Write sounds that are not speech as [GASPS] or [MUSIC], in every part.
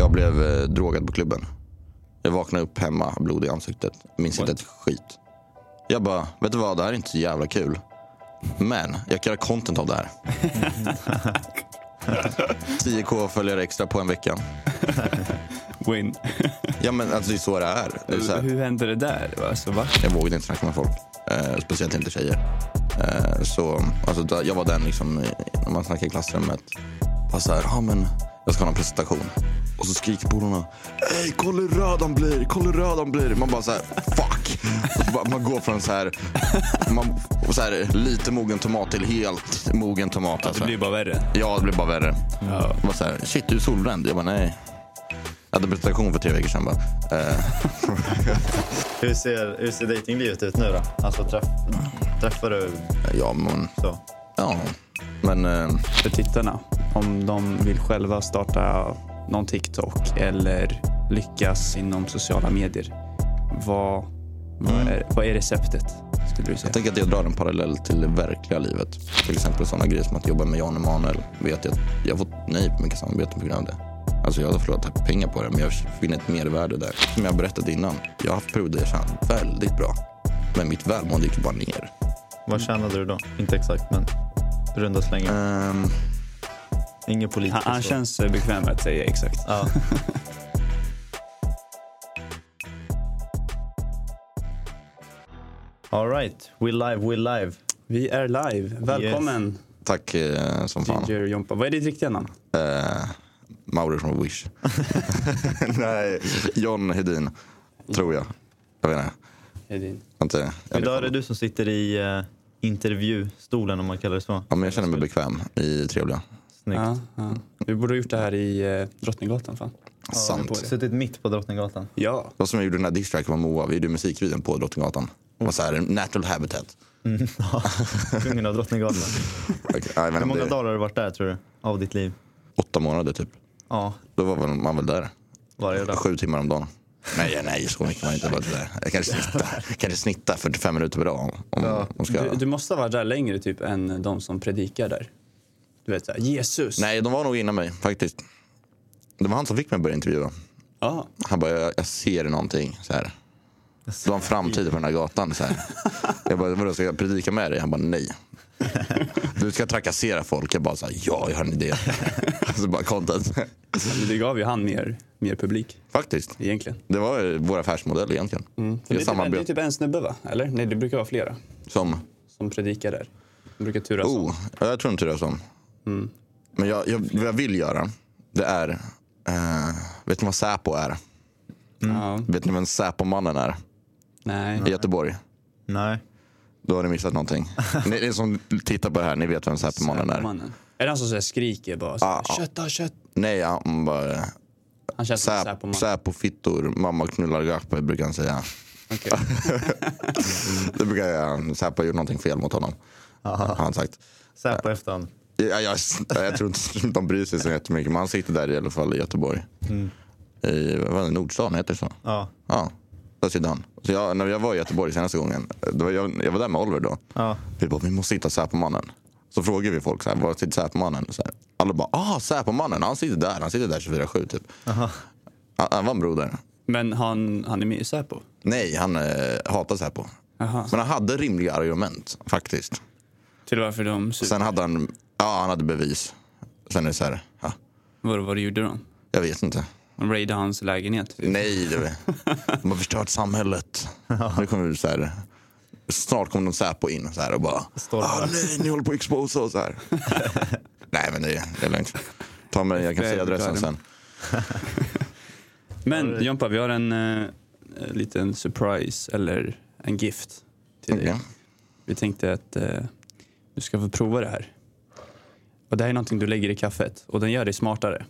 Jag blev eh, drogad på klubben. Jag vaknade upp hemma, blod i ansiktet. Minns inte ett skit. Jag bara, vet du vad, det här är inte så jävla kul. Men jag kan göra content av det här. [LAUGHS] 10k följare extra på en vecka. Win. Ja men alltså det är så det är. Det är så här, Hur hände det där? Alltså, va? jag vågade inte snacka med folk. Eh, speciellt inte tjejer. Eh, så alltså, jag var den liksom, när man snackar i klassrummet. Bara så här, ja men jag ska ha en presentation. Och så skriker polarna, Ey kolla hur röd han blir, kolla hur röd han blir. Man bara så här, fuck. Bara, man går från så här, man, och så här, lite mogen tomat till helt mogen tomat. Det Alltså. blir bara värre. Ja, det blir bara värre. Ja. Bara så här, shit du är solbränd. Jag bara nej. Jag hade presentation för tre veckor sedan bara. Eh, [LAUGHS] Hur ser, hur ser dejtinglivet ut nu då? Alltså träff, träffar du ja men, så? ja. Men eh, För tittarna, om de vill själva starta någon TikTok eller lyckas inom sociala medier. Vad, vad, är, vad är receptet? Skulle du säga? Jag tänker att jag drar en parallell till det verkliga livet. Till exempel sådana grejer som att jobba med Jan Emanuel. Vet jag, att jag har fått nej på mycket samarbeten på grund av det. Alltså jag har förlorat pengar på det, men jag finner ett mervärde där. Som jag berättat innan, jag har haft perioder där jag tjänat väldigt bra. Men mitt välmående gick bara ner. Vad tjänade du då? Inte exakt, men runda slängar. Ehm, Inget politiskt. Han, han känns eh, bekväm med att säga exakt. Ja. [LAUGHS] All right, we live, we live. Vi är live. Välkommen tack eh, som fan. DJ Jompa. Vad är ditt riktiga namn? Eh, Mauri från Wish. [LAUGHS] [LAUGHS] nej, John Hedin. Tror jag. Jag vet inte. Hedin. Inte jag Idag är det du som sitter i uh, intervjustolen om man kallar det så. Ja, men jag känner mig bekväm i trevliga. Snyggt. Ja, ja. Vi borde ha gjort det här i eh, Drottninggatan. Fan. Sant. Suttit mitt på Drottninggatan. Ja. Det var som jag gjorde den här distracken med Moa. Vi gjorde musikvideon på Drottninggatan. Det var så här, natural habitat. [LAUGHS] Kungen av Drottninggatan. [LAUGHS] Vet Hur många det- dagar har du varit där tror du? Av ditt liv? Åtta månader typ. Ja, Då var väl man väl där. varje dag. Sju timmar om dagen. Nej, nej, så mycket var det inte. Bara det där. Jag kanske snittar, kanske snittar 45 minuter per dag. Om, Ja. om ska... Du, du måste ha varit där längre typ än de som predikar där. Du vet såhär, Jesus. Nej, de var nog innan mig faktiskt. Det var han som fick mig att börja intervjua. Ja. Han bara, jag, jag ser någonting. Så här. Det var en framtid på den här gatan. Så här. Jag bara, vadå, ska jag predika med dig? Han bara, nej. Du ska trakassera folk. Jag bara, så här, ja, jag har en idé. [LAUGHS] Så bara content. Det gav ju han mer, mer publik Faktiskt. egentligen. Det var ju vår affärsmodell egentligen. Jag det, är typ, det är samarbetar typ en snubbe va? Eller? Nej, det brukar vara flera som... som predikar där. De brukar turas om. Oh, ja, jag tror inte det är så. Men jag, jag, vad jag vill göra, det är... Eh, vet ni vad Säpo är? Ja. Vet ni vem Säpomannen är? Nej. I Göteborg. Nej. Då har ni missat någonting. [LAUGHS] Ni, ni som tittar på det här, ni vet vem Säpomannen är. Mannen. Är det han som skriker bara? Så Ah, ah. kött. Nej, han bara... Han känns som Säp, Säpoman. Säpo-fittor, mamma knullar Gappe brukar han säga. Okej. [LAUGHS] Det brukar jag, Säpo har gjort någonting fel mot honom. Har han sagt. Säpo efterhand. Ja, jag, jag tror inte [LAUGHS] de bryr sig så jättemycket. Men han sitter där i alla fall i Göteborg. I vad det, Nordstan, heter det så? Ja. Ja, där sitter han. Så jag, när jag var i Göteborg senaste gången, då var jag, jag var där med Oliver då. Ja. Vi bara, vi måste hitta Säpomannen. Så frågar vi folk, så här, var sitter Säpomannen? Så här, Alla bara, ah Säpomannen, han sitter där, han sitter där 24-7 typ. Han, han var en broder. Men han, han är med i Säpo? Nej, han eh, hatar Säpo. Jaha. Men han hade rimliga argument faktiskt. Till varför de super. Sen hade han, ja han hade bevis. Sen är det så här, ja, Vad, vad gjorde de? jag vet inte. De raidade hans lägenhet? Typ. Nej, det, de har förstört samhället. Nu kommer vi så här, snart kommer någon Säpo in så här och bara, ah, nej, ni håller på att exposa oss här. [LAUGHS] nej, men det, det är lugnt. Ta mig, jag kan säga adressen sen. [LAUGHS] Men Jompa, vi har en eh, liten surprise, eller en gift till dig. Vi tänkte att eh, du ska få prova det här. Och det här är någonting du lägger i kaffet och den gör dig smartare.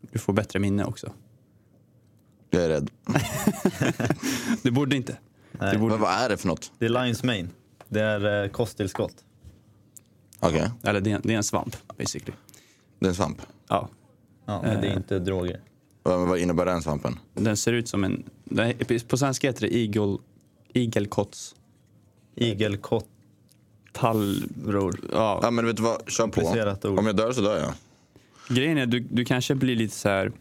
Du får bättre minne också. Jag är rädd. [LAUGHS] Du borde inte. Nej. Du borde, Men vad är det för något? Det är Lions Mane. Det är eh, kosttillskott. Okej, eller det är, det är en svamp, basically. det är en svamp. Ja. Ja, men det är Eh. inte droger. Vad, vad innebär den svampen? Den ser ut som en... På svenska heter det igelkotts... Igelkott. Tallror. Ja. Ja, men vet du vad, kör på. Ord. Om jag dör så dör jag. Grejen är du, du kanske blir lite så här...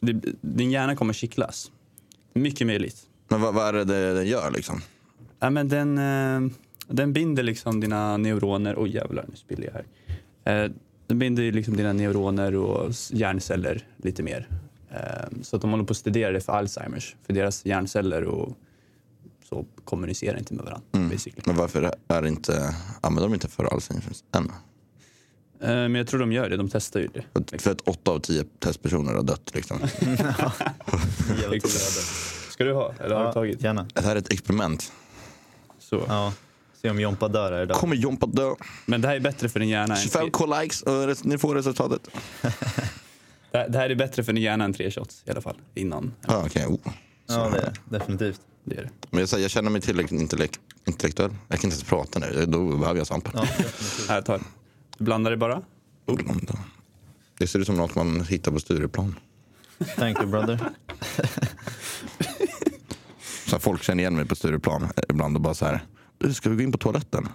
det, din hjärna kommer kittlas. Mycket möjligt. Men vad, vad är det den gör liksom? Ja, men den, eh, den binder liksom dina neuroner. Oj jävlar, nu spiller jag här. Eh, den binder liksom dina neuroner och hjärnceller lite mer. Eh, så att de håller på att studera det för Alzheimers. För deras hjärnceller och så kommunicerar inte med varandra. Basically. Men varför är det inte, använder de inte för Alzheimers än? Eh, men jag tror de gör det. De testar ju det. För- För att åtta av tio testpersoner har dött liksom. [LAUGHS] Ska du ha? Eller har du Ja, tagit? gärna. Det här är ett experiment. Så. Ja. Se om Jompa dör här idag. Kommer Jompa dö? Men det här är bättre för din hjärna. Än 25 k-likes och ni får resultatet. det, här- är bättre för din hjärna än tre shots i alla fall. Innan. Ah, okej. oh. Ja, det är det. Definitivt. Det är det. Men jag, säger, jag känner mig tillräckligt intellekt, intellektuell. Jag kan inte ens prata nu. Då behöver jag svampen. Ja. Här, ta. Du blandar det bara. Det ser ut som något man hittar på Stureplan. Thank you brother. [LAUGHS] Så här, folk känner igen mig på Stureplan ibland och bara så här. Du, ska vi gå in på toaletten?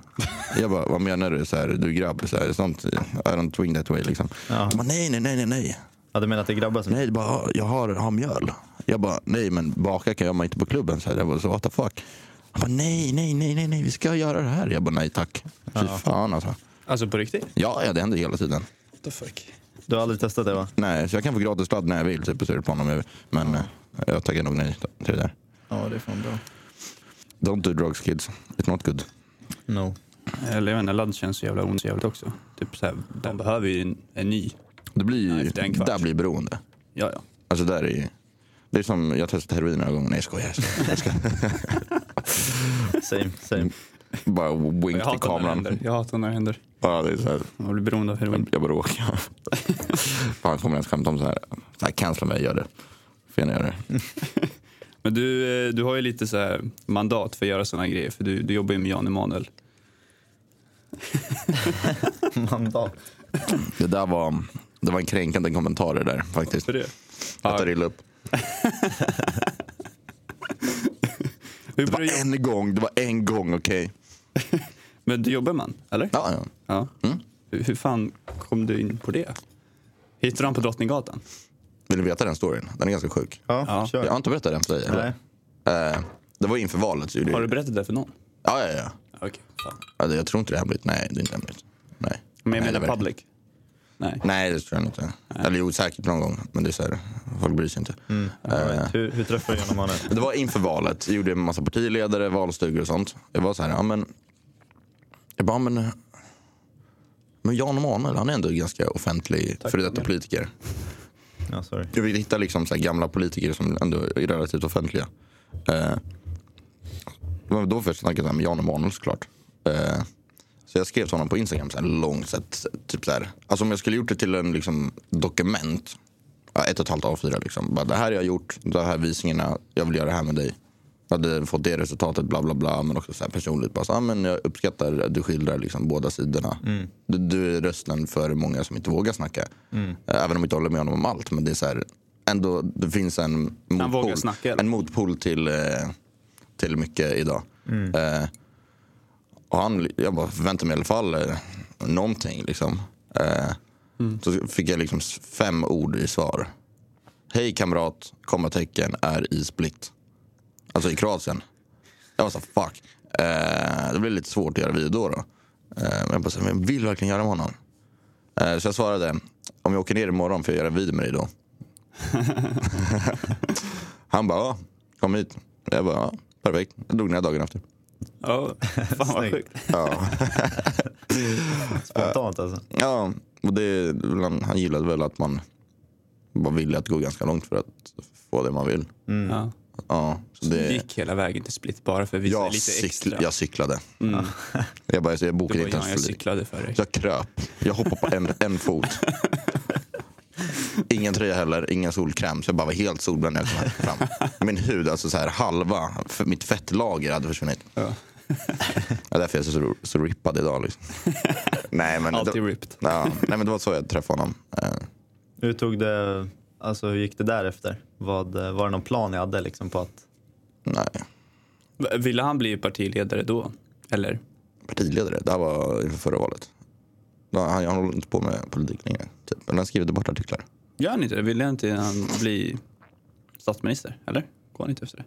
Jag bara, vad menar du? Så här, du är grabb, så här, sånt, I don't swing that way liksom. Ja. Bara, nej, nej, nej, nej, nej. Ja, du menar att det är grabbar som... Nej, bara, "Ja, jag har, har mjöl. Jag bara, nej men baka kan jag man inte på klubben. Så här, jag bara, så what the fuck? Han bara, nej, nej, nej, nej, nej, vi ska göra det här. Jag bara, nej tack. Fy fan alltså. Alltså på riktigt? Ja, ja, det händer hela tiden. What the fuck? Du har aldrig testat det va? Nej, så jag kan få gratis sladd när jag vill typ, på Stureplan om jag vill. Men eh, jag tackar nog nej till det där. Ja, det är fan bra. Don't do drugs kids. It's not good. No. Eller jag vet inte, ladd känns så jävla ont också. Typ så här, de behöver ju en, en ny. Det blir Ja, ju, där blir beroende. Ja, ja. Alltså där är ju- det är som, jag testat heroin några gånger. Nej jag skojar. Jag ska [LAUGHS] Same, same. bara wink Jag till kameran. händer. Jag hatar när det händer. Ja, det är så här. Man blir beroende av heroin. Jag bara råkar. [LAUGHS] Fan kommer jag ens skämta om så här. Så här cancella mig, gör det. Får gärna göra det. [LAUGHS] Men du, eh, du har ju lite så här mandat för att göra sådana grejer. För du, du jobbar ju med Jan Emanuel. Mandat. Det där var, det var en kränkande kommentar det där faktiskt. För det? Jag tar illa upp. [LAUGHS] Det var du, en gång, det var en gång okej. [LAUGHS] men du jobbar man, eller? Ja, ja. Ja. Mm. Hur, hur fan kom du in på det? Hittade du han på Drottninggatan? Vill ni veta den storyn? Den är ganska sjuk. Ja, Ja. kör. Jag har inte berättat den för dig. eller? Nej. Eh, det var inför valet. Så Har du berättat det för någon? Ja, ja, ja. Okej, fan. Alltså, jag tror inte det är hemligt. Nej, det är inte hemligt. Nej. Men jag menar public? Nej. Nej, det tror jag inte. Eller jo, säkert någon gång. Men det är så här, folk bryr sig inte. Mm. Right. Hur, hur träffade du Jan Emanuel? Det var inför valet. Jag gjorde en massa partiledare, valstugor och sånt. Jag var så här, ja men... Jag bara, men... Men Jan Emanuel, han är ändå ganska offentlig Tack, före detta politiker. Ja, sorry. Jag vill hitta liksom så här gamla politiker som ändå är relativt offentliga. Men då först snackade jag med Jan Emanuel såklart. Eh, så jag skrev till honom på Instagram så här långt sett. Typ så här, alltså om jag skulle gjort det till en liksom, dokument. Ett och ett halvt A4 liksom. Bara, det här har jag gjort, de här visningarna, jag vill göra det här med dig. Jag hade fått det resultatet, bla bla bla. Men också så här personligt. Bara, så, ah, men jag uppskattar att du skildrar liksom båda sidorna. Du, du är rösten för många som inte vågar snacka. Eh, Även om jag inte håller med honom om allt. Men det är så här, ändå, det finns en motpol, snacka, en motpol till, eh, till mycket idag. Eh, och han, jag bara förväntade mig i alla fall eh, någonting. Liksom. Eh, Så fick jag liksom fem ord i svar. Hej kamrat, kommatecken är i split. Alltså i Kroatien. Jag var så fuck. Eh, det blev lite svårt att göra video då. då. Eh, men jag bara, så, men jag vill verkligen göra med honom. Eh, så jag svarade, om jag åker ner imorgon får jag göra video med dig då. [LAUGHS] Han bara, ja, kom hit. Jag bara, ja, perfekt. Jag drog ner dagen efter. Ja, [LAUGHS] fan vad sjukt. Ja. [LAUGHS] Spontant alltså. Ja, och det, han, gillade väl att man var villig att gå ganska långt för att få det man vill. Ja. Ja, så Du det, gick hela vägen till Split bara för att visa jag, lite cykl, extra. jag cyklade. Mm. Jag, bara, jag bokade inte jag, ens jag cyklade för dig. Jag kröp. Jag hoppade på en, en fot. [LAUGHS] Ingen tröja heller, ingen solkräm. Så jag bara var helt solbränd när jag kom här fram. [LAUGHS] Min hud, alltså så här halva, för mitt fettlager hade försvunnit. Ja. Det är därför jag är så, så rippad idag. Liksom. Nej, men Alltid det, ripped. ja, nej, men det var så jag träffade honom. Eh, Hur tog det, alltså hur gick det därefter? Vad, var det någon plan ni hade liksom på att, nej. Ville han bli partiledare då? Eller? partiledare. Det här var inför förra valet. Han, han håller inte på med politik längre. Typ. Eller han skriver debattartiklar. Gör han inte det? Vill han inte han bli statsminister? Eller? Går han inte efter det?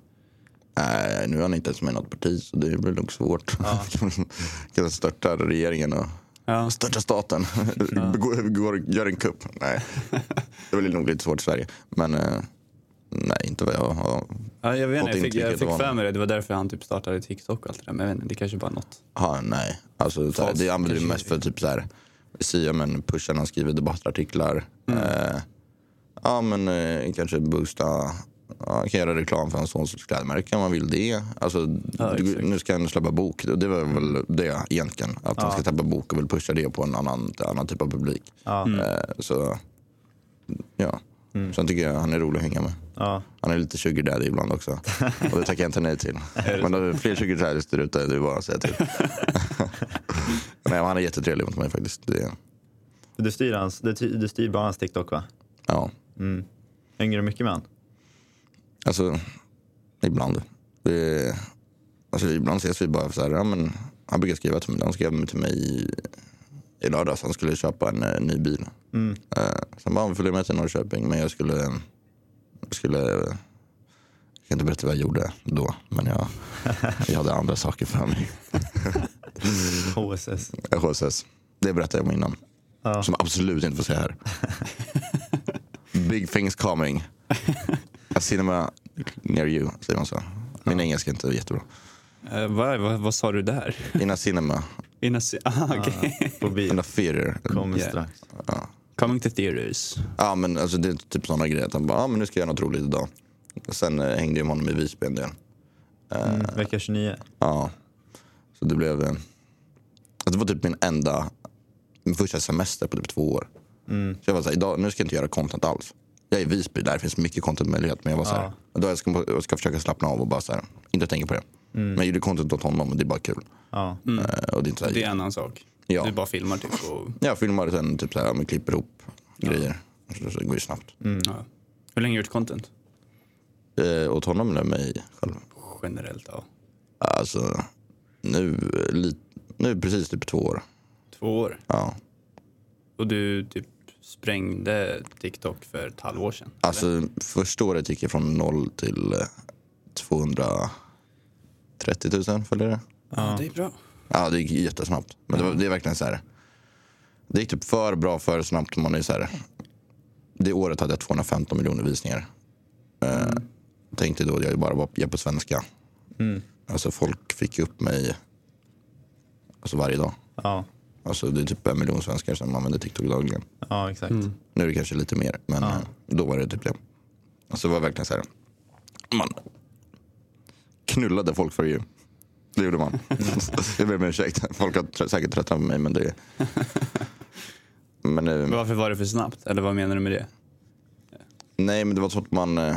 Nej, nu är han inte ens med i något parti så det blir nog svårt. Ja. [LAUGHS] kan störta regeringen och Ja. störta staten. [LAUGHS] Går, går, gör en kupp. Nej, [LAUGHS] det blir nog lite svårt i Sverige. Men eh, nej, inte vad jag har. Ja, jag vet Fått inte, jag fick, jag fick för mig det. Det var därför han typ startade TikTok och allt det där. Men jag vet inte, det kanske bara är något. Ha, nej, alltså, så här, Fast det använder kanske- mest för typ så här. Sia men han skriver debattartiklar. Mm. Eh, ja men eh, kanske boosta. Ja, kan göra reklam för hans sons klädmärke om man vill det. Alltså, Ja, du, nu ska han släppa bok. Det var väl det egentligen. Att han ska släppa bok och vill pusha det på en annan, annan typ av publik. Ja. Eh, så ja. Sen tycker jag han är rolig att hänga med. Ja. Han är lite sugar daddy ibland också. Och det tackar jag inte nej till. [LAUGHS] Men det är fler sugar daddies där ute, det är bara att säga till. [LAUGHS] nej, men han är jättetrevlig mot mig faktiskt. Det, Du styr, hans, du styr bara hans TikTok va? ja, Mm. Hänger du mycket med han? alltså ibland. Det, alltså, ibland ses vi bara för så här, ja, men, han brukar skriva till mig, han skrev till mig i, i lördags, han skulle köpa en eh, ny bil. Mm. Eh, sen bara, han följer med till Norrköping, men jag skulle, jag skulle jag kan inte berätta vad jag gjorde då, men jag, [LAUGHS] jag hade andra saker för mig. [LAUGHS] HSS. HSS. Det berättade jag om innan. Ja. Som absolut inte får säga här. [LAUGHS] Big things coming. [LAUGHS] A cinema near you, säger man så. Min engelska är inte jättebra. Uh, vad, vad, vad sa du där? In a cinema, In a se- [LAUGHS] ah, okej. På bil. in a theater. Kommer Yeah. strax. Coming to theaters. Ja men alltså det är typ sådana grejer. Att han bara, ja men nu ska jag göra något roligt idag. Och sen eh, hängde jag med honom i Visby en del. Mm. Vecka 29. Ja. Så det blev... Eh, det var typ min enda, min första semester på typ två år. Mm. Så jag var såhär, idag, nu ska jag inte göra content alls. Jag är i Visby, där finns mycket contentmöjlighet. Men jag var såhär, Ja. då jag ska, jag ska försöka slappna av och bara såhär, inte tänka på det. Men jag gjorde content åt honom och det är bara kul. Ja. Eh, och det är inte såhär, Det är en annan sak. Ja. Du bara filmar typ och... Jag filmar och sen typ såhär, ja, men klipper ihop grejer. Så, så det går ju snabbt. Ja. Hur länge har du gjort content? Eh, åt honom eller mig själv? Generellt, ja. Alltså, nu, eh, li, nu precis typ två år. Två år. Ja. Och du typ sprängde TikTok för ett halvår sedan? eller? Alltså första året gick jag från noll till eh, 230 000 följare. ja, det är bra. Ja, det gick jättesnabbt. Men det, var, det är verkligen så här. Det gick typ för bra, för snabbt. Man är så här, det året hade jag 215 miljoner visningar. Eh, tänkte då att jag bara var jag på svenska. Mm. Alltså folk fick upp mig alltså varje dag. Ja. Alltså det är typ en miljon svenskar som använder TikTok dagligen. ja, exakt. Nu är det kanske lite mer, men eh, då var det typ det. Alltså det var verkligen så här. Man knullade folk för ju. Det gjorde man. [LAUGHS] jag ber om ursäkt. Folk har tr- säkert tröttnat på mig, men det... Men, eh, Men varför var det för snabbt? Eller vad menar du med det? nej, men det var så att man... eh,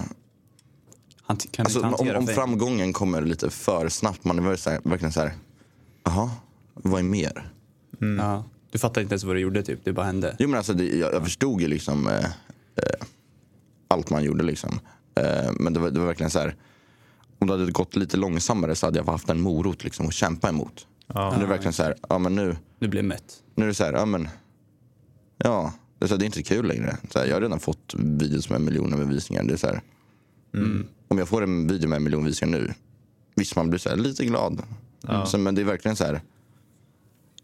Han, kan du Alltså, om, om framgången kommer lite för snabbt, man är väl så här, verkligen så här... Jaha, vad är mer? Ja. Du fattar inte ens vad du gjorde, typ. det bara hände. Jo men alltså det, jag, jag förstod ju liksom eh, eh, allt man gjorde liksom. Eh, men det var, det var verkligen så här. Om det hade gått lite långsammare så hade jag haft en morot liksom att kämpa emot. Ja. Nu är det verkligen så här, ja men nu, Du blev mätt. nu är det så här, ja men. Ja, det är, så här, det är inte kul längre. Så här, jag har redan fått videos med miljoner med visningar. Det är så här, Om jag får en video med en miljon visningar nu. Visst man blir så lite glad. Så, men det är verkligen så här.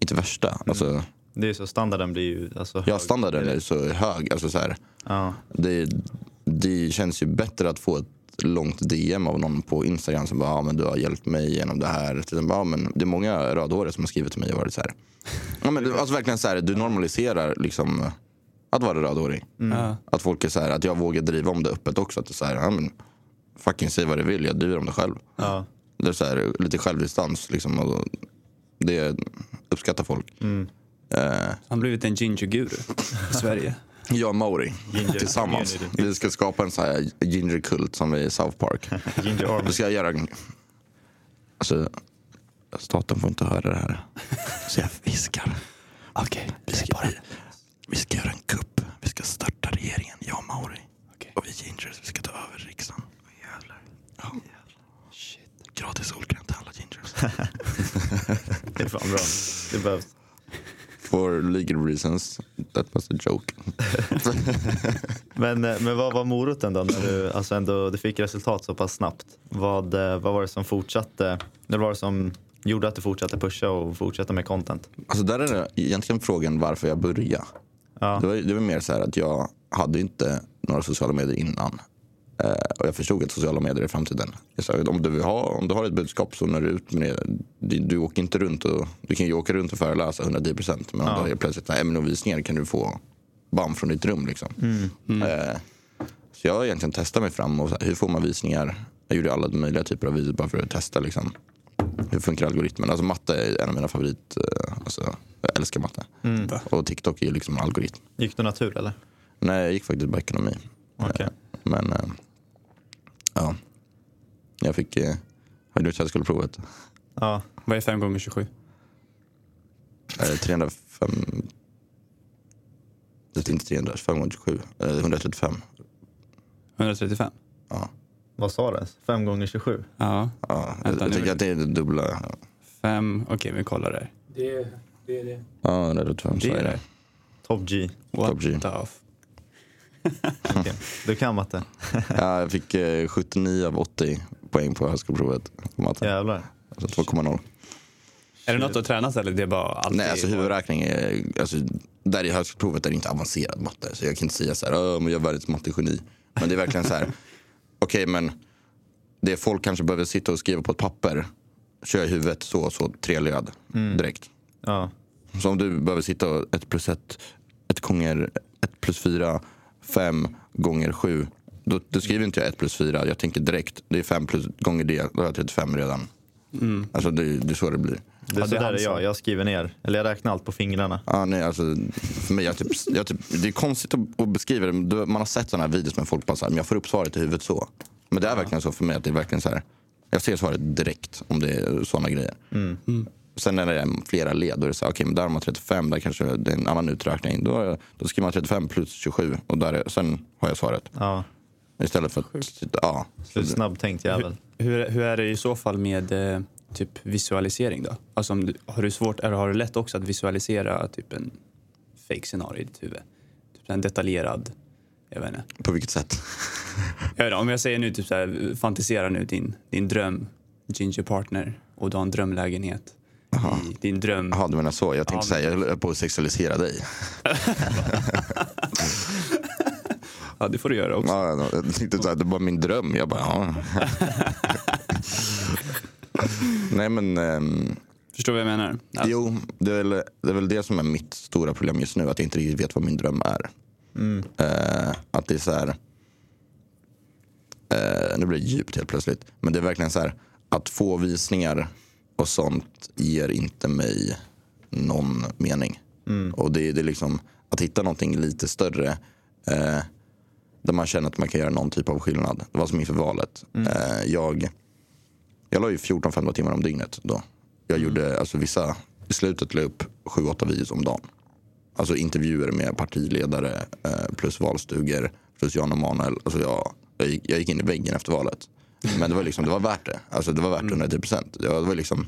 Inte värsta. Alltså, Det är så, standarden blir ju alltså, Ja, hög. standarden är så hög. Alltså så här, Ja. det, det känns ju bättre att få ett långt DM av någon på Instagram som bara, ja, men du har hjälpt mig genom det här. Till, ja, men det är många rödhåriga som har skrivit till mig och varit så här. Ja, men, det- alltså verkligen så här, du normaliserar liksom att vara rödhårig. Ja. Att folk är så här, att jag vågar driva om det öppet också. Att det är så här, ja, men, fucking säg vad du vill, jag driver om det själv. Ja. Det är så här, lite självdistans liksom. Och det uppskattar folk. Eh, Han har blivit en ginger-guru i Sverige. [LAUGHS] Jag och Mauri Ginger tillsammans. community. Vi ska skapa en sån här ginger-kult som i South Park. [LAUGHS] Ginger Vi ska göra... en- Alltså, staten får inte höra det här. Så jag viskar. Okej, Vi ska, vi, vi ska göra en kupp. Vi ska störta regeringen, jag och Mauri. Okej. Och vi gingers, vi ska ta över riksdagen. Ja. Gratis solkräm till alla gingers. Det är fan bra. Det behövs. For legal reasons. that was a joke. [LAUGHS] Men, eh, men vad var moroten då när du, alltså ändå, du fick resultat så pass snabbt? Vad, eh, vad var det som fortsatte? Eller var det som gjorde att du fortsatte pusha och fortsätta med content? Alltså där är det egentligen frågan varför jag började. Ja. Det, var, det var mer så här att jag hade inte några sociala medier innan. Eh, och jag förstod att sociala medier är framtiden. Jag sa, om, du ha, om du har ett budskap så när du ut med det. Du, du åker inte runt och, du kan ju åka runt och föreläsa 110 procent. Men om Ja. du har plötsligt ämnesvisningar kan du få bam från ditt rum. Liksom. Eh, så jag har egentligen testat mig fram. Och här, hur får man visningar? Jag gjorde alla möjliga typer av videos bara för att testa. Liksom. Hur funkar algoritmen? Alltså matte är en av mina favorit... Eh, alltså, jag älskar matte. Och TikTok är ju liksom en algoritm. Gick du natur eller? Nej, jag gick faktiskt på ekonomi. Okej. Eh, Men eh, ja, jag fick... Eh, har du gjort högskoleprovet? Ja. Vad är 5 gånger 27? Eh, 305... Det är inte 300, 5 gånger 27. Eh, 135. 135? Ja, Vad sa det? 5 gånger 27? Ja. ja jag, Vänta, jag nu- tycker att det är det dubbla. Fem, okej vi kollar där. Det, det är det. Ja, 135 så Det är det. Top G. What Top G. the Okej. Du kan matte? Ja, jag fick eh, 79 av 80 poäng på högskoleprovet. På matte. Jävlar. Alltså 2,0. Är det något att träna eller det är bara alltid? Nej, alltså huvudräkning är... Alltså, där i högskoleprovet är det inte avancerad matte. Så jag kan inte säga så här, "Åh, men jag är världens mattegeni. Men det är verkligen så här, [LAUGHS] okej men det folk kanske behöver sitta och skriva på ett papper, kör i huvudet så och så, tre led direkt. Ja. Så om du behöver sitta och ett plus ett, ett gånger ett plus fyra, fem gånger sju. Då, då skriver inte jag ett plus fyra, jag tänker direkt, det är fem plus gånger det, då har jag 35 redan. Alltså det, det är så det blir. Det är Ja, så där är jag. Jag skriver ner. Eller jag räknar allt på fingrarna. Ja, nej, alltså, för mig, jag typ, jag typ, det är konstigt att, beskriva det. Man har sett sådana här videos med folk bara så här, men jag får upp svaret i huvudet så. Men det är verkligen så för mig att det är verkligen så här. Jag ser svaret direkt om det är sådana grejer. Sen när det är flera led, då är det så här, okej, men där har man 35, där kanske det är en annan uträkning. Då, då skriver man 35 plus 27 och där är, sen har jag svaret. Ja. Istället för att, ja. Snabbtänkt jävel. Hur, hur är det i så fall med eh, typ visualisering då? Alltså om du, har du svårt, eller har du lätt också att visualisera typ en fake scenario i ditt huvud? Typ en detaljerad, jag vet inte. På vilket sätt? [LAUGHS] Jag vet inte, om jag säger nu typ så här, fantisera nu din, din dröm ginger partner och du har en drömlägenhet. I din dröm. Jaha, du menar så. Jag tänkte Ja, säga, jag höll på att sexualisera dig. [LAUGHS] Ja, det får du göra också. Ja, jag tänkte så här, det var min dröm. Jag bara, ja. [LAUGHS] Nej men, ehm, Förstår du vad jag menar? Alltså, jo, det är, väl, det är väl det som är mitt stora problem just nu. Att jag inte riktigt vet vad min dröm är. Eh, att det är så här, eh, nu blir det djupt helt plötsligt. Men det är verkligen så här, att få visningar och sånt ger inte mig någon mening. Och det, det är liksom att hitta någonting lite större. Eh, där man känner att man kan göra någon typ av skillnad. Det var som inför valet. Eh, jag, jag la ju 14-15 timmar om dygnet då. Jag gjorde, alltså vissa, i slutet la jag upp 7-8 videos om dagen. Alltså intervjuer med partiledare eh, plus valstugor plus Jan Emanuel. Alltså jag, jag, gick, jag gick in i väggen efter valet. Men det var, liksom, det var värt det. Alltså det var värt 110 procent. Jag var liksom,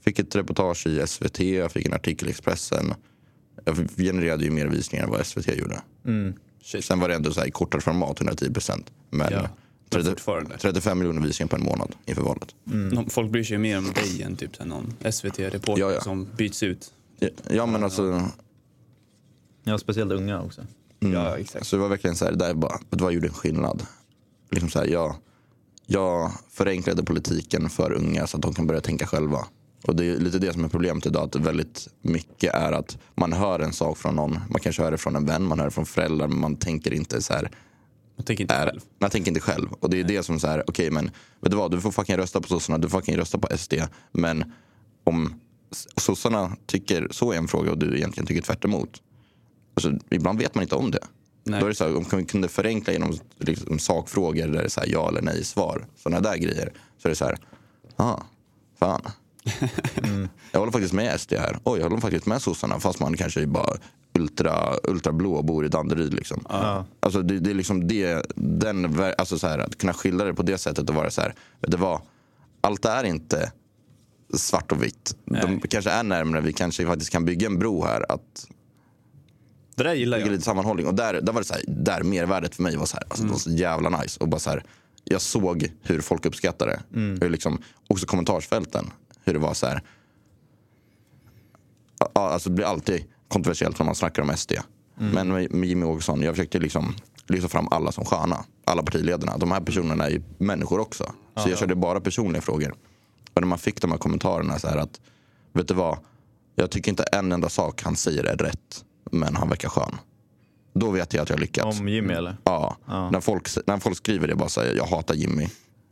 fick ett reportage i SVT, jag fick en artikel i Expressen. Jag genererade ju mer visningar än vad SVT gjorde. shit. Sen var det ändå så här i kortare format, 110 procent. Men Ja, men 30, fortfarande. 35 miljoner visningar på en månad inför valet. Någon- Folk bryr sig ju mer om dig än typ någon SVT-reporter Ja, ja. som byts ut. Ja, Ja men alltså, Ja, speciellt unga också. Ja, exakt. så det var verkligen så här, det där är bara, vet du vad gjorde en skillnad? Liksom så här, jag, jag förenklade politiken för unga så att de kan börja tänka själva. Och det är lite det som är problemet idag, att väldigt mycket är att man hör en sak från någon, man kanske hör det från en vän, man hör det från föräldrar, men man tänker inte så här, Jag tänker inte är, själv. man tänker inte själv. Och det är det som så här, okej men vet du vad, du får fucking rösta på sossarna, du får fucking rösta på SD. Men om sossarna tycker så är en fråga och du egentligen tycker tvärt emot. Alltså, ibland vet man inte om det. Nej. Då är det så här, om vi kunde förenkla genom liksom, sakfrågor där det är så här, ja eller nej svar. Sådana där grejer. Så är det så här, ah, fan. [LAUGHS] Jag håller faktiskt med SD här. Oj, jag håller faktiskt med sossarna fast man kanske är bara ultra, ultra blå och bor i Danderyd. Liksom. Alltså, det, det är liksom det, den, alltså så här, att kunna skilja det på det sättet och vara så här, vet du vad, allt är inte svart och vitt. De Nej. kanske är närmare, vi kanske faktiskt kan bygga en bro här. Att Det där gillar jag. lite sammanhållning. Och där, där var det så här, där mervärdet för mig var så här, alltså, det var så jävla nice. Och bara så här, jag såg hur folk uppskattade det. Hur liksom, också kommentarsfälten. Hur det var så här. Alltså det blir alltid kontroversiellt när man snackar om SD. Men med, med Jimmy Åkesson, jag försökte liksom lyfta fram alla som sköna. Alla partiledarna. De här personerna är ju människor också. Så jag körde bara personliga frågor. Och när man fick de här kommentarerna så här att, vet du vad? Jag tycker inte en enda sak han säger är rätt. Men han verkar skön. Då vet jag att jag har lyckats. Om Jimmy eller? Ja. När, folk, när folk skriver det bara säger jag hatar Jimmy.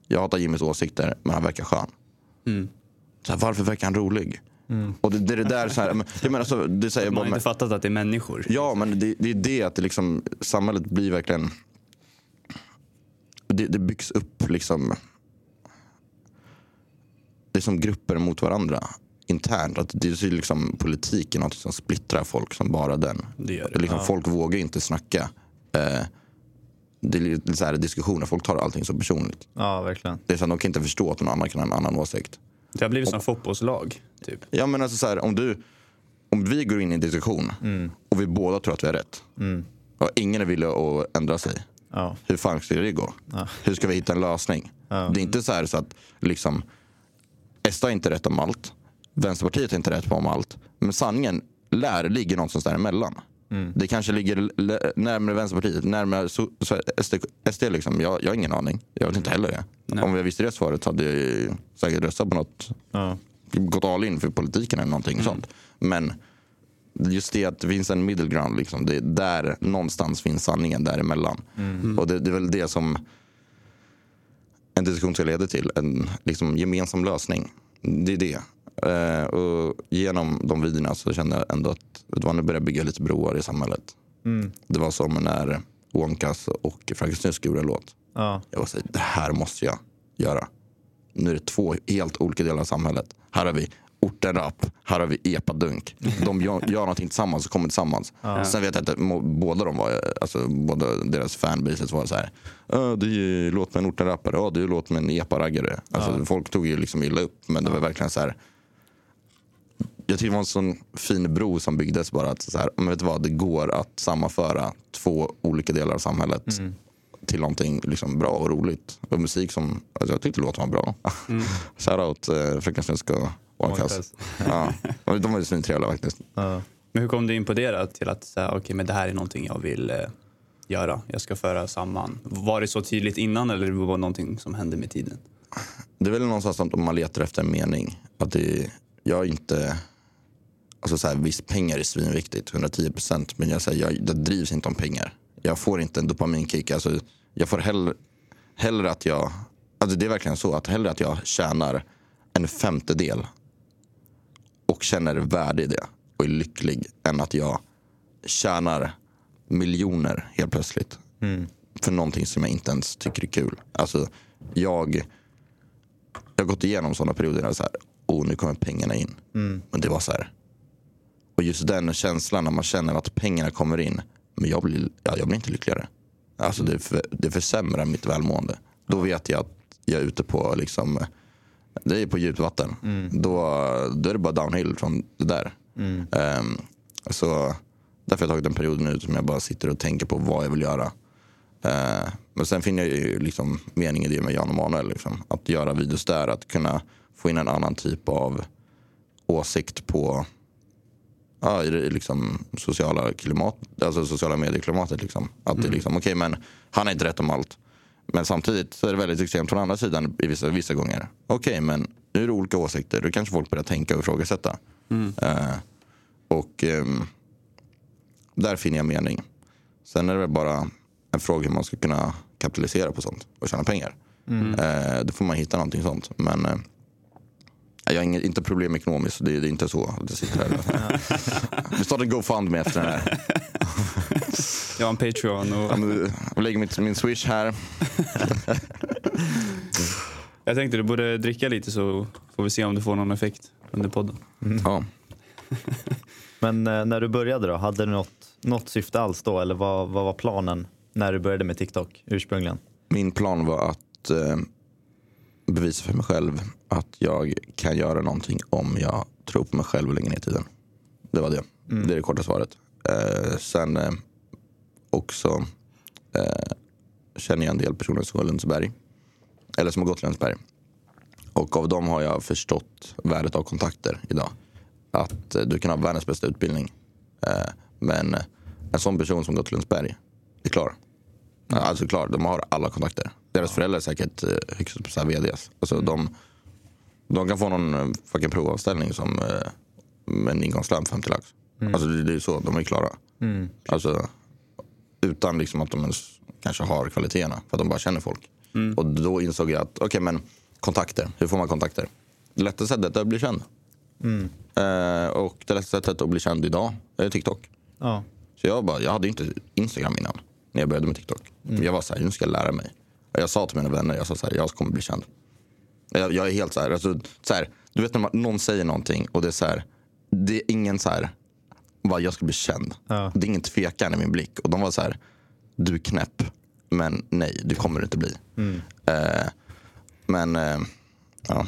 Jag hatar Jimmys åsikter men han verkar skön. Så här, varför verkar han rolig? Och det, det är det där så här, jag menar så, det säger jag Man bara har inte fattat att det är människor. Ja men det, det är det att det liksom, samhället blir verkligen det, det byggs upp liksom det är som grupper mot varandra internt. Att det är liksom politiken något som splittrar folk som bara den. Det gör det. Liksom, Folk vågar inte snacka. Eh, det är så här diskussioner, folk tar allting så personligt. Ja, verkligen. Det är så att de kan inte förstå att någon annan kan ha en annan åsikt. Det har blivit som fotbollslag. Typ. Ja men alltså så här, om du, om vi går in i en diskussion och vi båda tror att vi har rätt. Och ingen är villig att ändra sig. Ja. Hur fan ska det gå? Hur ska vi hitta en lösning? Det är inte så här så att liksom SD har inte rätt om allt. Vänsterpartiet har inte rätt om allt. Men sanningen lär ligger någonstans däremellan. Det kanske ligger närmare Vänsterpartiet, närmare so- så- SD, SD liksom. Jag, jag har ingen aning. Jag vet inte heller det. Nej. Om jag visste det svaret hade jag säkert röstat på något Ja. gått all in för politiken eller någonting sånt. Men just det att det finns en middle ground, liksom, det är där någonstans finns sanningen däremellan. Och det, det är väl det som en diskussion ska leda till, en liksom, gemensam lösning. Det är det. Eh, och genom de videorna så kände jag ändå att du börjar jag bygga lite broar i samhället. Det var som när Wonkas och Frankenstein gjorde en låt. Ja. Jag var så det här måste jag göra. Nu är det två helt olika delar av samhället. Här har vi ortenrap, här har vi epadunk. De gör, gör någonting tillsammans och kommer tillsammans. Sen vet jag att båda de var, alltså båda deras fanbases var så här. "Ja, det är låt med en ortenrappare, ja det är låt med en epa-raggare. Alltså, Folk tog ju liksom illa upp men det var verkligen så här. Jag tycker det var en sån fin bro som byggdes bara att så här, men vet du vad, det går att sammanföra två olika delar av samhället till någonting liksom bra och roligt. Och musik som, alltså jag tyckte låten var bra. Mm. [LAUGHS] Shoutout eh, Fröken Snusk och Cuss. Ja, de var ju svintrevliga faktiskt. Ja. Men hur kom du in på det då? Till att säga, okej, men det här är någonting jag vill eh, göra. Jag ska föra samman. Var det så tydligt innan eller var det någonting som hände med tiden? Det är väl någonstans om man letar efter en mening. Att det, jag är inte... Alltså så här, visst, pengar är svinviktigt, 110 procent. Men jag, säger, jag, det drivs inte om pengar. Jag får inte en dopaminkick. Alltså, jag får hellre, hellre att jag... Alltså det är verkligen så att hellre att jag tjänar en femtedel och känner värde i det och är lycklig än att jag tjänar miljoner helt plötsligt. För någonting som jag inte ens tycker är kul. Alltså, jag, jag har gått igenom sådana perioder där så här, oh, nu kommer pengarna in. Men det var så här. Och just den känslan när man känner att pengarna kommer in, men jag blir, ja, jag blir inte lyckligare. Alltså det, för, det försämrar mitt välmående. Då vet jag att jag är ute på liksom, det är på djupt vatten. Då, då är det bara downhill från det där. Ehm, så därför har jag tagit en period nu som jag bara sitter och tänker på vad jag vill göra. Eh, men sen finner jag ju liksom mening i det med Jan och Manuel. Liksom. Att göra videos där, att kunna få in en annan typ av åsikt på ja, i det liksom sociala, klimat, alltså sociala medieklimatet. Liksom. Att det är liksom, okej men han har inte rätt om allt. Men samtidigt så är det väldigt extremt från andra sidan i vissa, vissa gånger. Okej men nu är det olika åsikter, då kanske folk börjar tänka och ifrågasätta. Eh, och ehm, där finner jag mening. Sen är det väl bara en fråga hur man ska kunna kapitalisera på sånt och tjäna pengar. Eh, då får man hitta någonting sånt. Men eh, jag har inget, inte problem ekonomiskt, det, det är inte så att jag sitter här. [LAUGHS] Vi startar en GoFundMe efter den här. Jag har en Patreon och Jag lägger mitt, min swish här. jag tänkte du borde dricka lite så får vi se om du får någon effekt under podden. Ja. [LAUGHS] Men eh, när du började då, hade du något, något syfte alls då? Eller vad, vad var planen när du började med TikTok ursprungligen? Min plan var att eh, bevisa för mig själv att jag kan göra någonting om jag tror på mig själv längre ner i tiden. Det var det. Det är det korta svaret. Eh, sen eh, också eh, känner jag en del personer som går Lundsberg. Eller som har gått Lundsberg. Och av dem har jag förstått värdet av kontakter idag. Att eh, du kan ha världens bästa utbildning. Eh, men en sån person som gått Lundsberg är klar. Alltså klar, de har alla kontakter. Deras föräldrar är säkert eh, högst upp så här VDs. Alltså de, de kan få någon eh, fucking provanställning som eh, en ingångslön på 50 lax. Alltså det, det är så, de är klara. Alltså, utan liksom att de ens kanske har kvaliteterna. För att de bara känner folk. Och då insåg jag att, okej men kontakter, hur får man kontakter? Det lättaste sättet är att bli känd. Eh, och det lättaste sättet att bli känd idag är TikTok. Ja. Så jag, bara, jag hade inte Instagram innan när jag började med TikTok. Jag var så här, nu ska jag lära mig. Jag sa till mina vänner, jag sa så här, jag kommer bli känd. Jag, jag är helt så här, alltså, så här, du vet när man, någon säger någonting och det är så här, det är ingen så här, bara jag ska bli känd. Ja. Det är ingen tvekan i min blick. Och de var så här, du är knäpp, men nej, det kommer du inte bli. Eh, men, eh, ja.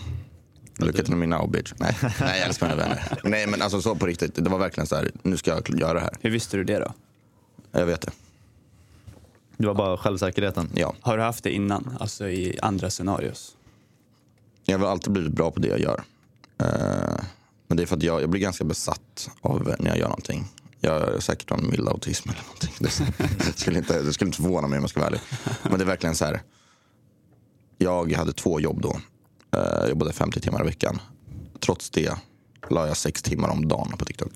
Look at me now bitch. Nej, [LAUGHS] nej jag älskar mina vänner. Nej men alltså så på riktigt, det var verkligen så här, nu ska jag göra det här. Hur visste du det då? Jag vet det. Det var bara självsäkerheten. Ja. Har du haft det innan? Alltså i andra scenarios? Jag har alltid blivit bra på det jag gör. Eh, men det är för att jag, jag blir ganska besatt av när jag gör någonting. Jag har säkert någon mild autism eller någonting. [LAUGHS] Det skulle, inte, det skulle inte förvåna mig om jag ska vara ärlig. Men det är verkligen så här. Jag hade två jobb då. Eh, Jag jobbade 50 timmar i veckan. Trots det la jag sex timmar om dagen på TikTok.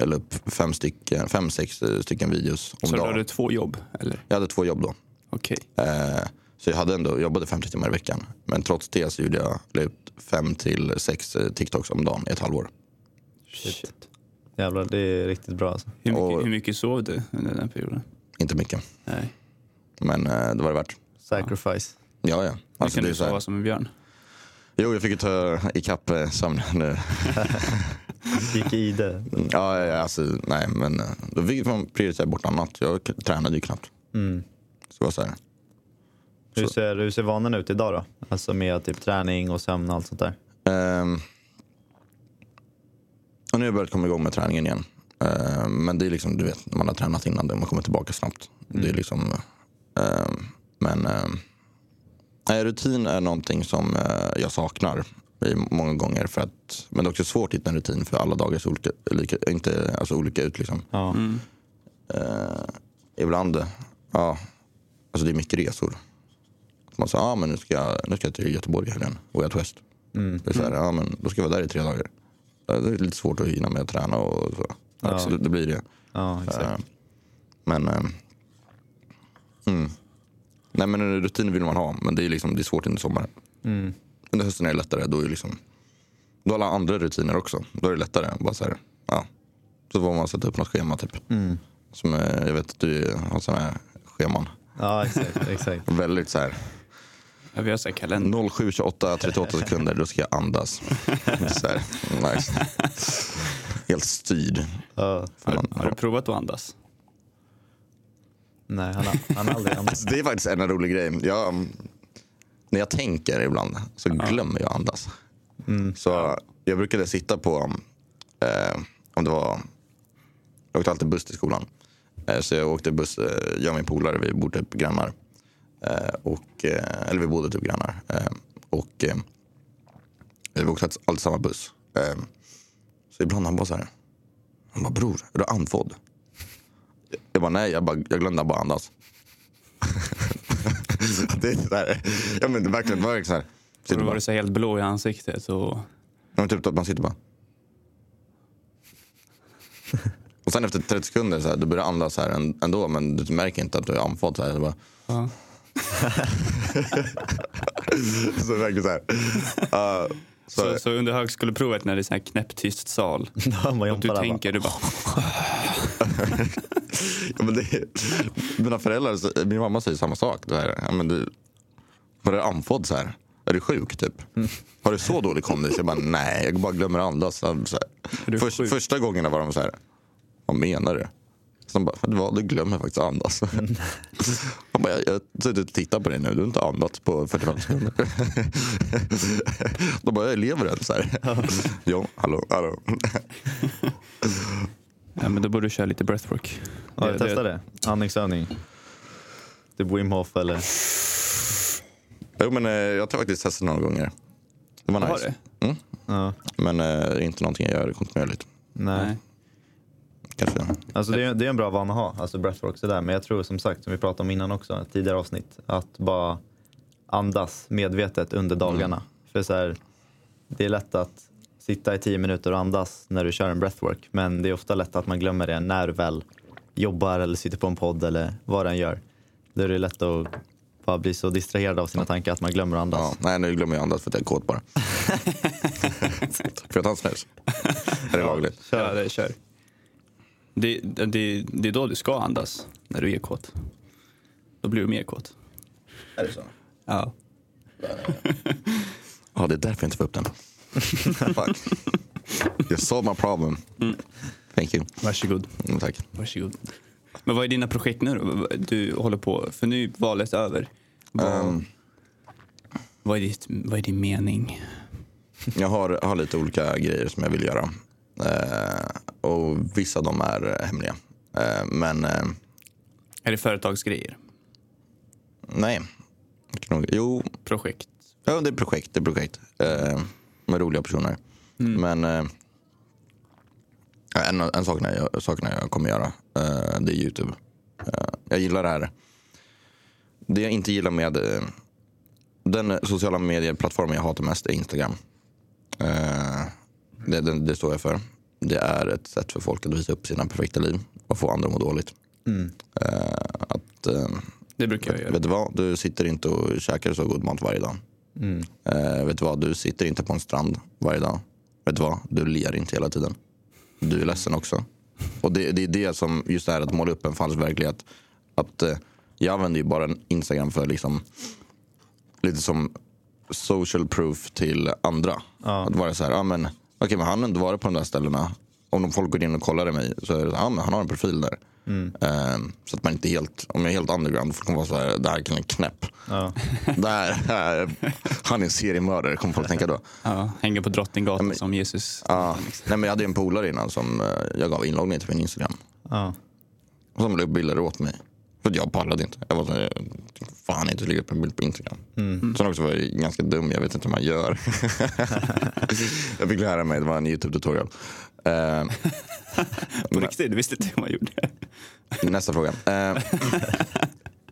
Jag la upp fem, stycken, fem sex eh, stycken videos om Så dagen. har du två jobb? Eller? Jag hade två jobb då. Okej. Eh, Så jag hade ändå, jobbade 50 timmar i veckan. Men trots det så gjorde jag la ut fem till sex eh, TikToks om dagen i ett halvår. Shit. Jävlar, det är riktigt bra alltså. Hur, mycket, Och- hur mycket sov du under den perioden? Inte mycket, Nej. men eh, det var det värt. Sacrifice. Ja, ja. Nu Alltså, kan det du så sova som en björn. Jo, jag fick ju ta ikapp sömnen nu. [LAUGHS] [LAUGHS] Gick i det. Ja, alltså, nej, men eh, då fick man prioritera bort annat. Jag tränade ju knappt. Mm. Så var så här. Hur ser, hur ser vanan ut idag då? Alltså med typ träning och sömn och allt sånt där. Ehm, och nu har jag börjat komma igång med träningen igen. Ehm, men det är liksom, du vet, man har tränat innan det, man kommer tillbaka snabbt. Det är liksom, ehm, men nej, rutin är någonting som eh, jag saknar många gånger. För att, men det är också svårt att hitta en rutin för alla dagar ser olika, lika, inte, alltså olika ut. Liksom. Ja. Mm. Eh, ibland, ja, alltså det är mycket resor. Att Man säger, ah, men nu ska jag, nu ska jag till Göteborg i helgen, Way Out West. Mm. Det är så här, ja, men då ska jag vara där i tre dagar. Det är lite svårt att hinna med att träna och så. Ja. Så det, det blir det. ja, exakt. Eh, Men, eh, mm. Nej men rutin vill man ha, men det är, liksom, det är svårt under sommaren. Mm. Under hösten är det lättare, då är det liksom, då har alla andra rutiner också. Då är det lättare. Bara så här, ja. Så får man sätta upp något schema typ. Mm. Som, eh, jag vet att du har sådana här scheman. Ja, exakt. exakt. [LAUGHS] Väldigt så här, Ja, vi har så kalender. 07.28, 38 sekunder, då ska jag andas. [LAUGHS] Så här, nice. Helt styrd. Ja. Har, har du provat att andas? Nej, han har, han har aldrig andats. Det är faktiskt en rolig grej. Jag, när jag tänker ibland så glömmer jag andas. Så jag brukade sitta på, eh, om det var, jag åkte alltid buss till skolan. Eh, så jag åkte buss, eh, jag och min polare, vi bodde typ grannar. Eh, och, eh, eller vi bodde typ grannar. Eh, och vi åkte alltid, samma buss. Så ibland han bara så här, han bara bror, är du andfådd? Jag bara nej, jag, bara, jag glömde bara andas. [LAUGHS] det är så här, ja men det är verkligen, verkligen så här. Sitter då var bara, du så helt blå i ansiktet. Och... ja, men typ att man sitter bara. [LAUGHS] Och sen efter 30 sekunder så här, du börjar andas så här än- ändå men du märker inte att du är andfådd. Så här, det bara, Ja. [LAUGHS] så verkligen så här. Uh, så, Så, så under högskoleprovet när det är så här knäpptyst sal. Och du tänker, du bara, ja, men det, mina föräldrar, min mamma säger samma sak. Det här, ja, men du, var du andfådd så här? Är du sjuk typ? Har du så dålig kondis? Jag bara nej, jag bara glömmer andas. Så här. Först, första gångerna var de så här, vad menar du? De bara, "Vet du vad, du glömmer faktiskt andas. [LAUGHS] Han bara, jag jag och tittat på dig nu, du har inte andats på 45 sekunder. [LAUGHS] De bara, jag lever än så här. Jo, hallå, hallå. [LAUGHS] Ja, men då borde du köra lite breathwork. Ja, Det- jag testade det. Andningsövning. Typ Wim Hof eller... Jo, men eh, jag har faktiskt testat några gånger. Det var Har nice. det? Mm. Ja, Men eh, inte någonting jag gör kontinuerligt. nej. Kanske. Alltså det, är, det är en bra vana att ha, alltså breathwork sådär. Men jag tror som sagt, som vi pratade om innan också, ett tidigare avsnitt, att bara andas medvetet under dagarna. För så här, det är lätt att sitta i tio minuter och andas när du kör en breathwork. Men det är ofta lätt att man glömmer det när du väl jobbar eller sitter på en podd eller vad den gör. Då är det lätt att bara bli så distraherad av sina tankar att man glömmer att andas. Ja, nej, nu glömmer jag andas för att jag är kåt bara. Får jag ta en snus? Är det lagligt? Ja, det, kör. Det, det, det är då du ska andas, när du är kåt. Då blir du mer kåt. Är det så? Ja. Ja, det är därför jag inte får upp den. [LAUGHS] Fuck. You solved my problem. Thank you. Varsågod. Mm, tack. Varsågod. Men vad är dina projekt nu då? Du håller på, för nu är valet över. Vad, Ehm, vad, är, ditt, vad är din mening? jag har, har lite olika grejer som jag vill göra. Eh, och vissa av dem är hemliga. Eh, men eh, Är det företagsgrejer? nej. Jo, Projekt? ja, det är projekt. Det är projekt. Med roliga personer. Men eh, en, en sak jag, sakerna jag kommer göra, eh, det är Youtube. Eh, jag gillar det här. Det jag inte gillar med eh, den sociala medieplattformen jag hatar mest är Instagram. Eh, det, det, det står jag för. Det är ett sätt för folk att visa upp sina perfekta liv och få andra att må dåligt. Eh, att, Det brukar jag göra. vet du vad? Du sitter inte och käkar så god mat varje dag. Eh, vet du vad? Du sitter inte på en strand varje dag. Vet du vad? Du ler inte hela tiden. Du är ledsen också. Och det, det är det som, just det här att måla upp en falsk verklighet. Att eh, jag använder ju bara Instagram för liksom lite som social proof till andra. Att vara så här, ja men okej men han har ändå varit på de där ställena. Om de folk går in och kollar i mig så är det, ja men han har en profil där. Eh, så att man inte helt, om jag är helt underground, folk kommer vara så här, det här är killen knäpp. Ja. [LAUGHS] Det här, här, han är en seriemördare kommer folk tänka då. Ja, hänger på Drottninggatan som Jesus. Ja. Nej, men jag hade en polare innan som eh, jag gav inloggning till min Instagram. Ja. Och som la upp bilder åt mig. För jag pallade inte. Jag var så här, fan inte lägga upp en bild på Instagram. Sen också var jag ganska dum, jag vet inte hur man gör. [LAUGHS] jag fick lära mig, det var en YouTube-tutorial. Eh, [LAUGHS] På riktigt, du visste inte hur man gjorde. nästa fråga. Eh,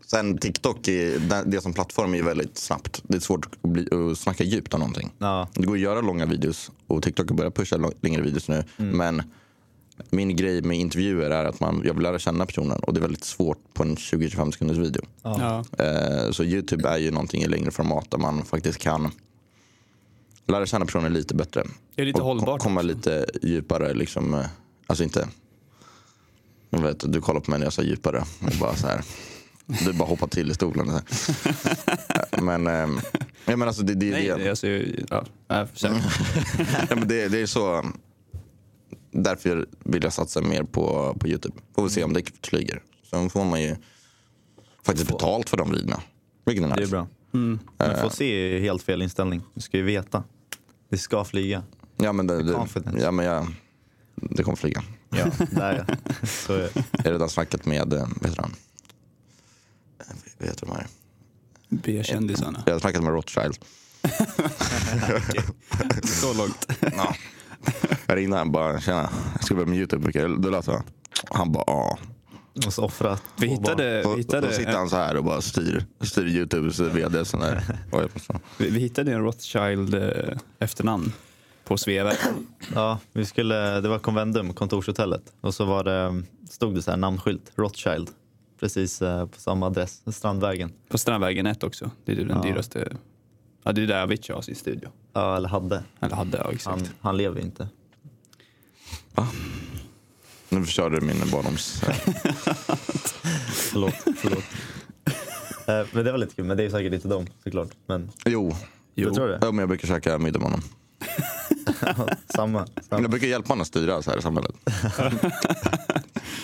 sen TikTok, är, det- som plattform är väldigt snabbt. Det är svårt att, bli, att snacka djupt om någonting. Ja. Det går att göra långa videos och TikTok har börjat pusha längre videos nu. Men min grej med intervjuer är att man, jag vill lära känna personen och det är väldigt svårt på en 20-25 sekunders video. Ja. Eh, så Youtube är ju någonting i längre format där man faktiskt kan lära känna personen lite bättre. Det är lite och hållbart komma också. lite djupare. Liksom, eh, alltså inte... Jag vet, du kollar på mig när jag sa djupare och bara så här. Du bara hoppar till i stolen. [LAUGHS] Men, eh, ja, men alltså det, det, Nej, det, det, alltså, ja, jag försöker. [LAUGHS] ja, men det, det är så... Därför vill jag satsa mer på, på Youtube. Får vi se om det flyger. Sen får man ju faktiskt betalt för de videorna. Vilket är nice. Det är bra. Men få se är helt fel inställning. Du ska ju veta. Det ska flyga. Ja, men det, det, ja, men jag, det kommer flyga. Ja, där ja. [LAUGHS] Så är det. Jag har redan snackat med, eh, vad heter han? Eh, Vad heter de här? B-kändisarna. Jag har snackat med Rothschild. [LAUGHS] Så långt. Ja. Jag ringde han bara, tjena, jag ska börja med Youtube, vilka du löser va? Han bara, ja. Och så offra Vi hittade, Och, vi, och då sitter hittade, han så här och bara styr, styr Youtubes vd. Sån där. Oj, så. vi, vi hittade en Rothschild eh, efternamn på Sveavägen. [CLEARS THROAT] Ja, vi skulle, det var Convendum, kontorshotellet. Och så var det, stod det så här namnskylt, Rothschild. Precis eh, på samma adress, Strandvägen. På Strandvägen 1 också. Det är ju den Ja. dyraste. Ja, det är där Avicii har sin studio. Ja, eller hade. Eller hade, ja exakt. Han, han lever ju inte. Nu förstörde du min barndoms... [LAUGHS] Förlåt. förlåt. [LAUGHS] Eh, men det var lite kul, men det är säkert inte dem såklart. Men Jo, jag tror det. ja, men jag brukar käka middag med honom. [LAUGHS] Samma. Samma. jag brukar hjälpa honom att styra så här i samhället.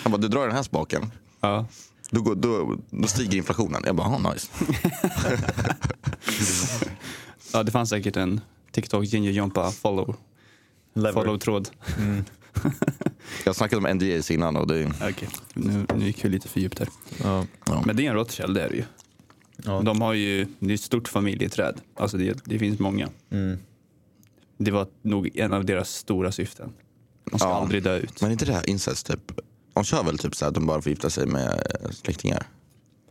Han bara, du drar den här spaken. Ja. Då, går, då, då stiger inflationen. Jag bara, ah, nice. ja, det fanns säkert en TikTok Ginger Jompa follow, Lever. follow-tråd. [LAUGHS] Jag snackade om NDAs innan och det, Okej, nu, nu gick vi lite för djupt här. Ja. Men det är en Rothschild, det är det ju. Ja. De har ju, det är ett stort familjeträd. Alltså det, det finns många. Mm. Det var nog en av deras stora syften. De ska Ja. aldrig dö ut. men inte det här incest typ? De kör väl typ så att de bara får gifta sig med släktingar?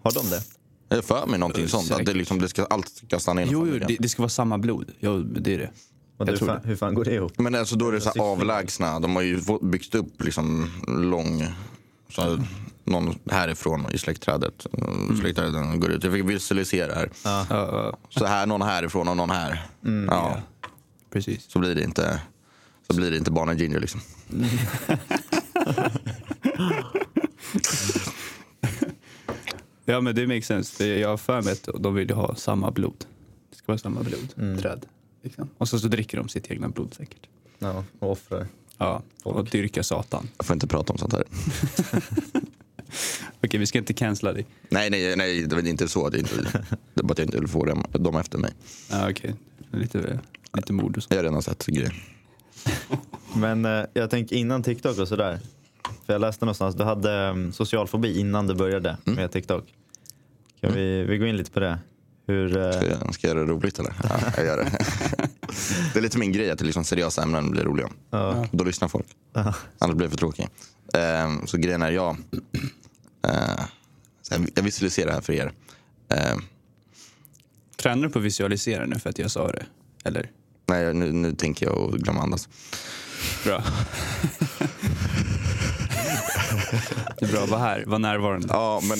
Har de det? Jag har för mig någonting Eh, sånt. Att det, liksom, det ska, allt ska stanna inom Jo, jo familjen. det, det ska vara samma blod. Jo, det är det. Jag hur, fan, hur fan går det ihop? Men alltså då är det så här avlägsna. De har ju byggt upp liksom lång... Så här, någon härifrån i släktträdet. Mm. Släktträden går ut. Jag fick visualisera här. Ja, ja, Så här, någon härifrån och någon här. ja, precis. så blir det inte så blir det inte barnen Ginger liksom. [LAUGHS] [LAUGHS] Ja, men det makes sense. Jag har för mig att de vill ju ha samma blod. Det ska vara samma blodträd. Liksom. Och så, så dricker de sitt egna blod säkert. Ja, och offrar. Ja, och dyrkar Satan. Jag får inte prata om sånt här. [LAUGHS] Okej, vi ska inte cancella dig. Nej, nej, nej, det är inte så. Det är, inte, det är bara att jag inte vill få dem, dem efter mig. Ja, okej. Lite, lite mord och så. Jag har redan sett grejer. Men eh, jag tänker innan TikTok och sådär. För jag läste någonstans, du hade um, social fobi innan du började med TikTok. Kan vi, vi gå in lite på det? Hur, eh, Ska jag, ska jag göra det roligt eller? Ja, jag gör det. [LAUGHS] Det är lite min grej att det liksom seriösa ämnen blir roliga. ja, Då lyssnar folk. ja, Annars blir det för tråkigt. Ehm, så grejen är, jag, eh, så här, jag visualiserar det här för er. Ehm, Tränar du på att visualisera nu för att jag sa det? Eller? nej, nu, nu tänker jag att glömma andas. Bra. [LAUGHS] det är bra, var här, var närvarande. Ja, men...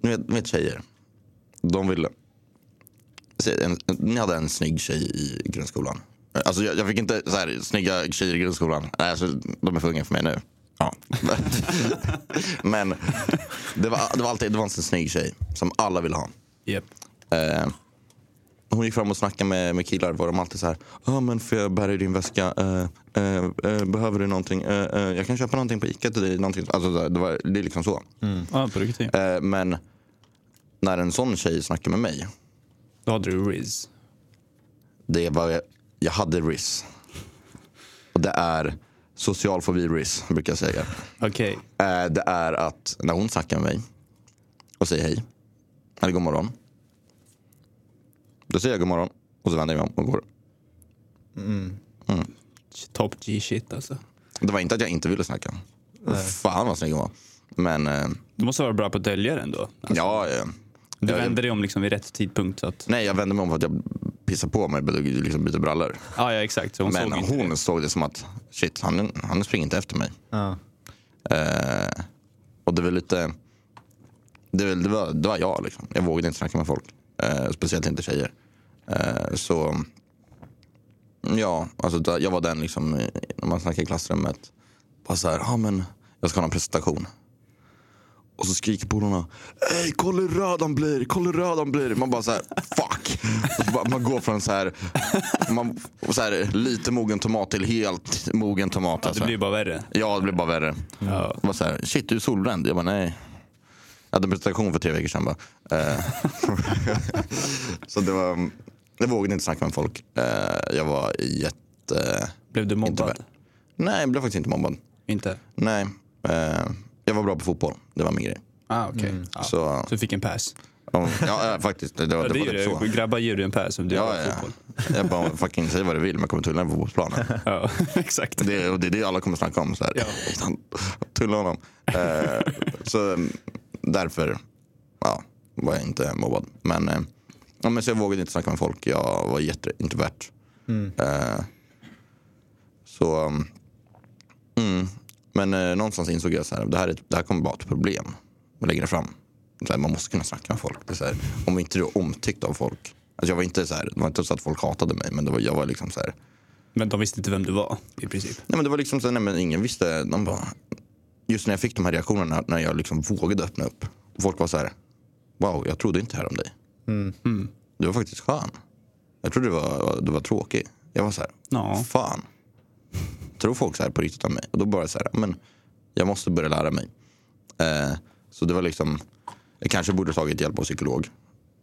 Ni vet, vet tjejer. De ville... En, ni hade en snygg tjej i grundskolan. Alltså jag, jag fick inte så här, snygga tjejer i grundskolan. Nej, alltså, de är för unga för mig nu. Ja. [LAUGHS] Men det var, det var alltid det var en sån snygg tjej som alla ville ha. Yep. Eh, hon gick fram och snackade med, med killar. Var de alltid så här. Ja, men får jag bära i din väska? Eh, eh, eh, behöver du någonting? Eh, eh, jag kan köpa någonting på Ica till dig. Någonting. Alltså, det, var, det är liksom så. Ja, på riktigt. Eh, men när en sån tjej snackar med mig. Då hade du Riz. Det var, jag, hade RIS. Och det är social fobi RIS brukar jag säga. Okej. Eh, det är att när hon snackar med mig och säger hej. Eller god morgon. Då säger jag god morgon och så vänder jag mig om och går. Top G-shit alltså. Det var inte att jag inte ville snacka. Fan vad snygg hon var. Men eh, Du måste vara bra på att dölja det ändå. Alltså, ja, eh, du jag- vände dig om liksom vid rätt tidpunkt. Så att, nej jag vände mig om för att jag pissade på mig och liksom byter brallor. ja, ja, exakt. Så hon Men såg hon det. såg det som att shit, han, han springer inte efter mig. ja. Eh, och det var lite... Det, var- det, var, det var jag liksom. Jag vågade inte snacka med folk. Eh, speciellt inte tjejer. Eh, så... Ja, alltså jag var den liksom, eh, när man snackar i klassrummet. Bara så här, ja men jag ska ha en presentation. Och så skriker polarna, Ey kolla hur röd han blir, kolla hur röd han blir. Man bara så här, fuck. Bara, man går från så här, man, så här, lite mogen tomat till helt mogen tomat. Alltså. det blir bara värre. Ja, det blev bara värre. Ja. Var så här, shit du är solbränd. Jag bara nej. Jag hade en presentation för tre veckor sedan bara. Eh, [LAUGHS] så det var, jag vågade inte snacka med folk. Eh, jag var jätte... Blev du mobbad? Inte Nej, jag blev faktiskt inte mobbad. Inte? Nej. Eh, jag var bra på fotboll. Det var min grej. Ah, okej. Ja. Så. Så, du fick en pass? ja, ja, faktiskt. Det, det, var- Ja, det det var typ så. Grabbar ger du en pass om du Ja, har ja. fotboll. Jag bara, fucking säg vad du vill men jag kommer tulla på fotbollsplanen. [LAUGHS] Ja, [LAUGHS] exakt. Det, och det är det alla kommer snacka om. Så här. Ja. [LAUGHS] Tulla honom. Eh, så mm, därför ja, var jag inte mobbad. Men, eh, ja, men så jag vågade inte snacka med folk. Jag var jätteintrovert. Eh, så, mm, men eh, någonstans insåg jag så här, det här, är, det här kommer vara ett problem längre fram. Så här, man måste kunna snacka med folk. Så här, om inte du är omtyckt av folk. Alltså jag var inte så här, det var inte så att folk hatade mig, men det var, jag var liksom så här, Men de visste inte vem du var i princip. Nej, men det var liksom så, nej, men ingen visste. De bara, just när jag fick de här reaktionerna, när jag liksom vågade öppna upp. Folk var så här, wow, jag trodde inte här om dig. Du var faktiskt skön. Jag trodde du var, du var tråkig. Jag var så här, Ja. fan. Tror folk så här på riktigt om mig? Och då bara så här, men jag måste börja lära mig. Eh, så det var liksom, jag kanske borde tagit hjälp av psykolog.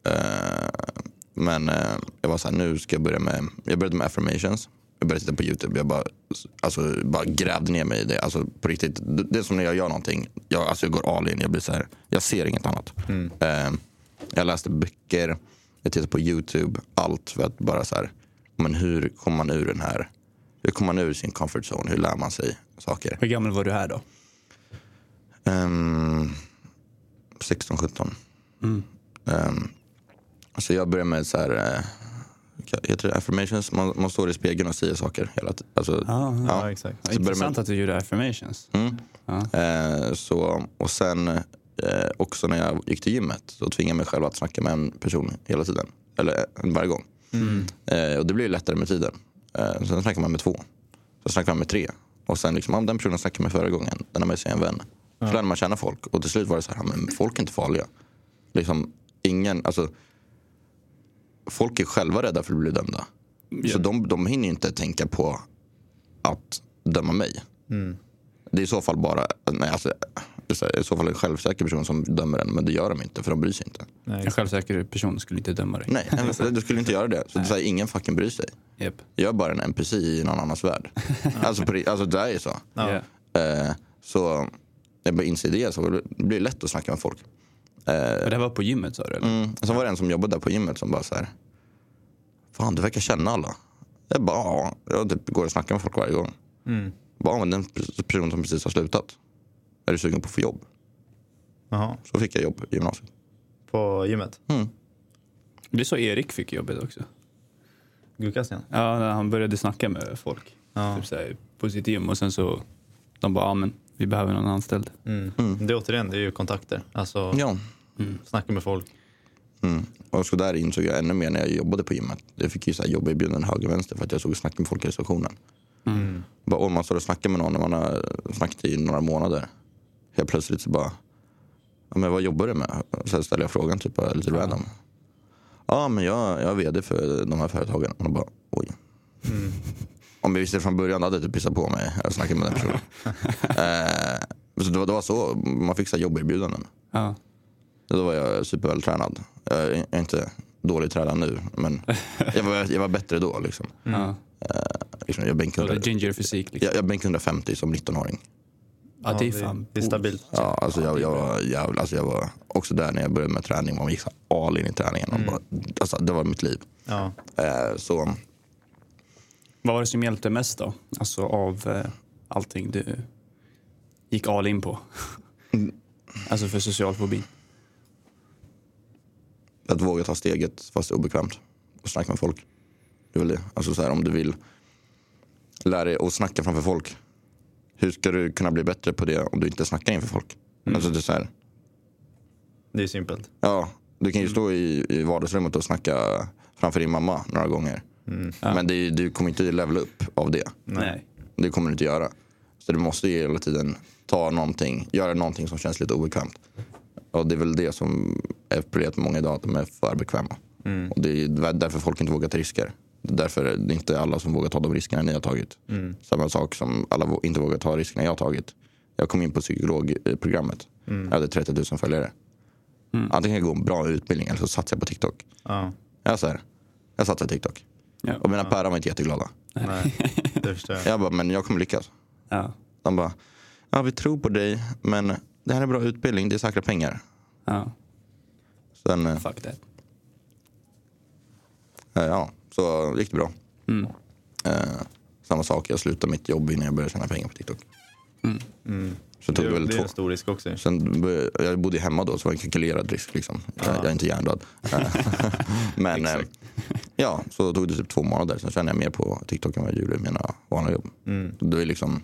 Eh, men eh, jag var så här, nu ska jag börja med, jag började med affirmations. jag började titta på YouTube. Jag bara, alltså, bara grävde ner mig i det. Alltså, på riktigt, det är som när jag gör någonting. Jag, alltså, jag går all in. Jag, blir så här, jag ser inget annat. Eh, jag läste böcker, jag tittade på YouTube. Allt för att bara så här, men hur kommer man ur den här? Hur kommer man ur sin comfort zone? Hur lär man sig saker? Hur gammal var du här då? Um, 16, 17. Mm. Um, så jag började med så här, heter det affirmations? Man, man står i spegeln och säger saker hela tiden. Alltså, Ja, ja. Ja, exakt. Så Intressant man- att du gjorde affirmations. Mm. Ja. Eh, så, och sen eh, också när jag gick till gymmet så tvingade jag mig själv att snacka med en person hela tiden. Eller eh, varje gång. Eh, och det blir lättare med tiden. Eh, sen snackar man med två. Så snackar man med tre. Och sen liksom, ja, den personen snackade med förra gången. Den har med sig en vän. Så lärde man känna folk. Och till slut var det så här, men folk är inte farliga. Liksom, ingen, alltså, folk är själva rädda för att bli dömda. Så de, de hinner inte tänka på att döma mig. Det är i så fall bara nej, alltså, i så fall en självsäker person som dömer en. Men det gör de inte för de bryr sig inte. Nej, En självsäker person skulle inte döma dig. Nej, du skulle inte göra det. Så det är så här, ingen fucking bryr sig. Yep. Jag är bara en NPC i någon annans värld. [LAUGHS] alltså, på, alltså det är ju så. Yeah. Eh, så jag bara inser det så det blir lätt att snacka med folk. Och det här var på gymmet sa du? Eller? Mm. Sen var det en som jobbade där på gymmet som bara så här. Fan du verkar känna alla. Jag bara ja. Jag typ går och snackar med folk varje gång. Mm. Bara, men den personen som precis har slutat. Är du sugen på att få jobb? Jaha. Så fick jag jobb i gymnasiet. På gymmet? Mm. Det är så Erik fick jobbet också. Gudkastningen? Ja, när han började snacka med folk Ja. typ så här, på sitt gym och sen så de bara, ja men vi behöver någon anställd. Mm. Det är återigen, det är ju kontakter. Alltså Ja. snacka med folk. Mm. Och så där insåg jag ännu mer när jag jobbade på gymmet. Jag fick ju så här jobba erbjudanden höger och vänster för att jag såg och snackade med folk i receptionen. Mm. Bara, om man står och snackar med någon när man har snackat i några månader. Helt plötsligt så bara, ja, men vad jobbar du med? Så ställer jag frågan typ lite random. Ja men jag, jag är vd för de här företagen. Och bara, oj. Om jag visste från början hade jag typ pissat på mig. Jag snackade med den personen. [LAUGHS] eh, så det var, det var så, man fick så jobberbjudanden. Ja. Då var jag supervältränad. Jag är inte dålig tränad nu, men jag var, jag var bättre då. Liksom. Ja. Liksom, jag bänkade Eller ginger fysik liksom. jag, jag bänkade 150 som 19-åring. Ja, det är fan det är stabilt. Ja, alltså jag, jag, var jävla, alltså jag var också där när jag började med träning. Man gick så all in i träningen. Och bara, alltså, det var mitt liv. Ja. Eh, så Vad var det som hjälpte mest då? Alltså av eh, allting du gick all in på? [LAUGHS] alltså för social fobi. att våga ta steget fast det är obekvämt. Och snacka med folk. Det är väl det. Alltså så här, om du vill lära dig att snacka framför folk. Hur ska du kunna bli bättre på det om du inte snackar inför folk? Alltså det är så här, Det är simpelt. Ja, du kan ju stå i, i vardagsrummet och snacka framför din mamma några gånger. Men det, du kommer inte levela upp av det. Nej. Det kommer du inte göra. Så du måste ju hela tiden ta någonting, göra någonting som känns lite obekvämt. Och det är väl det som är problemet med många idag, att de är för bekväma. Och det är därför folk inte vågar ta risker. Det är därför det inte alla som vågar ta de riskerna ni har tagit. Samma sak som alla inte vågar ta riskerna jag har tagit. Jag kom in på psykologprogrammet. Jag hade 30 000 följare. Antingen kan jag gå en bra utbildning eller så satsar jag på TikTok. Ja. Jag, så här, jag satsar på TikTok. Ja. Och mina päron var inte jätteglada. Nej, det förstår jag. Jag bara, men jag kommer lyckas. Ja. De bara, ja vi tror på dig men det här är bra utbildning, det är säkra pengar. ja. Sen, eh, Fuck that. ja, så gick det bra. Mm. Eh, samma sak, jag slutade mitt jobb innan jag började tjäna pengar på TikTok. Mm. Så tog Det, det är- väl det är två. en stor risk också. Sen jag bodde hemma då så det var en kalkylerad risk. Liksom. Jag, jag är inte hjärndöd. [LAUGHS] Men eh, ja, så tog det typ två månader. Sen tjänade jag mer på TikTok än vad jag gjorde i mina vanliga jobb. Mm. Det är liksom,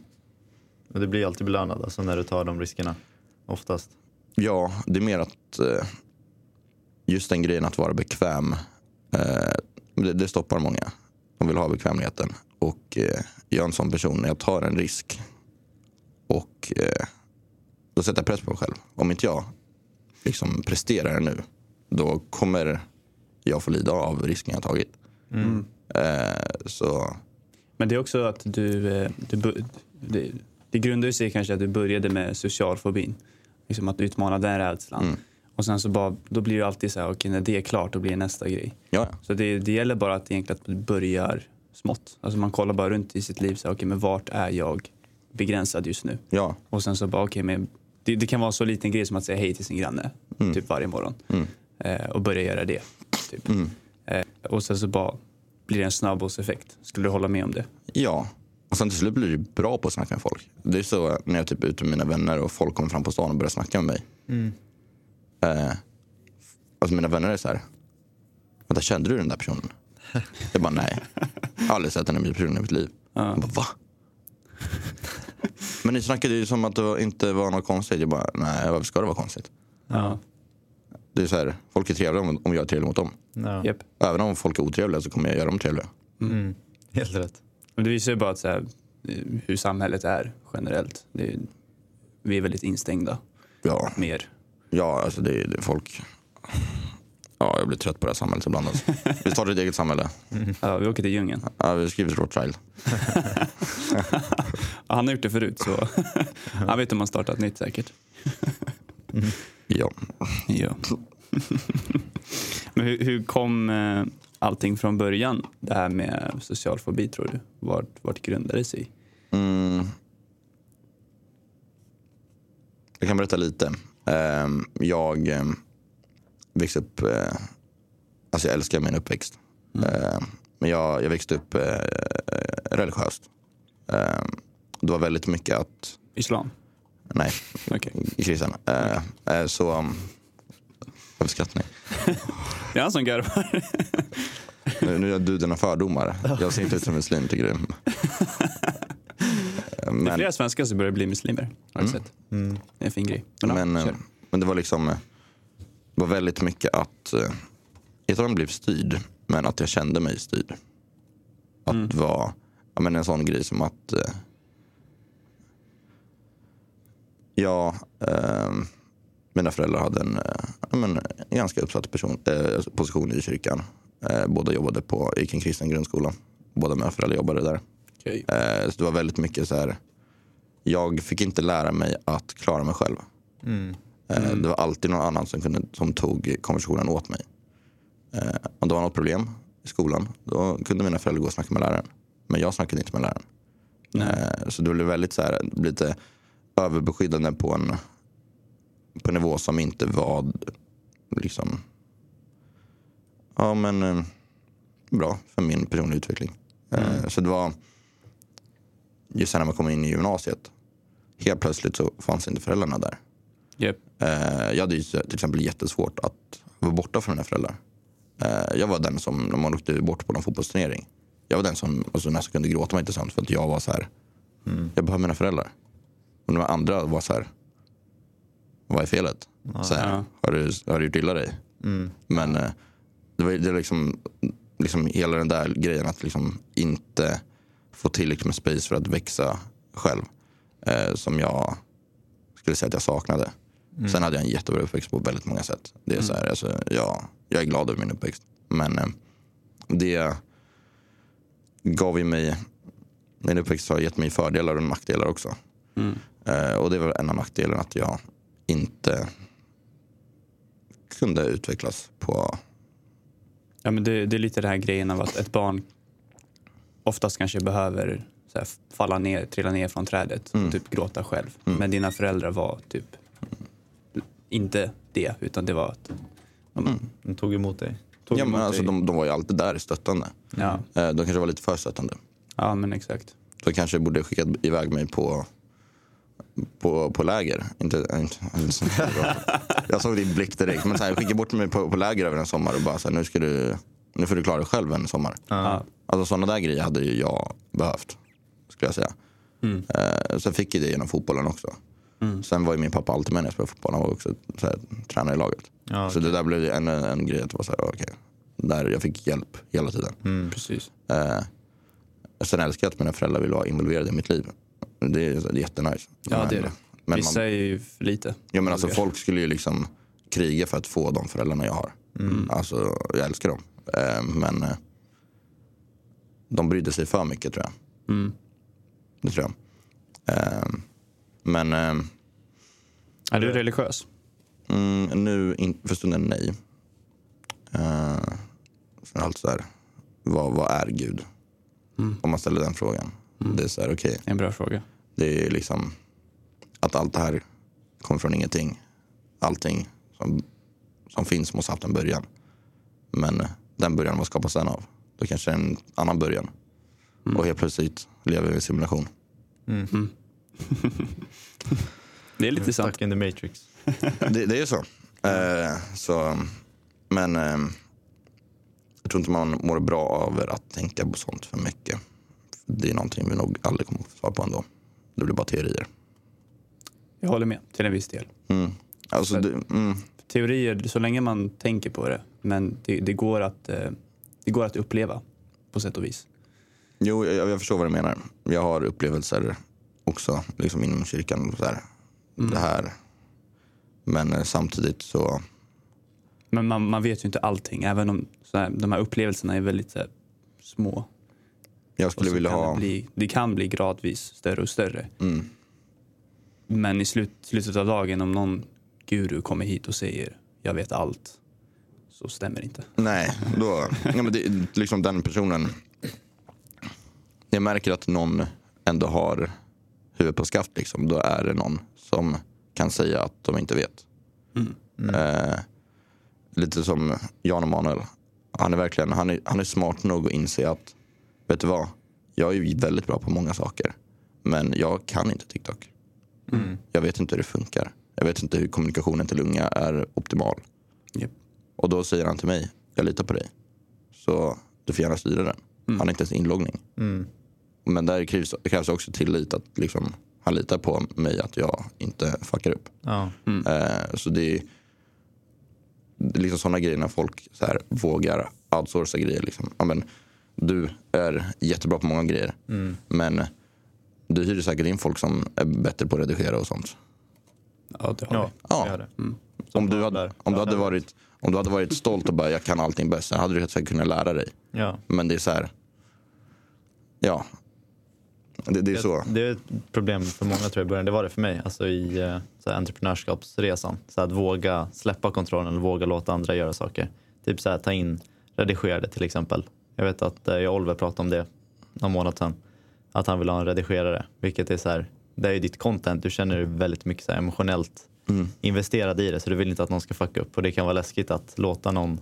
Och det blir alltid belönat alltså, när du tar de riskerna. Oftast. Ja, det är mer att eh, just den grejen att vara bekväm, eh, det, det stoppar många. De vill ha bekvämligheten. Och eh, jag är en sån person, när jag tar en risk och eh, då sätter jag press på mig själv. Om inte jag liksom presterar nu, då kommer jag få lida av risken jag tagit. Eh, så Men det är också att du... eh, du bu- det, det grundar ju sig kanske att du började med socialfobin. Liksom att utmana den rädslan. Och sen så bara, då blir det alltid så här, okej när det är klart då blir det nästa grej. ja, Så det, det gäller bara att egentligen att du börjar smått. Alltså man kollar bara runt i sitt liv, så här, okej men vart är jag begränsad just nu? Ja, Och sen så bara, okej men det, det kan vara så liten grej som att säga hej till sin granne, Mm. typ varje morgon. Eh, och börja göra det. Typ. Mm. Eh, och sen så bara blir det en snabbhållseffekt. Skulle du hålla med om det? ja. Och sen till slut blir du bra på att snacka med folk. Det är så när jag typ är ute med mina vänner och folk kommer fram på stan och börjar snacka med mig. Eh, alltså mina vänner är så här. Vänta, kände du den där personen? Jag bara nej. Jag har aldrig sett en person i mitt liv. Jag bara, va? Men ni snackade ju som att det inte var något konstigt. Jag bara, nej varför ska det vara konstigt? Ja. Det är så här, folk är trevliga om, om jag är trevlig mot dem. Ja. Japp. Även om folk är otrevliga så kommer jag göra dem trevliga. Mm. Helt rätt. Men det visar ju bara att, så här, hur samhället är generellt. Det är, vi är väldigt instängda Ja, mer. Ja alltså det är, det folk. Ja, jag blir trött på det här samhället ibland. Alltså. Vi startar ett eget samhälle. Ja, vi åker till djungeln. Ja, vi skriver Rothschild. [LAUGHS] Ja, han har gjort det förut så [LAUGHS] han vet om han startat nytt säkert. [LAUGHS] Ja. Ja. Men hur, hur kom eh, allting från början? Det här med social fobi tror du? Vart, vart grundade det sig? Mm. Jag kan berätta lite. Ehm, jag ehm, växte upp, eh, alltså jag älskar min uppväxt. Ehm, men jag, jag växte upp eh, religiöst. Det var väldigt mycket att, Islam? nej, Okej. kristen. Eh, eh, så, varför skrattar ni? Det är han som garvar. Nu, nu gör du dina fördomar. Jag ser inte ut som muslim tycker du. [LAUGHS] Det är Men, flera svenskar som börjar bli muslimer. Har du sett? Det är en fin grej. Men, men, eh, men det var liksom eh, det var väldigt mycket att jag tror jag blev styrd, men att jag kände mig styrd. Att vara ja, men en sån grej som att eh, ja, eh, mina föräldrar hade en, eh, men, en ganska uppsatt person, eh, position i kyrkan. Eh, båda jobbade på, gick en kristen grundskola. Båda mina föräldrar jobbade där. Eh, så det var väldigt mycket så här. Jag fick inte lära mig att klara mig själv. Eh, Det var alltid någon annan som, kunde, som tog konversationen åt mig. Eh, om det var något problem i skolan, då kunde mina föräldrar gå och snacka med läraren. Men jag snackade inte med läraren. Eh, så det blev väldigt så här, lite överbeskyddande på en, på en nivå som inte var liksom, ja men bra för min personliga utveckling. Eh, Så det var, just när man kom in i gymnasiet, helt plötsligt så fanns inte föräldrarna där. Japp. Eh, jag hade ju till exempel jättesvårt att vara borta från mina föräldrar. Eh, jag var den som, när man åkte bort på någon fotbollsturnering, jag var den som alltså, nästan kunde gråta mig inte sömns för att jag var så här, jag behöver mina föräldrar. Och de andra var så här, vad är felet? Så här, Ja. har, du, har du gjort illa dig? Men eh, det var det är liksom, liksom hela den där grejen att liksom inte få tillräckligt med space för att växa själv. Eh, som jag skulle säga att jag saknade. Sen hade jag en jättebra uppväxt på väldigt många sätt. Det är så här, alltså, jag, jag är glad över min uppväxt. Men eh, det gav ju mig, min uppväxt har gett mig fördelar och nackdelar också. Eh, och det var en av nackdelarna att jag inte kunde utvecklas på Ja, men det, det är lite den här grejen av att ett barn oftast kanske behöver här, falla ner, trilla ner från trädet Mm. och typ gråta själv. Men dina föräldrar var typ inte det, utan det var att de, De tog emot dig. Tog Ja, emot men alltså, dig. de, de var ju alltid där stöttande. ja, Eh, De kanske var lite för stöttande. ja, men exakt. De kanske borde skickat iväg mig på, på, på läger. Inte, inte, inte, [LAUGHS] jag såg din blick direkt. Men så här, skicka bort mig på, på läger över en sommar och bara så här, nu, ska du, nu får du klara dig själv en sommar. Ja. Alltså sådana där grejer hade ju jag behövt. Skulle jag säga. Eh, sen fick jag det genom fotbollen också. Sen var ju min pappa alltid med när jag spelade fotboll. Han var också så här, tränare i laget. Ja, Så det där blev ju en, en grej att det var så här, okej. Där jag fick hjälp hela tiden. Precis. Eh, sen älskar jag att mina föräldrar vill vara involverade i mitt liv. Det är, det är jättenice. Ja, det är det. Men Vissa man, är ju för lite. ja, men alltså, folk skulle ju liksom kriga för att få de föräldrarna jag har. Alltså, jag älskar dem. Eh, men eh, de brydde sig för mycket tror jag. Mm. Det tror jag. Eh, men Är du religiös? mm, nu in, för stunden nej. Sen allt så här, vad, vad är Gud? Om man ställer den frågan. Det är så här, okej, En bra fråga. det är liksom att allt det här kommer från ingenting. Allting som, som finns måste ha haft en början. Men den början, vad skapas den av? Då kanske det är en annan början. Och helt plötsligt lever vi i en simulation. [LAUGHS] Det är lite sant. Stuck in the matrix. Det, det är ju så. Eh, så. Men eh, jag tror inte man mår bra av att tänka på sånt för mycket. Det är någonting vi nog aldrig kommer att få svar på ändå. Det blir bara teorier. Jag håller med till en viss del. Mm. Alltså, det, mm, Teorier, så länge man tänker på det, men det, det, går, att, eh, det går att uppleva på sätt och vis. jo, jag, jag förstår vad du menar. Jag har upplevelser också liksom inom kyrkan. Så här, Det här. Men eh, samtidigt så... Men man, man vet ju inte allting, även om så här, de här upplevelserna är väldigt så här, små. Jag skulle vilja ha... det, bli, det kan bli gradvis större och större. Mm, Men i slut, slutet av dagen, om någon guru kommer hit och säger jag vet allt, så stämmer det inte. Nej, då, ja, men det, liksom den personen. Jag märker att någon ändå har huvudet på skaft. Liksom. Då är det någon som kan säga att de inte vet. Eh, lite som Jan Emanuel. Han är verkligen han är, han är smart nog att inse att vet du vad, jag är väldigt bra på många saker. Men jag kan inte TikTok. Jag vet inte hur det funkar. Jag vet inte hur kommunikationen till unga är optimal. Japp. Och då säger han till mig, jag litar på dig. Så du får gärna styra den. Han har inte ens inloggning. Mm. Men där krävs, krävs också tillit att liksom, han litar på mig att jag inte fuckar upp. Ja. Eh, så det är, det är liksom sådana grejer när folk så här, vågar outsourca grejer. Liksom. Ja, men, du är jättebra på många grejer. Men du hyr säkert in folk som är bättre på att redigera och sånt. Ja, det har Ja, vi. Ja. det gör det. Om du, hade, om, du hade varit, om du hade varit stolt och bara jag kan allting bäst, så hade du säkert kunnat lära dig. Ja. Men det är så här, ja. Det, det är så. Det är ett problem för många tror jag i början. Det var det för mig. Alltså i eh, så här, entreprenörskapsresan. Så att våga släppa kontrollen eller våga låta andra göra saker. Typ så här, ta in redigerade till exempel. Jag vet att eh, jag och Oliver pratade om det någon månad sedan. Att han vill ha en redigerare. Vilket är så här, det är ju ditt content. Du känner dig väldigt mycket så emotionellt investerad i det. Så du vill inte att någon ska fucka upp. Och det kan vara läskigt att låta någon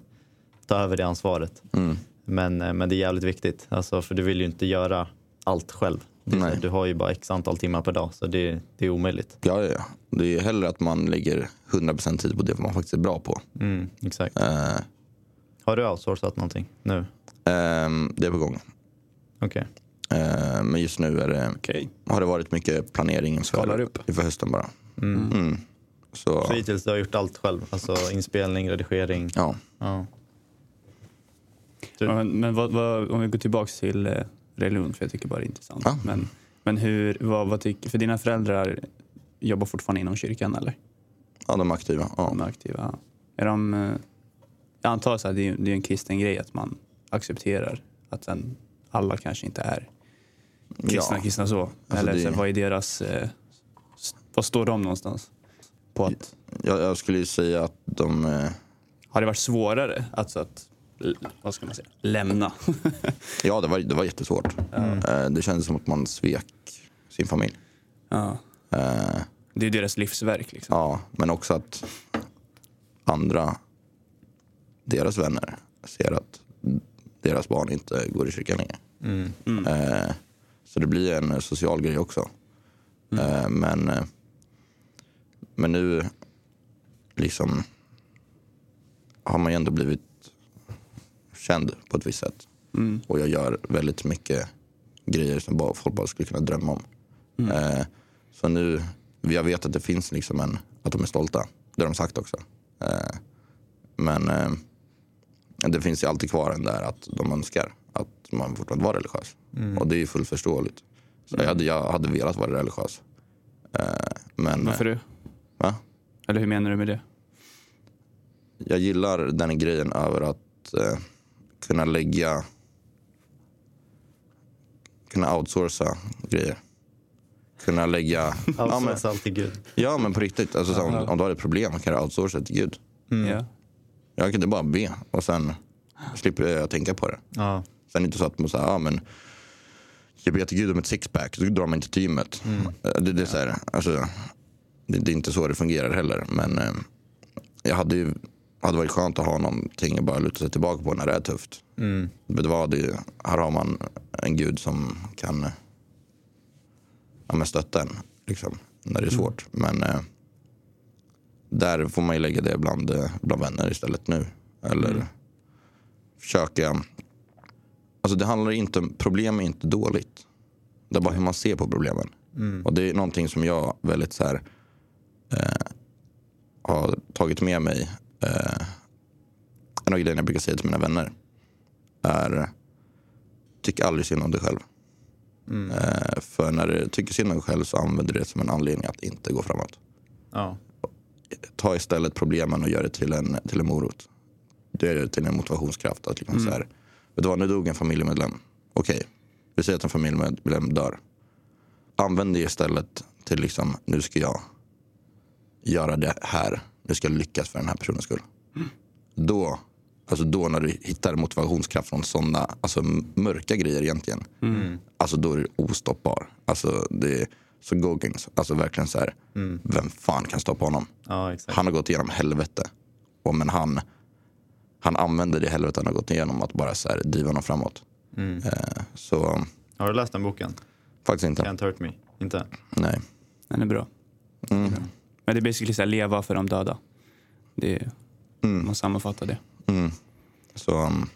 ta över det ansvaret. Mm. Men, eh, men det är jävligt viktigt. Alltså, för du vill ju inte göra allt själv. Så du har ju bara x antal timmar per dag. Så det, det är omöjligt. Ja, ja. Det är hellre att man lägger 100% tid på det man faktiskt är bra på. Mm, exakt. Eh, Har du outsourcat någonting nu? ehm, det är på gång. Okej. Eh, men just nu är det, Okej. har det varit mycket planering inför, inför hösten bara. Mm. Så, Så hittills du har gjort allt själv? Alltså inspelning, redigering? ja. Ja. Ja, men men vad, vad, om vi går tillbaka till eh, religion, för jag tycker bara det är intressant. Ja. Men, men hur, vad, vad tycker, för dina föräldrar jobbar fortfarande inom kyrkan eller? ja, de är aktiva. Ja. De är aktiva. Är de, eh, jag antar att det är, det är en kristen grej att man accepterar att sen alla kanske inte är kristna, Ja. kristna så. Alltså eller det- så, vad är deras, eh, vad står de någonstans? På att, Jag, jag skulle ju säga att de... Eh, har det varit svårare alltså att, vad ska man säga, lämna? [LAUGHS] ja, det var, det var jättesvårt. Eh, det kändes som att man svek sin familj. ja. Eh, Det är deras livsverk liksom. ja, men också att andra, deras vänner, ser att deras barn inte går i kyrkan längre. Mm. Eh, så det blir en eh, social grej också. Eh, men, eh, men nu liksom har man ju ändå blivit känd på ett visst sätt. Mm. Och jag gör väldigt mycket grejer som bara, folk bara skulle kunna drömma om. Eh, så nu, jag vet att det finns liksom en, att de är stolta. Det har de sagt också. Men det finns ju alltid kvar en där att de önskar att man fortfarande var religiös. Och det är ju fullt förståeligt. Så jag, hade, jag hade velat vara religiös. Eh, men Varför du? va? Eller hur menar du med det? jag gillar den grejen över att eh, kunna lägga kunna outsourca grejer. Kunna lägga... [LAUGHS] ja, men, Outsourca allt till Gud. ja, men på riktigt. Alltså, så, om, om du har ett problem kan du outsourca till Gud. Ja. Jag kan inte bara be och sen [GASPS] slipper jag tänka på det. Ja. Sen är det inte så att man säger, ja men jag ber till Gud om ett sixpack, så drar man inte till gymmet. Eh, Det, det, är så här, alltså, det, det är inte så det fungerar heller. Men eh, jag hade ju hade varit skönt att ha någonting att bara luta sig tillbaka på när det är tufft. Mm. Vet du vad, det, här har man en gud som kan eh, ja, men stötta en liksom, när det är svårt. Men eh, där får man ju lägga det bland, eh, bland vänner istället nu. Eller försöka... Alltså det handlar inte om, problem är inte dåligt. Det är bara hur man ser på problemen. Och det är någonting som jag väldigt så här, eh, har tagit med mig. Eh, en av grejerna jag brukar säga till mina vänner är tyck aldrig synd om dig själv. Eh, för när du tycker synd om dig själv så använder du det som en anledning att inte gå framåt. Ja. Ta istället problemen och gör det till en, till en morot. Gör det till en motivationskraft. Att liksom så här, vet du vad, nu dog en familjemedlem. Okej, vi säger att en familjemedlem dör. Använd det istället till liksom, nu ska jag göra det här. Nu ska jag lyckas för den här personens skull. Då, alltså då när du hittar motivationskraft från sådana alltså mörka grejer egentligen. Alltså då är du ostoppbar. Alltså det är så Goggins. Alltså verkligen så här, vem fan kan stoppa honom? ja. Han har gått igenom helvete. Och men han, han använder det helvetet han har gått igenom att bara så här, driva honom framåt. Eh, så Har du läst den boken? faktiskt inte. Can't hurt me? Inte? Nej. Den är bra. Mm. Men det är basically så här, leva för de döda. Det är, Man sammanfattar det. Mm. Så um,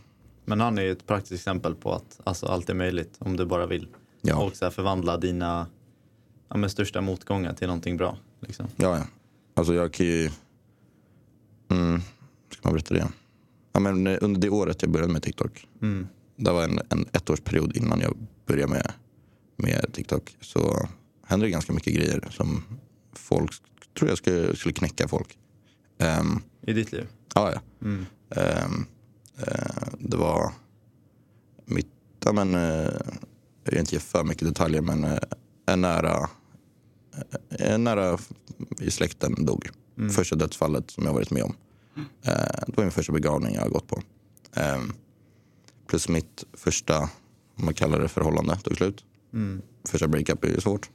Men han är ju ett praktiskt exempel på att alltså, allt är möjligt om du bara vill. Ja. Och så här, förvandla dina ja, men, största motgångar till någonting bra. Liksom. ja, ja. Alltså jag kan ju... Mm, ska man berätta det? Ja, men eh, under det året jag började med TikTok. Mm. Det var en, en ettårsperiod innan jag började med, med TikTok. Så hände det ganska mycket grejer som folk tror jag skulle, skulle knäcka folk. Ehm, I ditt liv? Ja, ja. Mm. Ehm, eh, det var mitt, ja men, eh, jag vill inte ge för mycket detaljer men eh, en nära, en nära i släkten dog. Första dödsfallet som jag varit med om. Eh, det var min första begravning jag har gått på. Ehm, plus mitt första, om man kallar det förhållande, tog slut. Mm. Första breakup är ju svårt.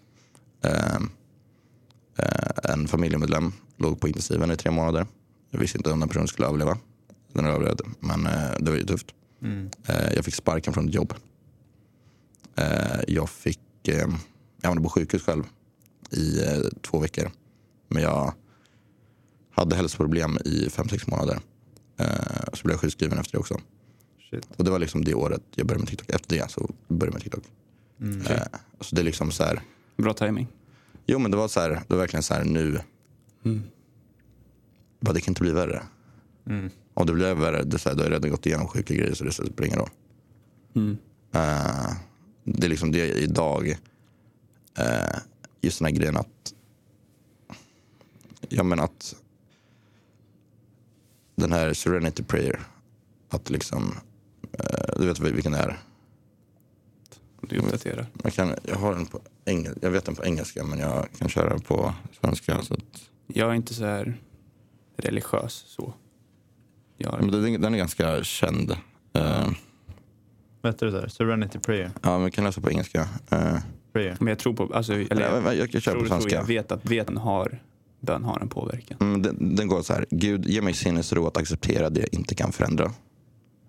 Ehm, eh, en familjemedlem låg på intensiven i tre månader. Jag visste inte om den personen skulle överleva. Den överlevde, men eh, det var ju tufft. Mm. Jag fick sparken från ett jobb. Jag fick, jag hamnade på sjukhus själv i två veckor. Men jag hade hälsoproblem i fem, sex månader. Eh, så blev jag sjukskriven efter det också. Shit. Och det var liksom det året jag började med TikTok. Efter det så började jag med TikTok. Mm. Eh, så det är liksom så här, Bra timing. jo men det var så här, det var verkligen så här nu, Mm. bara, det kan inte bli värre. Mm. Om det blir värre, det är så här, då har jag redan gått igenom sjuka grejer så det spelar ingen roll. Mm. Eh, det är liksom det idag. Uh, just den här grejen att... Ja men att... Den här serenity prayer. Att liksom... eh, du vet vilken det är? Du uppdaterar. Jag, kan, jag, har den på engel, jag vet den på engelska men jag kan köra den på svenska. Så att, Jag är inte så här religiös så. Jag, men den, den är ganska känd. Uh, Vad heter det där? Serenity prayer? ja, men kan läsa på engelska. Uh, prayer. men jag tror på, alltså, eller jag, jag, jag, jag kör tror, på tror svenska. jag vet att beten har, bön har en påverkan. Mm, den, den går så här. Gud, ge mig sinnesro att acceptera det jag inte kan förändra.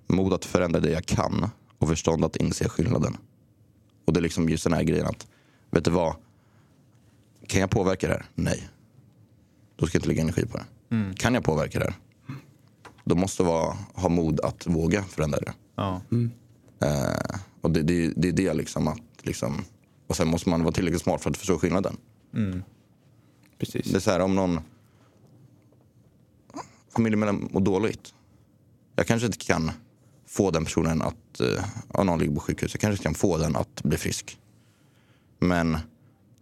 Mod att förändra det jag kan och förstånd att inse skillnaden. Och det är liksom just den här grejen att, vet du vad? Kan jag påverka det här? Nej. Då ska jag inte lägga energi på det. Mm. Kan jag påverka det här? Då måste jag ha mod att våga förändra det. Ja. Eh, och det, det, det är det liksom att, liksom, och sen måste man vara tillräckligt smart för att förstå skillnaden. Mm. Precis. Det är så här om någon familjemedlem mår dåligt. Jag kanske inte kan få den personen att, eh, ja, någon ligger på sjukhus, jag kanske kan få den att bli frisk. Men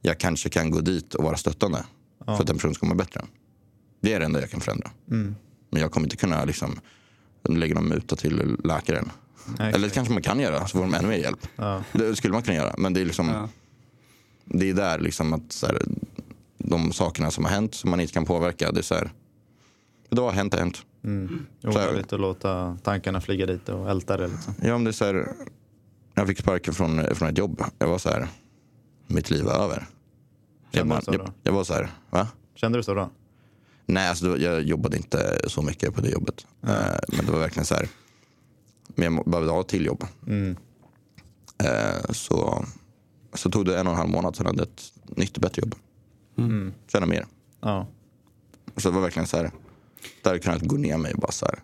jag kanske kan gå dit och vara stöttande för att den personen ska må bättre. Det är det enda jag kan förändra. Mm. Men jag kommer inte kunna liksom, lägga någon muta till läkaren. Nej, Eller exakt. kanske man kan göra, så får de ännu mer hjälp. Ja. Det skulle man kunna göra. Men det är liksom, Ja. det är där liksom att så här, de sakerna som har hänt som man inte kan påverka. Det är så här, det har hänt, har hänt. Mm. Onödigt att låta tankarna flyga dit och älta det. Liksom. Ja, men det är så här, jag fick sparken från, från ett jobb. Jag var så här, mitt liv är över. Jag, Kände bara, du så jag, jag var så här, va? Kände du så då? Nej, alltså, det jag jobbade inte så mycket på det jobbet. Eh, men det var verkligen så här, men jag behövde ha ett till jobb. Mm. Eh, så, så tog det en och en halv månad jag hade ett nytt bättre jobb. Mm. Tjäna mer. Ja. Så det var verkligen så här, där hade kunnat gå ner mig och bara så här,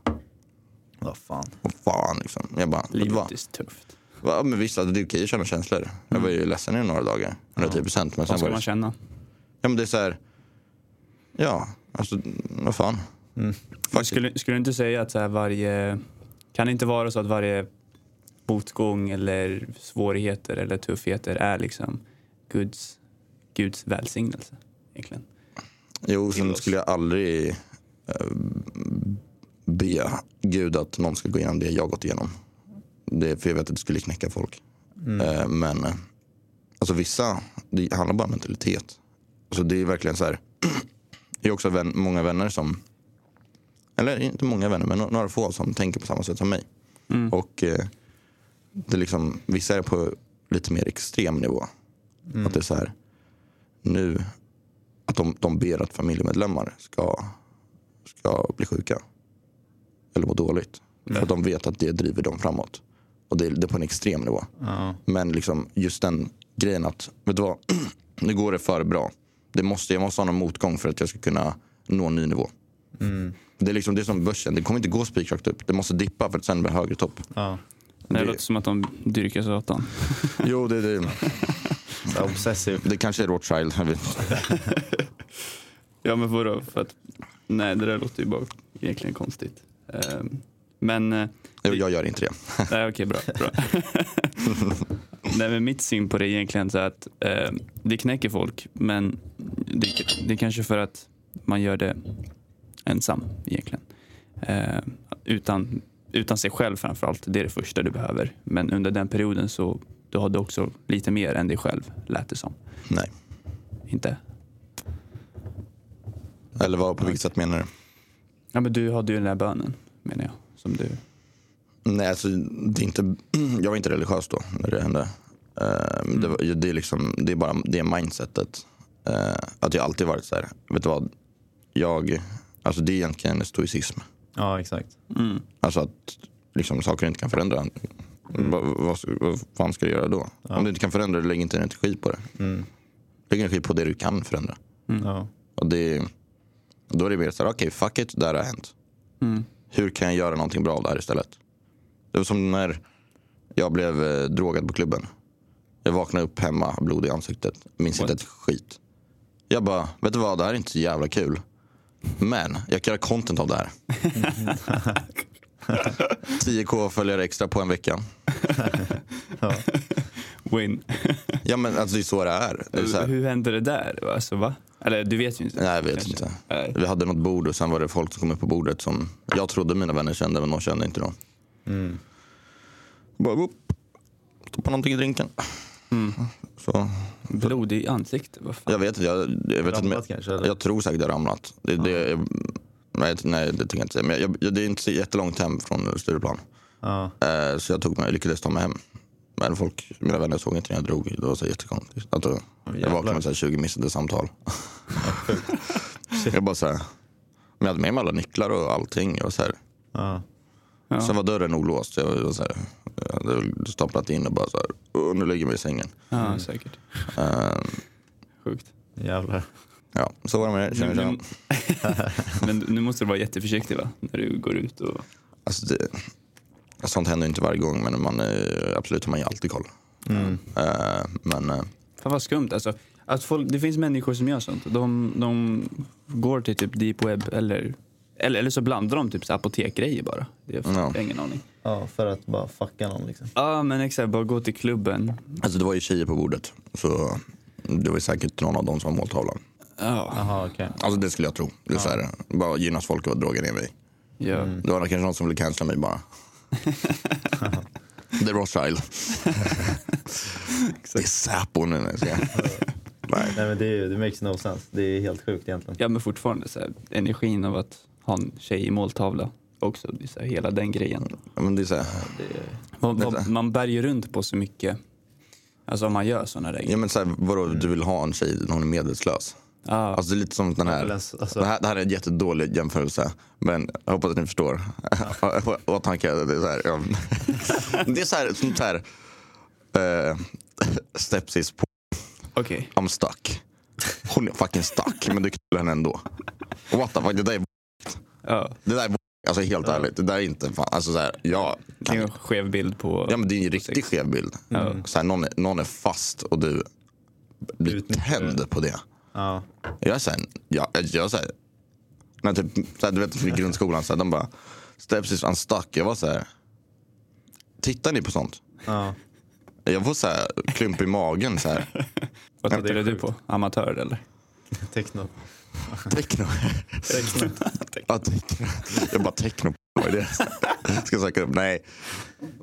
Vad fan. vad fan liksom. Jag bara? Livet är tufft. Ja, men visst, alltså, det är okej att känna känslor. Jag var ju ledsen i några dagar, 110 procent. Vad ska man det, känna? ja, men det är så här, ja, alltså vad fan. Mm. Skulle, skulle du inte säga att så här varje... Kan det inte vara så att varje motgång eller svårigheter eller tuffheter är liksom Guds, Guds välsignelse egentligen? Jo, sen skulle jag aldrig eh, be Gud att någon ska gå igenom det jag gått igenom. Det, för jag vet att det skulle knäcka folk. Eh, men eh, alltså vissa, det handlar bara om mentalitet. Alltså det är verkligen så här. [CLEARS THROAT] Jag har också vän, många vänner som, eller inte många vänner, men några få som tänker på samma sätt som mig. Mm. Och eh, det är liksom, vissa är på lite mer extrem nivå. Att det är så här, nu, att de, de ber att familjemedlemmar ska, ska bli sjuka. Eller må dåligt. För att de vet att det driver dem framåt. Och det är, det är på en extrem nivå. Ja. Men liksom just den grejen att, vet du vad, [CLEARS THROAT] nu går det för bra. Det måste, jag måste ha någon motgång för att jag ska kunna nå en ny nivå. Mm. Det är, liksom, det är som börsen, det kommer inte gå spikrakt upp. Det måste dippa för att sen bli högre topp. Ja. Det Det- låter som att de dyrkar Satan. Jo, det, det, [LAUGHS] Så här obsessive. det kanske är Rothschild. Jag vet. Ja men vadå? För att, nej det där låter ju bara egentligen konstigt. Ehm, men, eh, Jag, gör inte det. nej okej bra. bra. [LAUGHS] nej men mitt syn på det är egentligen så att eh, det knäcker folk men det, det är kanske för att man gör det ensam egentligen. Eh, utan, utan sig själv framförallt, det är det första du behöver. Men under den perioden så du hade också lite mer än dig själv, lät det som. Nej. Inte? Eller vad, på vilket sätt menar du? Ja men du hade ju den där bönen menar jag. Som du... Nej, alltså, det är inte, [CLEARS THROAT] jag var inte religiös då när det hände. Eh, det, var, det, är liksom, det är bara det mindsetet. Eh, att jag alltid varit så här, vet du vad? Jag, alltså det är egentligen stoicism. Ja, exakt. Mm. Alltså att liksom, saker inte kan förändra. Vad, vad, vad fan ska du göra då? Om du inte kan förändra det, lägg inte energi på det. Mm. Lägg energi på det du kan förändra. Ja. Och det, då är det mer så här, okej fuck it, det här har hänt. Mm. Hur kan jag göra någonting bra av det här istället? Det var som när jag blev eh, drogad på klubben. Jag vaknade upp hemma, blod i ansiktet. Minns inte ett skit. Jag bara, vet du vad, det här är inte så jävla kul. Men jag kan göra content av det här. [LAUGHS] [LAUGHS] 10k följare extra på en vecka. [LAUGHS] Win. [LAUGHS] Ja men alltså det är så det är. Det är så här, Hur hände det där? Alltså, va? Eller du vet ju inte. nej jag vet kanske. inte. Nej. Vi hade något bord och sen var det folk som kom upp på bordet som jag trodde mina vänner kände men de kände inte dem. Mm. Bara upp, stoppa någonting i drinken. Mm. Så, Blod i ansiktet? Vad fan? jag vet inte, jag, jag, vet Ramlat eller? jag tror säkert jag ramlat. Det, det, nej, nej, det tänker jag inte säga. Men jag, jag, det är inte så jättelångt hem från Stureplan. Ja. Eh, så jag tog mig, lyckades ta mig hem. Men folk, mina vänner såg inte när jag drog. Det var så jättekonstigt. Att då, jag vaknade med så här 20 missade samtal. [LAUGHS] [LAUGHS] jag bara så här, men jag hade med mig alla nycklar och allting. Jag var så här, Ja. Ja. Sen var dörren olåst. Jag var så här, jag hade staplat in och bara så här, "Åh, nu lägger jag mig i sängen. Ja, säkert. Eh, Sjukt. Jävlar. Ja, så var det med det. Känner Men, jag. [LAUGHS] men, nu måste du vara jätteförsiktig va? När du går ut och... Alltså det, sånt händer inte varje gång, men man, eh, absolut har man ju alltid koll. Mm. Eh, men eh, Fan vad skumt alltså. Att folk, det finns människor som gör sånt. De, de går till typ deep web eller, eller, eller så blandar de typ så apotekgrejer bara. Det är fan, Ja. jag har ingen aning. Ja, för att bara fucka någon liksom. Ja men exakt, bara gå till klubben. alltså det var ju tjejer på bordet. Så det var ju säkert någon av dem som var måltavlan. Ja, Jaha, okej. Alltså det skulle jag tro. Det är så här, bara gynnas folk och droga ner mig. ja. Det var kanske någon som ville cancella mig bara. [LAUGHS] Det är Rothschild. det är Säpo nu. ska- [LAUGHS] Nej. Nej men det, är, det makes no sense. Det är helt sjukt egentligen. ja men fortfarande så här, energin av att ha en tjej i måltavla också. Det är så här, hela den grejen. Men det är så här, Det är, Man, är man, man bär ju runt på så mycket. Alltså om man gör sådana där Ja grejer. men så här, vadå, du vill ha en tjej när hon är medvetslös? Ja. Alltså det är lite som den här, Alltså- det här, det här är en jättedålig jämförelse. Men jag hoppas att ni förstår. Och- och tanken, det är så här, ja. [LAUGHS] Det är så här, som så här uh, stepsis på Okej. I'm stuck. Hon är fucking stuck, men du knullar henne ändå. What the fuck, det där är Ja. det där är Alltså helt ärligt, det där är inte fan, alltså så här, jag Det är en skev bild på... Ja men det är en riktigt skev bild. Så här, någon, är, någon är fast och du blir Utnyttjar tänd på det. Ja. Jag är såhär, jag, jag, jag är såhär, när typ, så här, du vet i grundskolan, så här, de bara steps is unstuck. Jag var så här. tittar ni på sånt? Ja. Jag får så här klump i magen så här. [LAUGHS] Vad tittade du på? Amatör eller? [LAUGHS] Techno. Techno. [LAUGHS] ja, techno. Jag bara techno. Vad är det? Ska söka upp. Nej.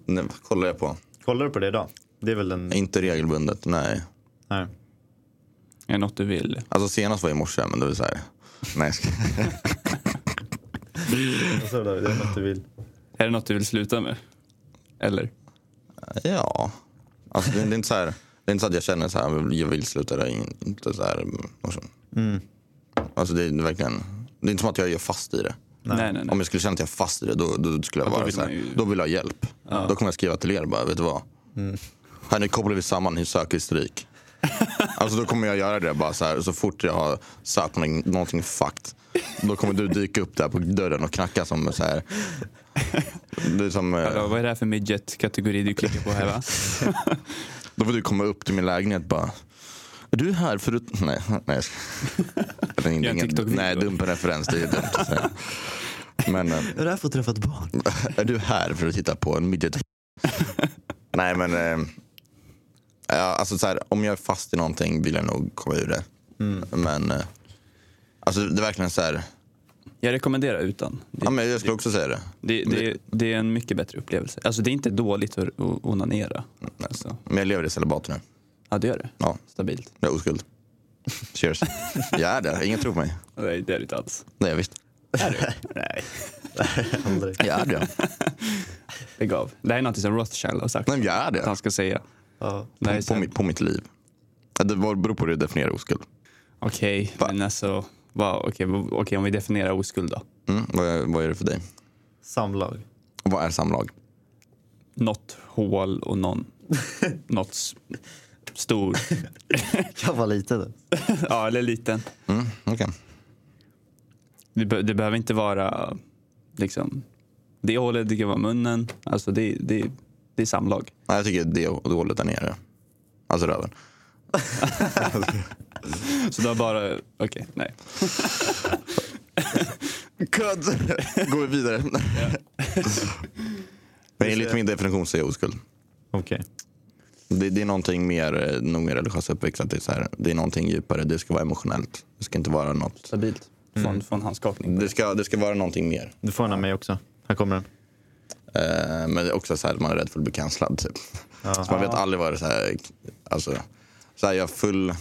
Nej, kollar jag på. Kollar du på det idag? Det är väl en... Inte regelbundet, nej. Nej. Är det något du vill? Alltså senast var i morse, men det var så här. Nej, jag ska... Sa du? Det är något du vill. Är det något du vill sluta med? Eller? Ja. Alltså, det, det är inte så här. Det är inte så att jag känner så här, jag vill sluta där. Inte så här. och så. Mm. Alltså det är verkligen. Det är inte som att jag är fast i det. Nej, nej, nej. Om jag skulle känna att jag är fast i det, då, då skulle jag Ja, vara så här, ju- Då vill jag ha hjälp. Då kommer jag skriva till er bara, vet du vad? Här nu kopplar vi samman i sökhistorik. Alltså då kommer jag göra det bara så här, så fort jag har sökt någonting, någonting fucked. Då kommer du dyka upp där på dörren och knacka som så här. Det är som, eh, Hallå, vad är det här för midget-kategori du klickar på här va? [LAUGHS] Då får du komma upp till min lägenhet bara. Är du här för att... Nej, nej. jag skojar. Det är Gör en ingen, nej, dum referens. Det är dumt att säga. Men eh, Är det här för att träffa ett barn? är du här för att titta på en midget? nej, men... eh, Ja, alltså så här, om jag är fast i någonting vill jag nog komma ur det. Men... eh, Alltså det är verkligen så här... Jag rekommenderar utan. Det, Ja, men jag skulle också säga det. det, det, det är en mycket bättre upplevelse. Alltså det är inte dåligt att att onanera. Alltså, Men jag lever i celibat nu. ja, det gör det. Ja, Stabilt. jag är oskuld. Cheers. Jag är det. Ingen tror på mig. Nej, det är det inte alls. Nej, visst. Nej, [LAUGHS] Aldrig. Jag är det. lägg av. Det här är något som Rothschild har sagt Nej, jag är att det. han ska säga. Ja. Är På, på, mitt, på mitt liv. Det var- beror på hur du definierar oskuld. Okej, Va? men alltså. Vad, okej, vad- okej, om vi definierar oskuld då. Mm, vad, är, vad är det för dig? Samlag. Vad är samlag? Något hål och någon. [LAUGHS] något stor. Jag var liten. ja, eller liten. Mm, okej. Det, be, det behöver inte vara liksom. Det hålet, det kan vara munnen. Alltså det, det, är samlag. Nej, Jag tycker det och dåligt där nere. Alltså röven. [LAUGHS] Så du har bara, okej, nej. [LAUGHS] Cut! Går vi vidare. [LAUGHS] Men enligt min definition så är jag oskuld. Okej. Det, det är någonting mer, eh, nog mer religiös uppväxt. Att det, är så här, det är någonting djupare. Det ska vara emotionellt. Det ska inte vara något. Stabilt. Från, från handskakning. Det ska, det ska vara någonting mer. Du får en av mig också. Här kommer den. Eh, men det är också så här att man är rädd för att bli cancellad. Typ. Ja. Så man vet aldrig vad det är så här, alltså, så här, jag är full,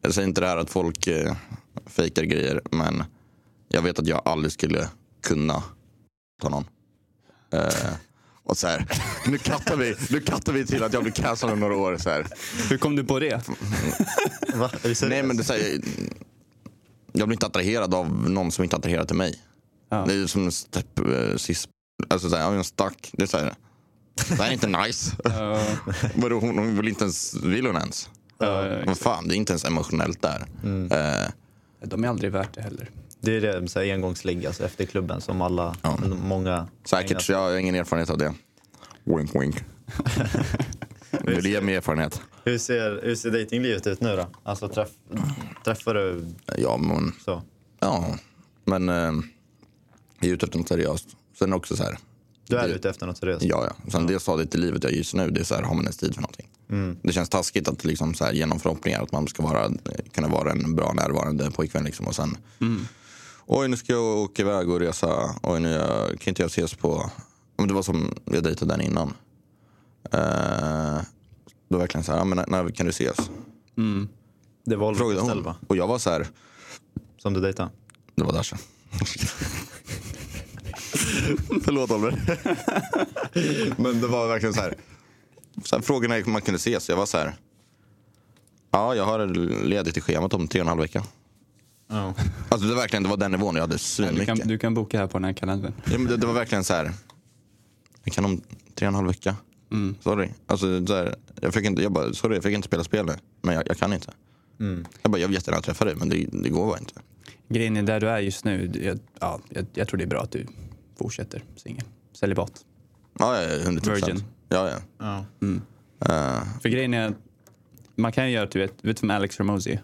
jag säger inte det här att folk eh, fejkar grejer, men jag vet att jag aldrig skulle kunna ta någon. Eh, och så här, nu kattar vi, nu kattar vi till att jag blir cancellad om några år. Så här. Hur kom du på det? Va? Är du seriös? Nej men det så här, jag blir inte attraherad av någon som inte attraherar till mig. Ja. Det är som en step eh, sis, alltså så här, jag är en stack. Det är så här, det här är inte nice. [LAUGHS] Vadå, hon, hon vill inte ens, vill hon ens? Vad fan, det är inte ens emotionellt där. Eh, De är aldrig värt det heller. Det är det, så här, engångsligg alltså, efter klubben som alla, Ja. många... säkert, jag har ingen erfarenhet av det. Wink wink. Vill du ge mig erfarenhet? Hur ser, hur ser datinglivet ut nu då? Alltså träff, träffar du Ja, men, så? ja. men eh, jag är ute efter något seriöst. Sen också så här, Du är Det- ute efter något seriöst? ja ja. Sen det stadiet i livet jag är just nu, det är så här, har man ens tid för någonting? Mm. Det känns taskigt att liksom så här, genom förhoppningar att man ska vara, kunna vara en bra närvarande pojkvän liksom och sen Oj, nu ska jag åka iväg och resa. Oj, nu jag, kan inte jag ses på... Men det var som jag dejtade den innan. Uh, då verkligen så här, ja, men när, när kan du ses? Mm. Det var Frågade hon. va? Och jag var så här, Som du dejtade? det var Dasha. [LAUGHS] Förlåt Oliver. Men det var verkligen så här. Så här frågorna man kunde se, så jag var så här. Ja, jag har ledigt i schemat om tre och en halv vecka. Ja. Alltså det var verkligen, det var den nivån jag hade Du svinmycket. kan, du kan boka här på den här kalendern. Ja, men det, det var verkligen så här. Jag kan om tre och en halv vecka. Mm. Sorry. Alltså, så här, jag, fick inte, jag bara, sorry, jag fick inte spela spel nu. Men jag, jag kan inte. Mm. Jag, bara, jag vill jättegärna träffa dig, men det, det går bara inte. Grejen är där du är just nu, jag, ja, jag, jag tror det är bra att du fortsätter singel. Celibat. Ja, ja, 100 Virgin. Ja, ja. Ja. Eh, För grejen är, man kan ju göra, du vet, vet du vem Alex Ramosi är?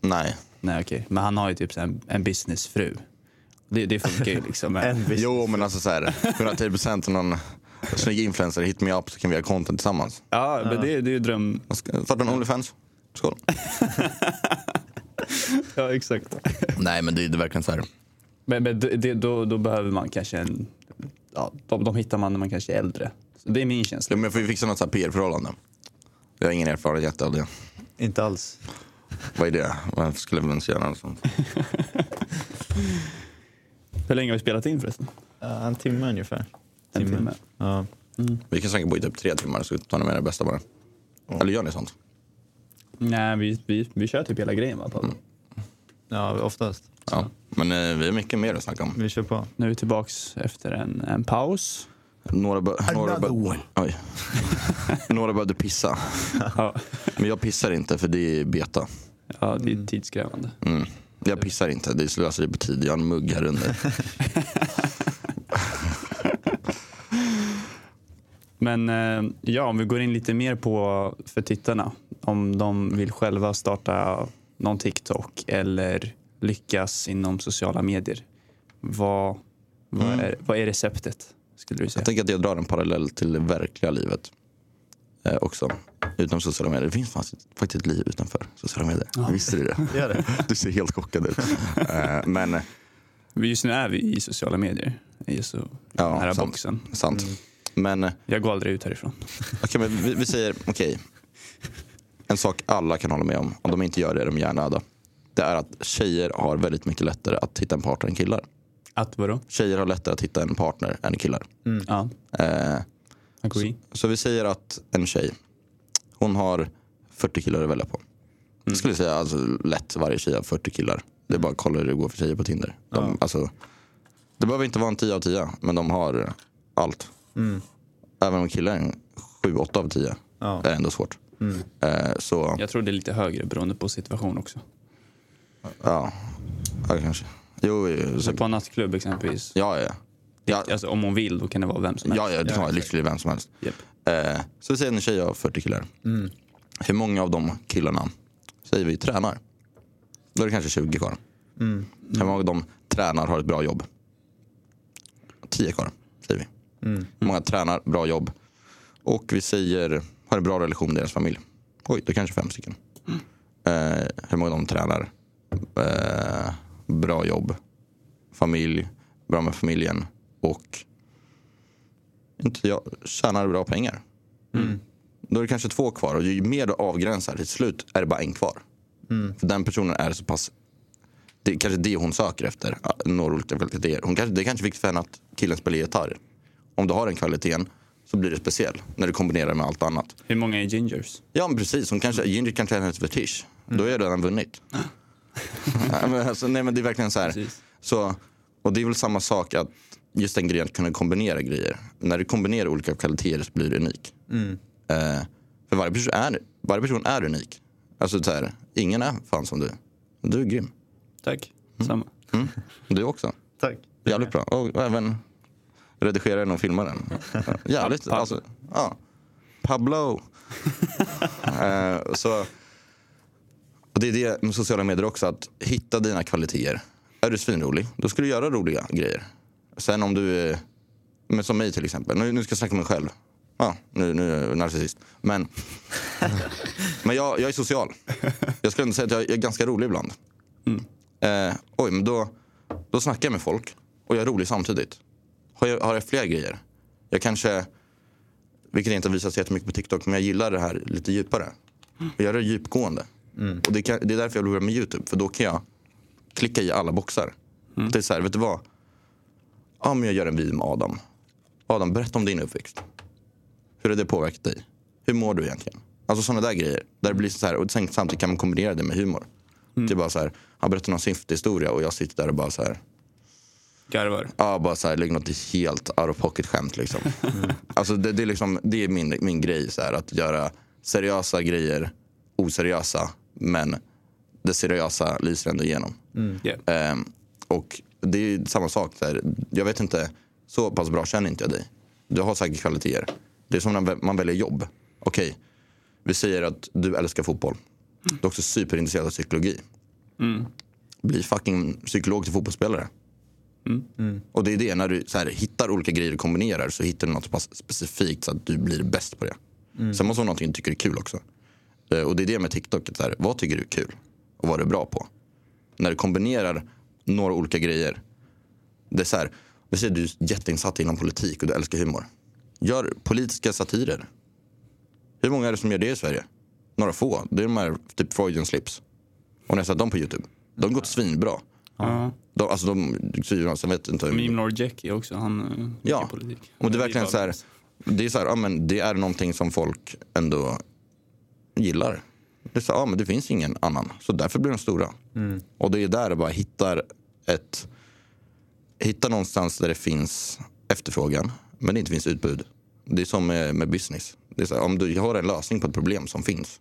nej. Nej okej, men han har ju typ en, en businessfru. Det, det funkar ju liksom. [LAUGHS] En. Jo, men alltså så här, 110 procent någon snygg influencer, hit me up så kan vi göra content tillsammans. Ja, men det, det är ju dröm. Starta en Onlyfans. Skål. [LAUGHS] [LAUGHS] Ja, exakt. Nej, men det, det är verkligen så här. Men, men det, då, då behöver man kanske en... Ja, de, de hittar man när man kanske är äldre. Så det är min känsla. Ja, men jag får ju fixa något så här PR-förhållande. Jag har ingen erfarenhet av det. Inte alls. Vad är det? Varför skulle jag ens göra något sånt? [LAUGHS] Hur länge har vi spelat in förresten? Ja, en timme ungefär. En timme. Ja. Vi kan säkert bo i typ tre timmar så tar ni med det bästa bara. Eller gör ni sånt? Nej, vi, vi, vi kör typ hela grejen va Pablo? ja, oftast. Ja. Men eh, vi har mycket mer att snacka om. Vi kör på. Nu är vi tillbaks efter en, en paus. Några, bör, några, oj. [LAUGHS] några behövde pissa. Ja, Men jag pissar inte för det är beta. ja det är tidskrävande. Mm. Jag pissar inte, det är slöseri på tid. Jag har en mugg här under. [LAUGHS] Men eh, ja, om vi går in lite mer på för tittarna. Om de vill själva starta någon TikTok eller lyckas inom sociala medier. Vad, vad, Mm. är, vad är receptet skulle du säga? Jag tänker att jag drar en parallell till det verkliga livet. Eh, också. Utom sociala medier. Det finns faktiskt, ett liv utanför sociala medier. Visste du det? [LAUGHS] Gör det. [LAUGHS] Du ser helt chockad ut. Eh, men Just nu är vi i sociala medier. I så, Ja, den här sant. boxen. sant. Men eh, Jag går aldrig ut härifrån. Okej, men vi, vi säger, okej. En sak alla kan hålla med om, om de inte gör det är de hjärnöda. Det är att tjejer har väldigt mycket lättare att hitta en partner än killar. Att vadå? Tjejer har lättare att hitta en partner än killar. Ja, Eh, agree. så vi säger att en tjej, hon har 40 killar att välja på. Jag skulle säga alltså, lätt varje tjej har 40 killar. Det är bara att kolla hur det går för tjejer på Tinder. De, alltså, det behöver inte vara en 10 av 10, men de har allt. Mm. Även om killar är en 7-8 av 10 Ja. är ändå svårt. Mm. Så Jag tror det är lite högre beroende på situation också. Ja, ja kanske. Jo, jo, Så så, på en nattklubb exempelvis. ja, ja. Ja, Alltså, om hon vill då kan det vara vem som helst. ja, ja, det kan vara literally vem som helst. Japp. Eh, så vi säger en tjej har 40 killar. Mm. Hur många av de killarna säger vi tränar? Då är det kanske 20 kvar. Mm. Hur många av dem tränar har ett bra jobb? 10 kvar, säger vi. Mm. Hur många tränar, bra jobb? Och vi säger har en bra relation med deras familj. Oj, är kanske fem stycken. Eh, hur många dem tränar, eh, bra jobb, familj, bra med familjen och inte jag, tjänar bra pengar. Mm. Då är det kanske två kvar och ju mer du avgränsar till slut är det bara en kvar. Mm. För den personen är så pass det är kanske det hon söker efter. Några olika kvaliteter. Hon kanske, det är kanske viktigt för henne att killen spelar gitarr. Om du har den kvaliteten så blir det speciell när du kombinerar med allt annat. Hur många är gingers? Ja men precis, hon kanske, Ginger kanske är hennes fetisch. Då är jag redan vunnit. [LAUGHS] ja, men alltså, nej men det är verkligen så här. Precis. Så, och det är väl samma sak att just den grejen att kunna kombinera grejer. När du kombinerar olika kvaliteter så blir du unik. Mm. Eh, för varje person, är, varje person är unik. Alltså så här, ingen är fan som du. Du är grym. Tack. Samma. Mm. Du också. [LAUGHS] Tack. Jävligt bra. Och även redigeraren och filmaren. Ja, [LAUGHS] Jävligt. Pablo. Alltså, ja. Pablo. [LAUGHS] Eh, så, och det är det med sociala medier också, att hitta dina kvaliteter. Är du svinrolig, då ska du göra roliga grejer. Sen om du är, men som mig till exempel, nu, nu ska jag snacka om mig själv. Ja, nu, nu är jag narcissist. Men, [LAUGHS] men jag, jag är social. Jag skulle ändå säga att jag är ganska rolig ibland. Eh, oj, men då, då snackar jag med folk och jag är rolig samtidigt. Har jag, har jag fler grejer? Jag kanske, vilket inte visar sig jättemycket på TikTok, men jag gillar det här lite djupare. Jag gör det djupgående. Och det, kan, det är därför jag vill börja med YouTube, för då kan jag klicka i alla boxar. Det är så här, vet du vad? Ja, men jag gör en video med Adam. Adam, berätta om din uppväxt. Hur har det påverkat dig? Hur mår du egentligen? Alltså sådana där grejer. Där det blir så här, och sen, samtidigt kan man kombinera det med humor. Det är bara så här, han berättar någon syfthistoria och jag sitter där och bara så här. Garvar. Ja, bara så här, lägger något helt out of pocket skämt liksom. Alltså det, det är liksom, det är min, min grej så här, att göra seriösa grejer oseriösa. Men det seriösa lyser ändå igenom. Yeah. Ehm, och det är samma sak där. Jag vet inte, så pass bra känner inte jag dig. Du har säkert kvaliteter. Det är som när man väljer jobb. Okej, vi säger att du älskar fotboll. Du är också superintresserad av psykologi. Bli fucking psykolog till fotbollsspelare. Och det är det, när du så här, hittar olika grejer och kombinerar så hittar du något så pass specifikt så att du blir bäst på det. Sen måste det vara någonting du tycker är kul också. Eh, Och det är det med TikTok, så här, vad tycker du är kul? Och vad är du bra på? När du kombinerar några olika grejer. Det är så här, vi säger du är jätteinsatt inom politik och du älskar humor. Gör politiska satirer. Hur många är det som gör det i Sverige? Några få. Det är de här typ Freudian slips. Och när jag sett dem på Youtube. De har gått svinbra. Ja. De, alltså de jag vet inte. Meme Lord Jackie också. Han eh, Ja. politik. Och det är verkligen så här, det är så här, ja men det är någonting som folk ändå gillar. Det är så här, ja men det finns ingen annan. Så därför blir de stora. Och det är där det bara hittar ett, hitta någonstans där det finns efterfrågan, men det inte finns utbud. Det är som med, med business. Det är så här, om du har en lösning på ett problem som finns.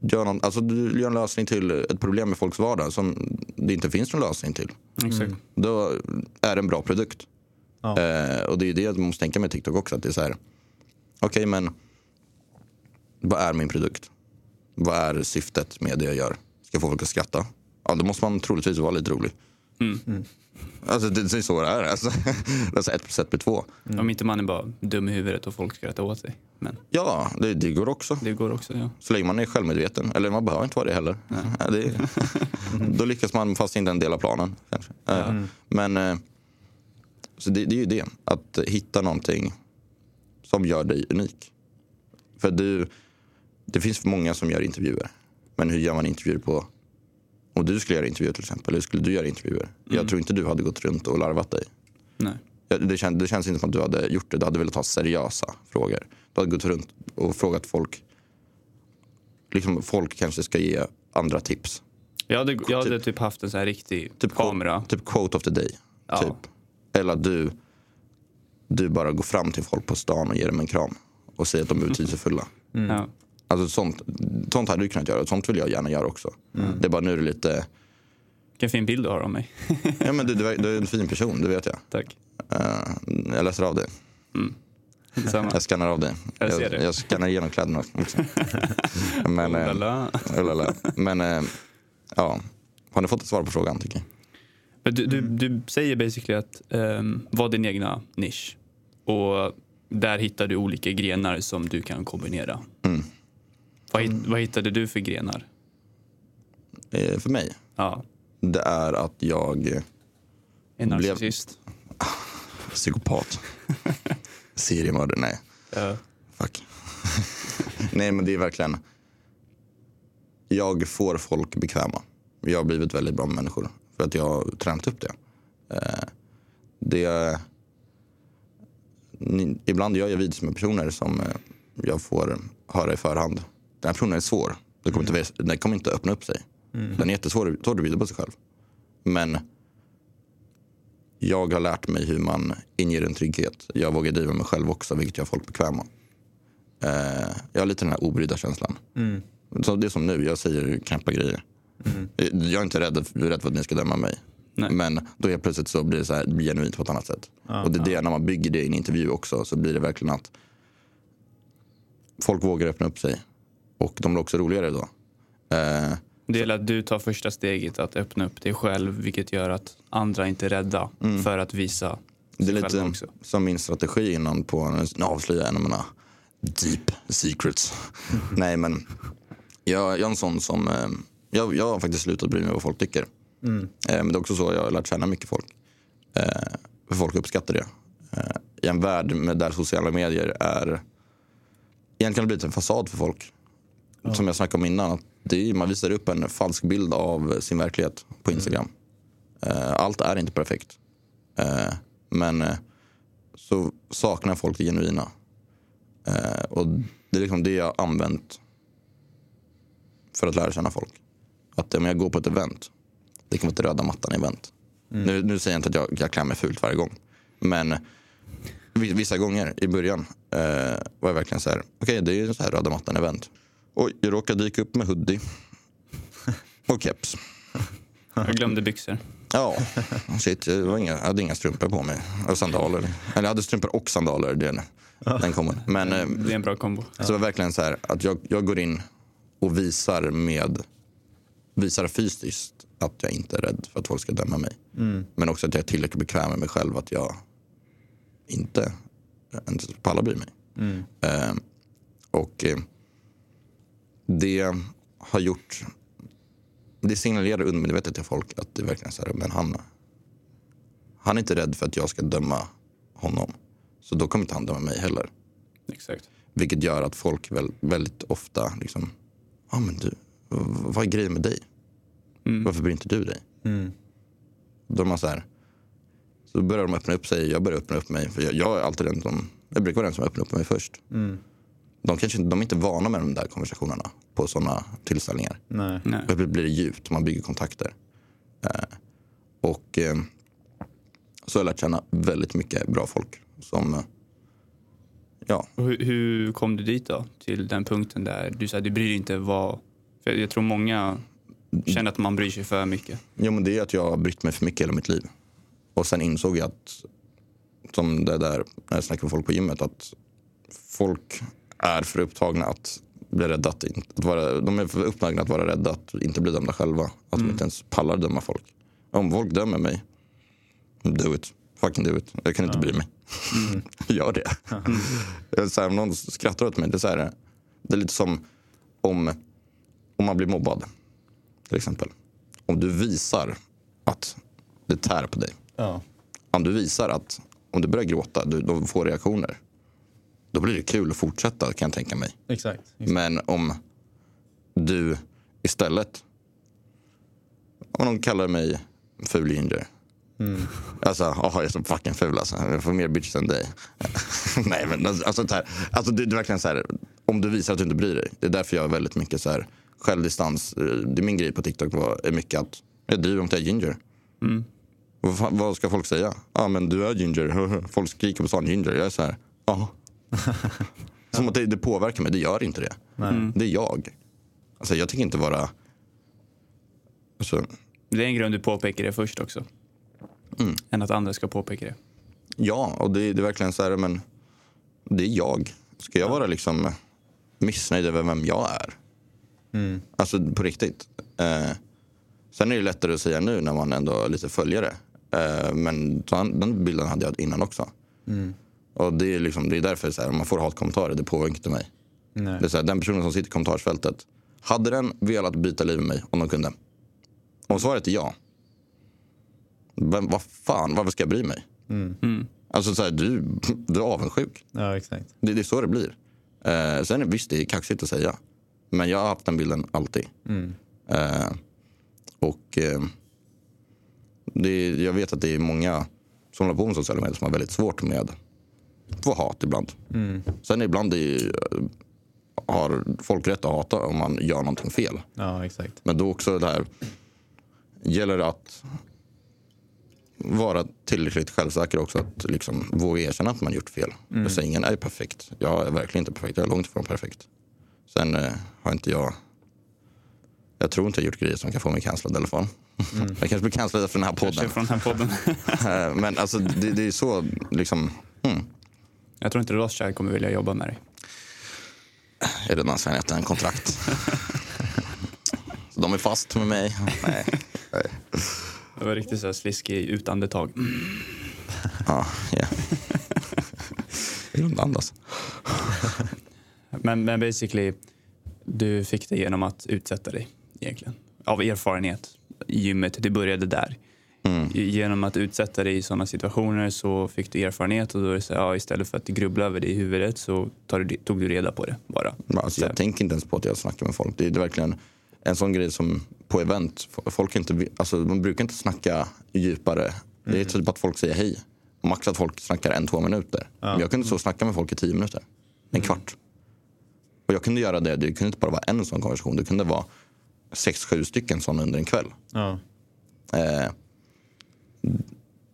Gör, någon, alltså du gör en lösning till ett problem med folks vardag som det inte finns någon lösning till Exakt. då är det en bra produkt. Ja. Eh, och det är det man måste tänka med TikTok också. Att det är så här, okej men vad är min produkt? Vad är syftet med det jag gör? Ska jag få folk att skratta? Ja, då måste man troligtvis vara lite rolig. Alltså det, det är så det är. Alltså, [LAUGHS] alltså ett plus ett blir två. Om inte man är bara dum i huvudet och folk skrattar åt sig. Men Ja, det, det går också. det går också. Ja. Så länge man är självmedveten. Eller man behöver inte vara det heller. Ja, det, [LAUGHS] då lyckas man fast inte en del av planen. Kanske. Eh, Men eh, så det, det är ju det. Att hitta någonting som gör dig unik. För du, det finns många som gör intervjuer. Men hur gör man intervjuer på... Om du skulle göra intervjuer till exempel, hur skulle du göra intervjuer? Jag tror inte du hade gått runt och larvat dig. Nej. Det, kän, det känns inte som att du hade gjort det. Du hade velat ha seriösa frågor. Du hade gått runt och frågat folk. Liksom folk kanske ska ge andra tips. Jag hade, jag hade typ haft en så här riktig Typ, kamera. Typ quote of the day. Ja. Typ. Eller att du, du bara går fram till folk på stan och ger dem en kram. Och säger att de är [LAUGHS] betydelsefulla. Ja. Alltså sånt, sånt hade du kunnat göra. Sånt vill jag gärna göra också. Det är bara nu är det lite... Vilken fin bild du har av mig. [LAUGHS] Ja men du, du, är- du är en fin person, det vet jag. Tack. Eh, jag läser av dig. Detsamma. Jag skannar av dig. Jag jag, det. jag skannar igenom kläderna också. [LAUGHS] Men, Oh eh, la la. oh la la. Men eh, ja, har ni fått ett svar på frågan tycker jag? Du, du, du säger basically att um, var din egna nisch. Och där hittar du olika grenar som du kan kombinera. Mm. Vad, vad hittade du för grenar? Eh, för mig, Ja, det är att jag en Blev- narcissist. [LAUGHS] psykopat. Seriemördare, nej. Ja. Fuck. [LAUGHS] nej men det är verkligen, jag får folk bekväma. Jag har blivit väldigt bra med människor för att jag har tränat upp det. Eh, det ibland gör jag videos med personer som eh, jag får höra i förhand. Den här personen är svår. Den kommer, inte, den kommer inte öppna upp sig. Den är jättesvår att video på sig själv. Men jag har lärt mig hur man inger en trygghet. Jag vågar driva mig själv också, vilket gör folk bekväma. Eh, jag har lite den här obrydda känslan. Så det är som nu, jag säger knäppa grejer. Jag är inte rädd, rädd för att ni ska döma mig. Nej. Men då helt plötsligt så blir det så här, det genuint på ett annat sätt. och det är det, när man bygger det i en intervju också, så blir det verkligen att folk vågar öppna upp sig. Och de blir också roligare då. Eh, Det är att du tar första steget att öppna upp dig själv vilket gör att andra inte är rädda för att visa Mm. Det är lite också. som min strategi innan på, avslöjar jag en av mina deep secrets. [LAUGHS] Nej men, jag, jag är en sån som, eh, jag, jag har faktiskt slutat bry mig vad folk tycker. Eh, men det är också så jag har lärt känna mycket folk. Eh, för folk uppskattar det. I en värld med där sociala medier är, egentligen har blivit en fasad för folk. Som jag snackade om innan, att det är, man visar upp en falsk bild av sin verklighet på Instagram. Eh, allt är inte perfekt. Eh, men eh, så saknar folk det genuina. Och det är liksom det jag har använt för att lära känna folk. Att om jag går på ett event, det kan vara ett röda mattan-event. Nu, nu säger jag inte att jag, jag klär mig fult varje gång. Men vi- vissa gånger i början eh, var jag verkligen så här, okej det är ju så här röda mattan-event. Oj, jag råkade dyka upp med hoodie [LAUGHS] och keps. Jag glömde byxor. Ja, shit, det var inga, jag hade inga strumpor på mig. Och sandaler. Eller jag hade strumpor och sandaler. Den, den kommer. Men eh, Det är en bra kombo. så det var verkligen så här att jag, jag går in och visar med visar fysiskt att jag inte är rädd för att folk ska döma mig. Men också att jag är tillräckligt bekväm med mig själv att jag inte ens pallar bry mig. Eh, och eh, det har gjort det signalerar undermedvetet till folk att det är verkligen så här, men han, han är inte rädd för att jag ska döma honom. Så då kommer inte han döma mig heller. Exakt. Vilket gör att folk väl, väldigt ofta liksom, ja ah, men du, vad är grejen med dig? Varför bryr inte du dig? Då är man så här, så börjar de öppna upp sig, jag börjar öppna upp mig. För jag, jag är alltid den som, jag brukar vara den som öppnar upp mig först. De, kanske, inte- de är inte vana med de där konversationerna på sådana tillställningar. Nej. Nej. Då blir det djupt, man bygger kontakter. Eh, och eh, så har jag lärt känna väldigt mycket bra folk som, eh, ja, hur, hur kom du dit då? Till den punkten där du sa du bryr dig inte vad... För jag tror många känner att man bryr sig för mycket. Jo, men det är att jag har brytt mig för mycket hela mitt liv. Och sen insåg jag att, som det där när jag snackade med folk på gymmet, att folk är för upptagna att bli rädda att, att vara, de är för upptagna att vara rädda att inte bli dömda själva. Att de inte ens pallar döma folk. Om folk dömer mig, do it. Fucking do it. Jag kan inte bry mig. [LAUGHS] Gör det. Är så här, om någon skrattar åt mig, det är, så här, det är lite som om, om man blir mobbad. Till exempel. Om du visar att det tär på dig. Ja. Om du visar att om du börjar gråta, du, de får reaktioner. Då blir det kul att fortsätta kan jag tänka mig. Exakt. Men om du istället, om de kallar mig ful ginger. Alltså, jaha jag är så fucking ful alltså. Jag får mer bitches än dig. [LAUGHS] Nej men alltså, alltså, så här, alltså det, det är verkligen så här, om du visar att du inte bryr dig. Det är därför jag har väldigt mycket så här självdistans. Det är min grej på TikTok var, är mycket att jag driver om att jag är ginger. Vad, fan, vad ska folk säga? Ja men du är ginger. [LAUGHS] Folk skriker på stan ginger. Jag är så här, ja. Som att det, det påverkar mig. Det gör inte det. Det är jag. Alltså jag tänker inte vara... Alltså, Det är en grund du påpekar det först också. Än att andra ska påpeka det. ja, och det, det är verkligen så här, men det är jag. Ska jag vara liksom missnöjd över vem jag är? Alltså på riktigt. Eh, sen är det lättare att säga nu när man ändå har lite följare. Eh, men han- den bilden hade jag innan också. Och det är, liksom, det är därför så här, om man får hatkommentarer, det påverkar inte mig. Nej. Det är så här, den personen som sitter i kommentarsfältet, hade den velat byta liv med mig om de kunde? Om svaret är ja, vem, vad fan, varför ska jag bry mig? Alltså så här, du, [LAUGHS] du är avundsjuk. Ja, exakt. Det, det är så det blir. Eh, sen är visst, det är kaxigt att säga. Men jag har haft den bilden alltid. Eh, och eh, det, jag vet att det är många som håller på med sociala medier som har väldigt svårt med att få hat ibland. Sen ibland är, har folk rätt att hata om man gör någonting fel. Ja, exakt. Men då också det här gäller det att vara tillräckligt självsäker också att liksom våga erkänna att man gjort fel. Jag säger ingen är perfekt. Jag är verkligen inte perfekt. Jag är långt ifrån perfekt. Sen eh, har inte jag jag tror inte jag gjort grejer som kan få mig cancellad i alla fall. [LAUGHS] jag kanske blir cancellad efter den här podden. från den här podden. [LAUGHS] Eh, Men alltså det, det är så liksom, hmm, jag tror inte Rothschild kommer vilja jobba med dig. är det redan signat en kontrakt. [LAUGHS] de är fast med mig. Nej. Nej. Det var riktigt så här sliskig utandetag. Ja, ja. Vill du andas? Men, men basically, du fick det genom att utsätta dig egentligen. Av erfarenhet i gymmet. Det började där. I- Genom att utsätta dig i sådana situationer så fick du erfarenhet och då är så ja, istället för att grubbla över det i huvudet så tar du, tog du reda på det bara. Alltså, jag tänker inte ens på att jag snackar med folk. Det är, verkligen, en sån grej som på event, folk inte, alltså, man brukar inte snacka djupare. Det är typ att folk säger hej. Max att folk snackar en, två minuter. Men jag kunde så snacka med folk i tio minuter. En kvart. Och jag kunde göra det, det kunde inte bara vara en sån konversation. Det kunde vara sex, sju stycken sådana under en kväll. Ja. Eh,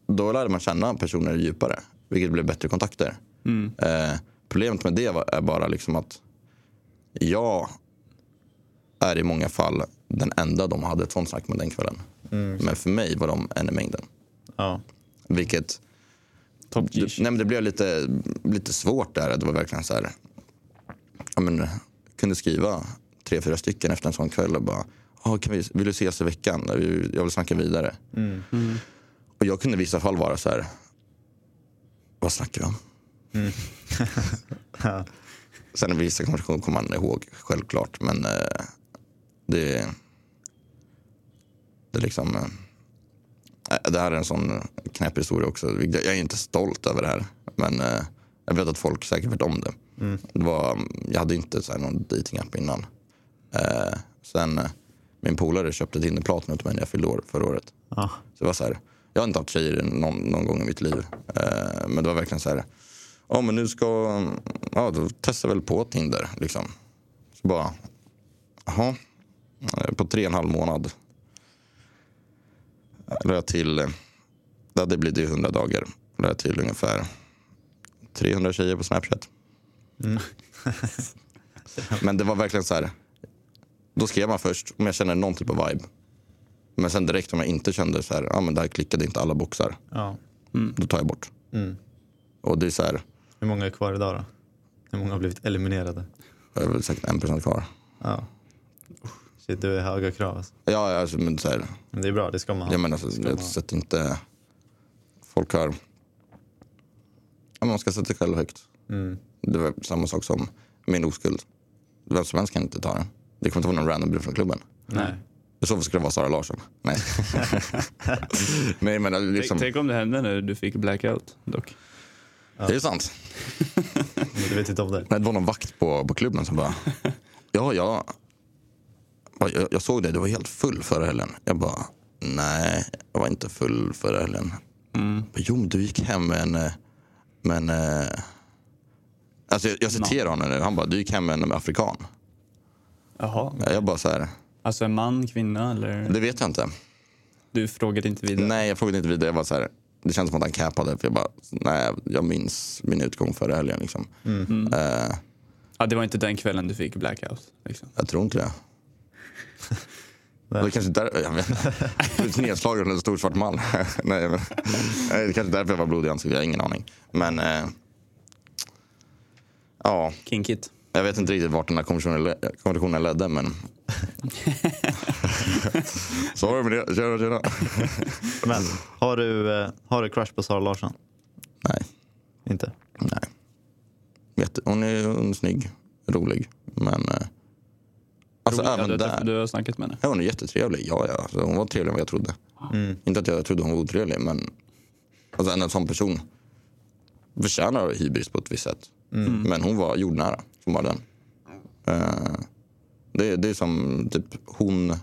då lärde man känna personer djupare, vilket blev bättre kontakter. Eh, problemet med det var, är bara liksom att jag är i många fall den enda de hade ett sånt snack med den kvällen. Men för mig var de en i mängden. Ja. Vilket Top det, nej, men det blev lite, lite svårt där. Det var verkligen så här. Ja, men, jag kunde skriva tre, fyra stycken efter en sån kväll och bara. Ah, kan vi, vill du ses i veckan? Jag vill, jag snacka vidare. Och jag kunde i vissa fall vara så här. Vad snackar vi om? [LAUGHS] Sen i vissa konversationer kommer man ihåg självklart. Men eh, det, det är liksom. Eh, det här är en sån knäpp historia också. Jag är inte stolt över det här. Men eh, jag vet att folk säkert vet om det. det var, jag hade inte så här, någon datingapp innan. Eh, sen eh, min polare köpte Tinderplatinum åt mig när jag fyllde år förra året. Ja. Så det var så här, jag har inte haft tjejer någon, någon gång i mitt liv. Eh, men det var verkligen så här, ja men nu ska, ja då testar väl på Tinder liksom. Så bara, jaha, Eh, på tre och en halv månad. La jag till, eh, det hade blivit 100 dagar, la jag till ungefär 300 tjejer på Snapchat. [LAUGHS] men det var verkligen så här, då skrev man först om jag känner någon typ av vibe. Men sen direkt om jag inte kände så här, ja men där klickade inte alla boxar. Ja. Då tar jag bort. Mm. Och det är så här, Hur många är kvar idag då? Hur många har blivit eliminerade? jag har väl säkert en procent kvar. Ja. Shit, du är höga krav alltså. Ja, alltså, men så här, Men det är bra, det ska man ha. jag menar, så, jag sätter inte, folk har, ja, man ska sätta sig själv högt. Mm. Det var samma sak som min oskuld. Vem som helst kan inte ta den. Det kommer inte vara någon random från klubben. Nej. I så fall skulle det vara Sara Larsson. Nej. [LAUGHS] Nej men liksom, Tänk, tänk om det hände när du fick blackout dock. det är sant. Men [LAUGHS] du vet inte om det? Nej, det var någon vakt på, på klubben som bara... Ja, ja. Jag, jag såg det, du var helt full förra helgen. Jag bara, nej, jag var inte full förra helgen. Mm. Jag bara, Jo, men du gick hem med en... eh, Med en eh, alltså jag, jag citerar honom nu. Han bara, du gick hem med en afrikan. Jaha. Jag bara så här, Alltså en man, kvinna eller? det vet jag inte. Du frågade inte vidare? Nej, jag frågade inte vidare. Jag bara så här, det känns som att han cappade. För jag bara, nej, jag minns min utgång förra helgen. Liksom. Eh, Ja, det var inte den kvällen du fick blackout? Liksom. Jag tror inte det. Det är kanske där, jag vet inte. Nedslagen av en stor svart man. [LAUGHS] Nej, men, det är kanske därför jag var blodig i ansiktet. Jag har ingen aning. Men eh, ja, Kinkigt. jag vet inte riktigt vart den här konversationen ledde. Men... Så var det med det. Tjena, tjena. Men har du, eh, har du crush på Sara Larsson? Nej, Inte? nej. Jätte, hon, är, hon är snygg, rolig. Men eh, alltså Rolig, även ja, du, där. du har snackat med henne? Ja, hon är jättetrevlig. Ja, ja. Så hon var trevligare än vad jag trodde. Mm. Inte att jag trodde hon var otrevlig, men alltså, en sån person förtjänar hybris på ett visst sätt. Men hon var jordnära, som var den. Eh, det, det är som typ hon,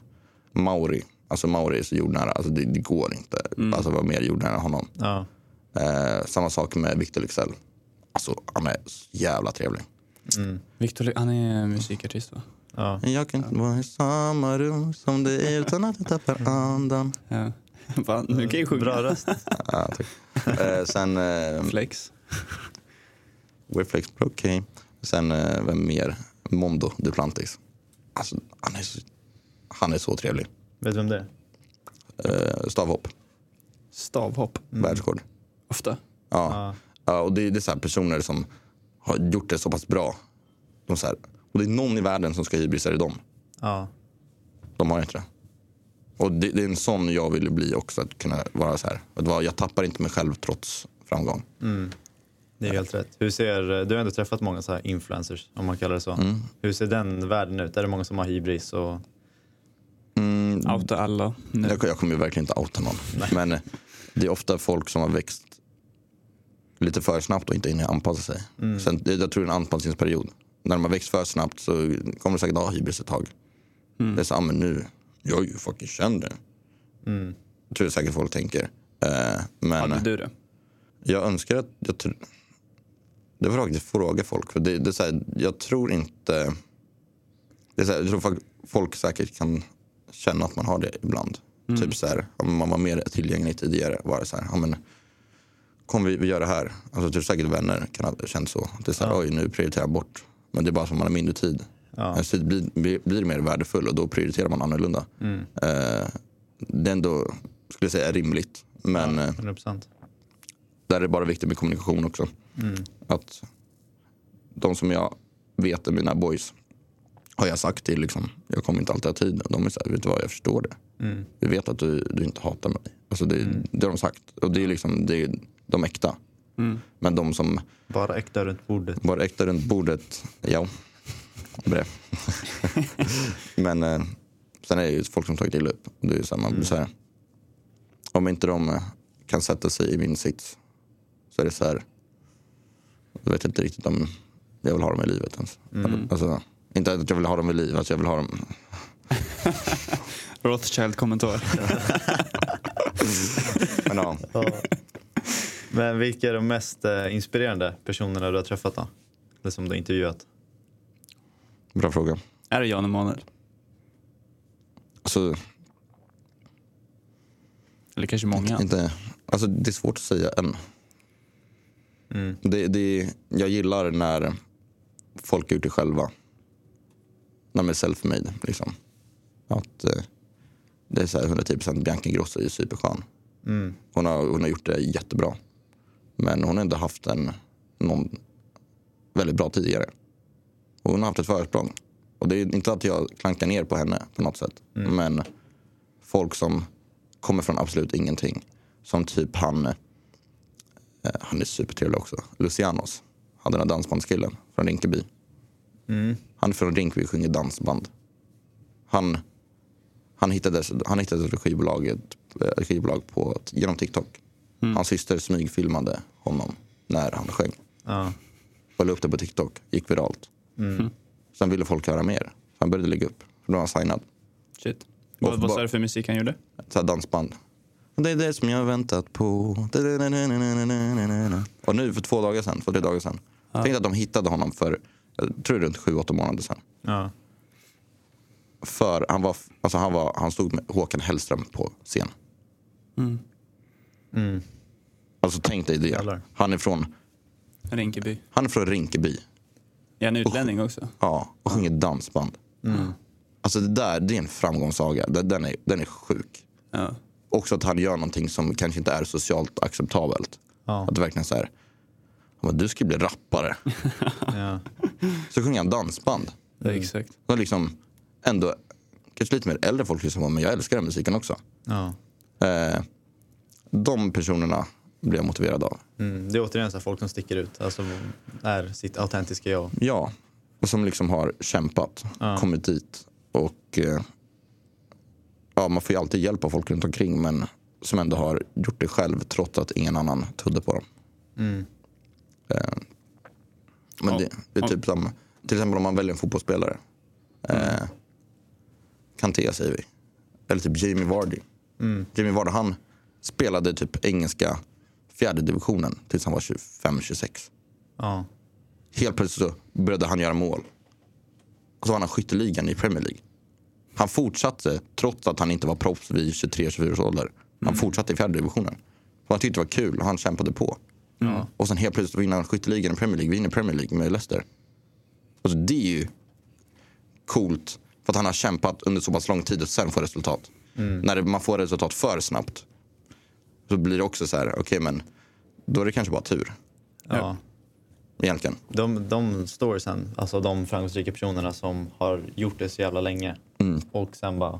Mauri. Alltså Mauri är så jordnära, alltså, det, det går inte. Alltså vara mer jordnära än honom. Ja. Eh, samma sak med Victor Leksell. Alltså han är så jävla trevlig. Victor, han är musikartist va? ja. Jag kan inte vara i samma rum som dig utan att jag tappar [LAUGHS] andan. Ja. [LAUGHS] Fan, nu kan jag sjunga. Bra röst. [LAUGHS] Ja, tack. Eh, sen eh, Flex. Wayflex, okej. Sen eh, vem mer? Mondo Duplantis. Alltså, han, är så, han är så trevlig. Vet du vem det är? Eh, stavhopp, Stavhopp. världsrekord. Ofta. Ja. Ja. Ja, och det, det är så här personer som har gjort det så pass bra. De så här, och det är någon i världen som ska hybrisa är det dem. Ja. De har inte det. Och det, det är en sån jag vill bli också. Att kunna vara så här. Att vara, jag tappar inte mig själv trots framgång. Det är helt rätt. Hur ser, du har ändå träffat många så här influencers, om man kallar det så. Hur ser den världen ut? Är det många som har hybris? Och... Mm, Outa alla. Nu. Jag, jag kommer ju verkligen inte outa någon. Men eh, det är ofta folk som har växt lite för snabbt och inte hinner anpassa sig. Sen, det- jag tror det är en anpassningsperiod. När de har växt för snabbt så kommer de säkert ha hybris ett tag. Det är så, ah, men nu, jag är ju fucking känd nu. Mm. Jag tror säkert folk tänker. Eh, men Hade du det? jag önskar att, jag det får faktiskt fråga folk. För det, det är här, jag tror inte, det är så här, jag tror folk, folk säkert kan känna att man har det ibland. Typ så här, om man var mer tillgänglig tidigare. Var det så här, ja, men, kom vi, vi gör det här. Alltså, jag tror säkert vänner kan ha känt så. Det är så här, oj nu prioriterar jag bort. Men det är bara som man har mindre tid. Ja. Ens tid blir, blir, mer värdefull och då prioriterar man annorlunda. Eh, det är ändå, skulle jag säga, rimligt. Men eh, 100%. Där är det bara viktigt med kommunikation också. Att de som jag vet är mina boys har jag sagt till. Liksom, jag kommer inte alltid ha tid. De är så här, vet du vad, jag förstår det. Vi vet att du, du inte hatar mig. Alltså det, det har de sagt. Och det är liksom det är de äkta. Men de som Bara äkta runt bordet. var äkta runt bordet, ja. Det. [LAUGHS] Men eh, sen är det ju folk som tagit illa upp. Det är så här, man blir så här, om inte de eh, kan sätta sig i min sits så är det så här. Jag vet inte riktigt om jag vill ha dem i livet ens. Alltså, inte att jag vill ha dem i livet, alltså jag vill ha dem. [LAUGHS] Rothschild-kommentar. [LAUGHS] Men ja, Men vilka är de mest eh, inspirerande personerna du har träffat då? Eller som du har intervjuat? bra fråga. är det Jan Emanuel? Alltså, Eller kanske många? inte, alltså, det är svårt att säga än. Mm. Det, det, jag gillar när folk har gjort det själva. När de är self-made. Liksom. Att, eh, det är så här 110% Bianca Ingrosso är superskön. Mm. Hon, har, hon har gjort det jättebra. Men hon har inte haft en, någon väldigt bra tidigare. Och hon har haft ett försprång. Och det är inte att jag klankar ner på henne på något sätt. Men folk som kommer från absolut ingenting. Som typ han, han är supertrevlig också, Lucianos. Han den där dansbandskillen från Rinkeby. Mm. Han är från Rinkeby och sjunger dansband. Han, han hittade, han hittade ett skivbolag, ett skivbolag på, genom TikTok. Hans syster smygfilmade honom när han sjöng. Ja. Och la upp det på TikTok. Gick viralt. Sen ville folk höra mer. Så han började lägga upp. Då var han signad. Shit. Vad, vad sa du för musik han gjorde? Så här dansband. Och Det är det som jag har väntat på. Och nu för två dagar sedan, för tre dagar sedan. Jag tänkte att de hittade honom för, jag tror runt sju, åtta månader sedan. Ja. För han, var, alltså han, var, han stod med Håkan Hellström på scen. Mm. Alltså tänk dig det. Han är från, Rinkeby. han är från Rinkeby. Är han utlänning också? Ja, och sjunger dansband. Alltså det där, det är en framgångssaga. Den, den, är, den är sjuk. Ja. Också att han gör någonting som kanske inte är socialt acceptabelt. Ja. Att det verkligen så här, "Ja, men du ska bli rappare. [LAUGHS] Ja. Så sjunger han dansband. Ja, exakt. Och liksom ändå, kanske lite mer äldre folk lyssnar på, men jag älskar den musiken också. Ja. Eh, de personerna blir jag motiverad av. Mm. Det är återigen så folk som sticker ut. Alltså är sitt autentiska jag. Ja, och som liksom har kämpat, Ja. kommit dit. Och eh, ja, man får ju alltid hjälp av folk runt omkring men som ändå har gjort det själv trots att ingen annan trodde på dem. Mm. Eh, men Ja. det, det är typ som, till exempel om man väljer en fotbollsspelare. Eh, Kanté säger vi. Eller typ Jamie Vardy. Mm. Jamie Vardy han spelade typ engelska fjärde divisionen tills han var 25-26. Ja. Helt plötsligt så började han göra mål. Och så var han skytteligan i Premier League. Han fortsatte trots att han inte var proffs vid 23-24 års ålder. Han fortsatte i fjärde divisionen. För han tyckte det var kul och han kämpade på. Och sen helt plötsligt vinner han skytteligan i Premier League. Vinner Premier League med Leicester. Alltså det är ju coolt. För att han har kämpat under så pass lång tid och sen får resultat. När det, man får resultat för snabbt. Så blir det också så här, okej men då är det kanske bara tur. ja. Egentligen. De, de storiesen, alltså de framgångsrika personerna som har gjort det så jävla länge och sen bara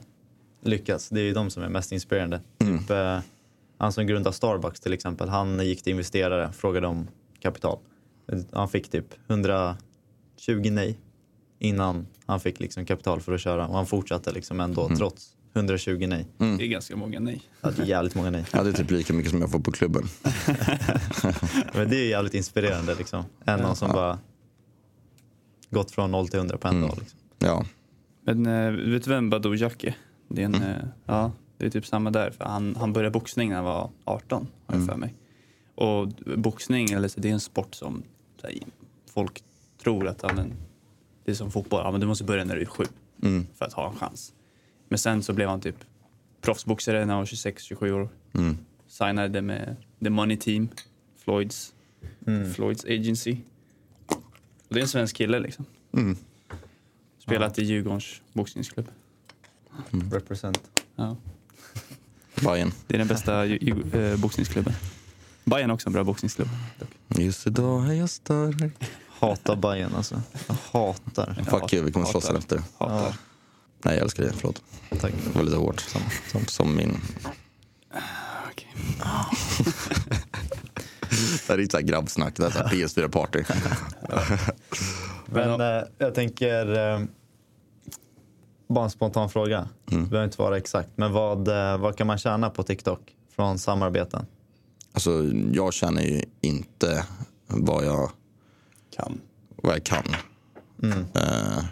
lyckats. Det är ju de som är mest inspirerande. Typ, eh, han som grundade Starbucks till exempel, han gick till investerare frågade om kapital. Han fick typ 120 nej innan han fick liksom kapital för att köra och han fortsatte liksom ändå trots 120 nej. Det är ganska många nej. Ja, det är jävligt många nej. Ja, det är typ lika mycket som jag får på klubben. [LAUGHS] Men det är jävligt inspirerande liksom. Än någon som bara gått från 0 till 100 på en dag. Liksom. Ja, Men eh, vet du vem Badou Jack är? Det är, en, eh, ja, det är typ samma där. För han, han började boxning när han var 18, har jag för mig. Och boxning, eller så, det är en sport som så här, folk tror att ja, men, det är som fotboll. Ja, men du måste börja när du är sju Mm. för att ha en chans. Men sen så blev han typ proffsboxare när han var 26-27 år. Mm. Signade med The Money Team, Floyds, Floyds Agency. Och det är en svensk kille liksom. Mm. Spelat i Djurgårdens boxningsklubb. Represent. Ja. [LAUGHS] Bayern. Det är den bästa eh, boxningsklubben. Bayern är också en bra boxningsklubb. Just idag är jag stark. Hatar Bayern alltså. Jag hatar. Fuck you, vi kommer slåss efter. Hatar. Nej, jag älskar dig. Förlåt. tack. Det var lite hårt. Som, som, som min... Okej. [LAUGHS] Det här är lite så här grabbsnack. Det här är så här PS4-party. [LAUGHS] Men eh, jag tänker, eh, bara en spontan fråga. Mm. Det behöver inte vara exakt. Men vad, eh, vad kan man tjäna på TikTok från samarbeten? Alltså, jag känner ju inte vad jag, Kan. vad jag kan. Mm. Eh,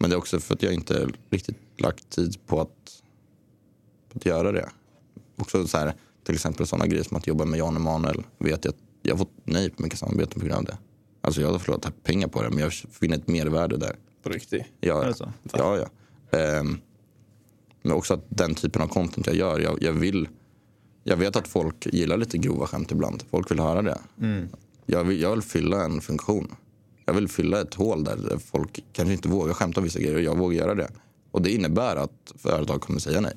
men det är också för att jag inte riktigt lagt tid på att, på att göra det. Också så här, till exempel sådana grejer som att jobba med Jan Emanuel. Vet jag, jag har fått nej på mycket samarbeten på grund av det. Alltså jag har förlorat pengar på det men jag finner ett mervärde där. På riktigt. Ja, Är ja. ja. Ehm, men också att den typen av content jag gör, jag, jag vill... Jag vet att folk gillar lite grova skämt ibland. Folk vill höra det. Mm. Jag, vill, jag vill fylla en funktion. Jag vill fylla ett hål där folk kanske inte vågar skämta om vissa grejer och jag vågar göra det. Och det innebär att företag kommer säga nej.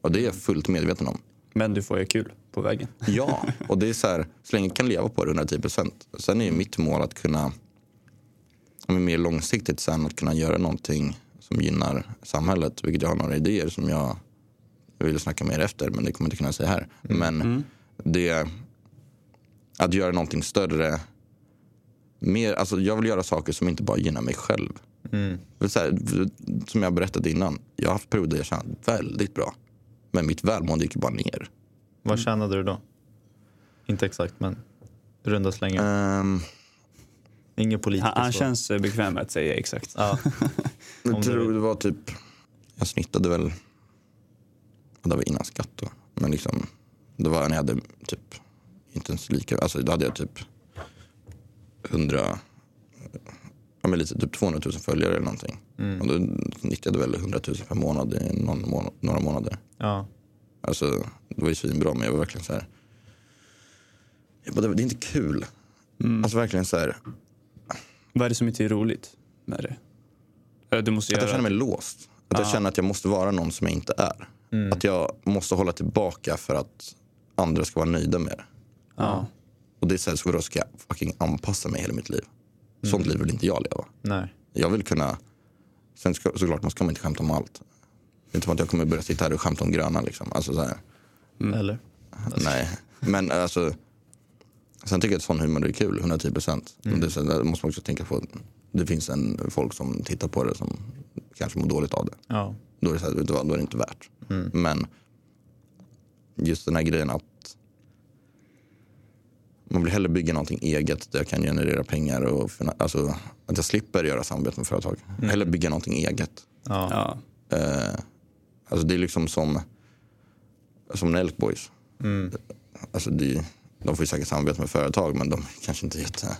Och det är jag fullt medveten om. Men du får ju kul på vägen. Ja, [LAUGHS] och det är så här, så länge jag kan leva på det 110 procent. Sen är ju mitt mål att kunna, mer långsiktigt sen, att kunna göra någonting som gynnar samhället. Vilket jag har några idéer som jag, jag vill snacka mer efter, men det kommer jag inte kunna säga här. Men det, att göra någonting större, mer, alltså jag vill göra saker som inte bara gynnar mig själv. Mm. Här, som jag berättade innan, jag har haft perioder jag känner väldigt bra. Men mitt välmående gick bara ner. Vad tjänade du då? Inte exakt, men runda slängar. Ehm, Ingen politisk Han, han känns bekväm med att säga exakt. Ja. [LAUGHS] Jag tror det var typ, jag snittade väl, det var innan skatt då. Men liksom, det var när jag hade typ, inte ens lika, alltså då hade jag typ 100, ja men lite typ 200 000 följare eller någonting. Mm. Och då snittade jag väl 100 000 per månad i någon månad, några månader. Ja. Alltså det var ju svinbra men jag var verkligen så här, jag bara, det är inte kul. Mm. Alltså verkligen så här, Vad är det som inte är roligt med det? Du måste Att jag göra... känner mig låst. Att jag Ja. känner att jag måste vara någon som jag inte är. Att jag måste hålla tillbaka för att andra ska vara nöjda med det. Ja. Och det är så här, så ska jag fucking anpassa mig hela mitt liv. Sånt liv vill inte jag leva. Nej. Jag vill kunna... Sen ska, såklart man ska man inte skämta om allt. Det är inte som att jag kommer börja sitta här och skämta om gröna liksom. Alltså så här, Eller? [LAUGHS] nej. Men alltså... Sen tycker jag att sån humor är kul, 110 procent. Men det så, där måste man också tänka på. Det finns en folk som tittar på det som kanske mår dåligt av det. Ja. Då är det, så här, då är det inte värt. Men just den här grejen att man vill hellre bygga någonting eget där jag kan generera pengar och alltså, att jag slipper göra samarbete med företag. Hellre bygga någonting eget. Ja. Ja. Eh, alltså det är liksom som, som Nelk Boys. Mm. Alltså det, de får ju säkert samarbeta med företag men de är kanske inte jätte...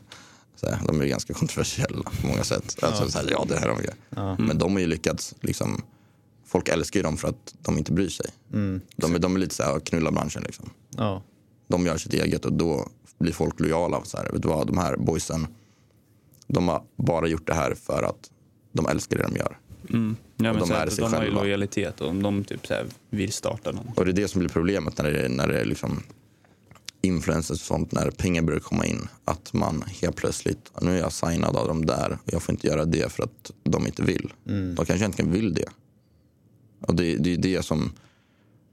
Så här, de är ganska kontroversiella på många sätt. Alltså, så här, ja, det här de gör. Ja. Men de har ju lyckats, liksom, folk älskar ju dem för att de inte bryr sig. Mm. De, är- de är lite så här, knulla branschen liksom. Ja. De gör sitt eget och då blir folk lojala. Så här, vet du vad, de här boysen, de har bara gjort det här för att de älskar det de gör. Mm. ja men de så är sig de har ju lojalitet och om de typ så här vill starta någon. Och det är det som blir problemet när det är, när det är liksom influencers och sånt, när pengar börjar komma in. Att man helt plötsligt, nu är jag signad av dem där och jag får inte göra det för att de inte vill. De kanske egentligen vill det. Och det, det är det som,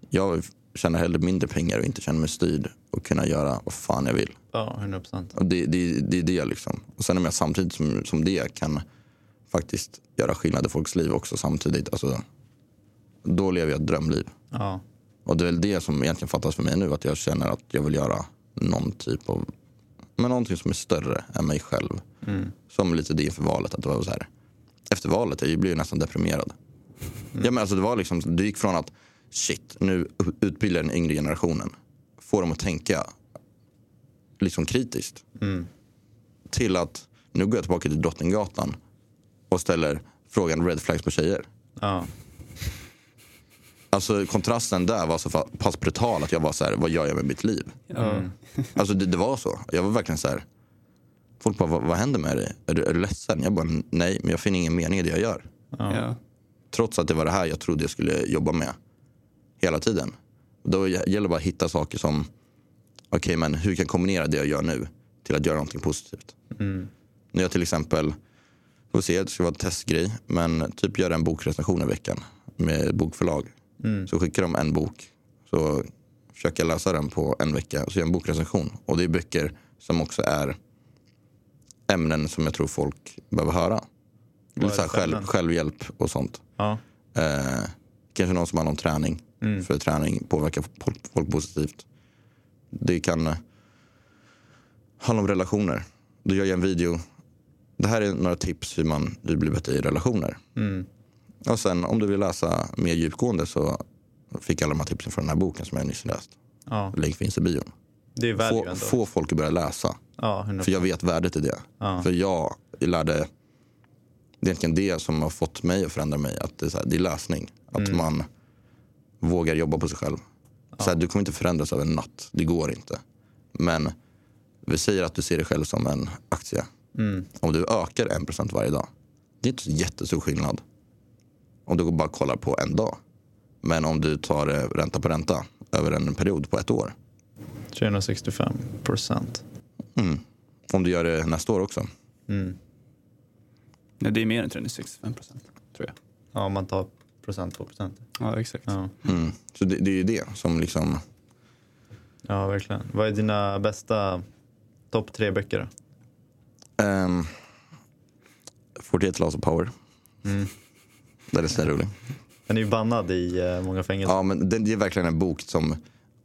jag tjänar hellre mindre pengar och inte känner mig styrd och kunna göra vad fan jag vill. Ja, 100 procent. Det, det, det är det liksom. Och sen om jag samtidigt som, som det kan faktiskt göra skillnad i folks liv också samtidigt. Alltså, då lever jag ett drömliv. Ja. Och det är väl det som egentligen fattas för mig nu. Att jag känner att jag vill göra någon typ av, men någonting som är större än mig själv. Mm. Som lite det inför valet. Att det var så här, efter valet. Jag blev ju nästan deprimerad. Ja, men alltså, det, var liksom, det gick från att shit, nu utbildar den yngre generationen. Får dem att tänka liksom kritiskt. Till att nu går jag tillbaka till Drottninggatan och ställer frågan red flags på tjejer. Ja. Alltså kontrasten där var så pass brutal att jag var så här, vad gör jag med mitt liv? Ja. [LAUGHS] Alltså det, det var så. Jag var verkligen så här. Folk bara, vad, vad händer med dig? Är du, är du ledsen? Jag bara, nej, men jag finner ingen mening i det jag gör. Ja. Trots att det var det här jag trodde jag skulle jobba med hela tiden. Då gä- gäller det bara att hitta saker som, okej men hur kan jag kombinera det jag gör nu till att göra någonting positivt? När jag till exempel, får se, det ska vara en testgrej, men typ gör en bokrecension i veckan med bokförlag. Så skickar de en bok, så försöker jag läsa den på en vecka och så gör jag en bokrecension. Och det är böcker som också är ämnen som jag tror folk behöver höra. Lite så här själv, självhjälp och sånt. Ja. Eh, kanske någon som handlar om träning. Mm. För träning påverkar folk, positivt. Det kan eh, handla om relationer. Då gör jag en video. Det här är några tips hur man hur blir bättre i relationer. Mm. Och sen om du vill läsa mer djupgående så fick jag alla de här tipsen från den här boken som jag nyss läst. ja. Länk finns i bion. Det är value Få, ändå. få folk att börja läsa. Ja, 100%. För jag vet värdet i det. Ja. För jag lärde, det är egentligen det som har fått mig att förändra mig. Att det är, så här, det är läsning. Att Mm. man vågar jobba på sig själv. Så här, du kommer inte förändras över en natt. Det går inte. Men vi säger att du ser dig själv som en aktie. Mm. Om du ökar 1% varje dag. Det är inte så jättestor skillnad. Om du bara kollar på en dag. Men om du tar eh, ränta på ränta över en period på ett år. 365 procent. Mm. Om du gör det nästa år också. Mm. Nej, det är mer än 365 procent, tror jag. Ja, om man tar procent på procent. Ja, exakt. Ja. Mm. Så det, det är ju det som liksom... ja, verkligen. Vad är dina bästa topp tre böcker? Um, 48 Laws of Power. Mm. Den är så rolig. Den är ju bannad i eh, många fängelser. Ja, men det, det är verkligen en bok som,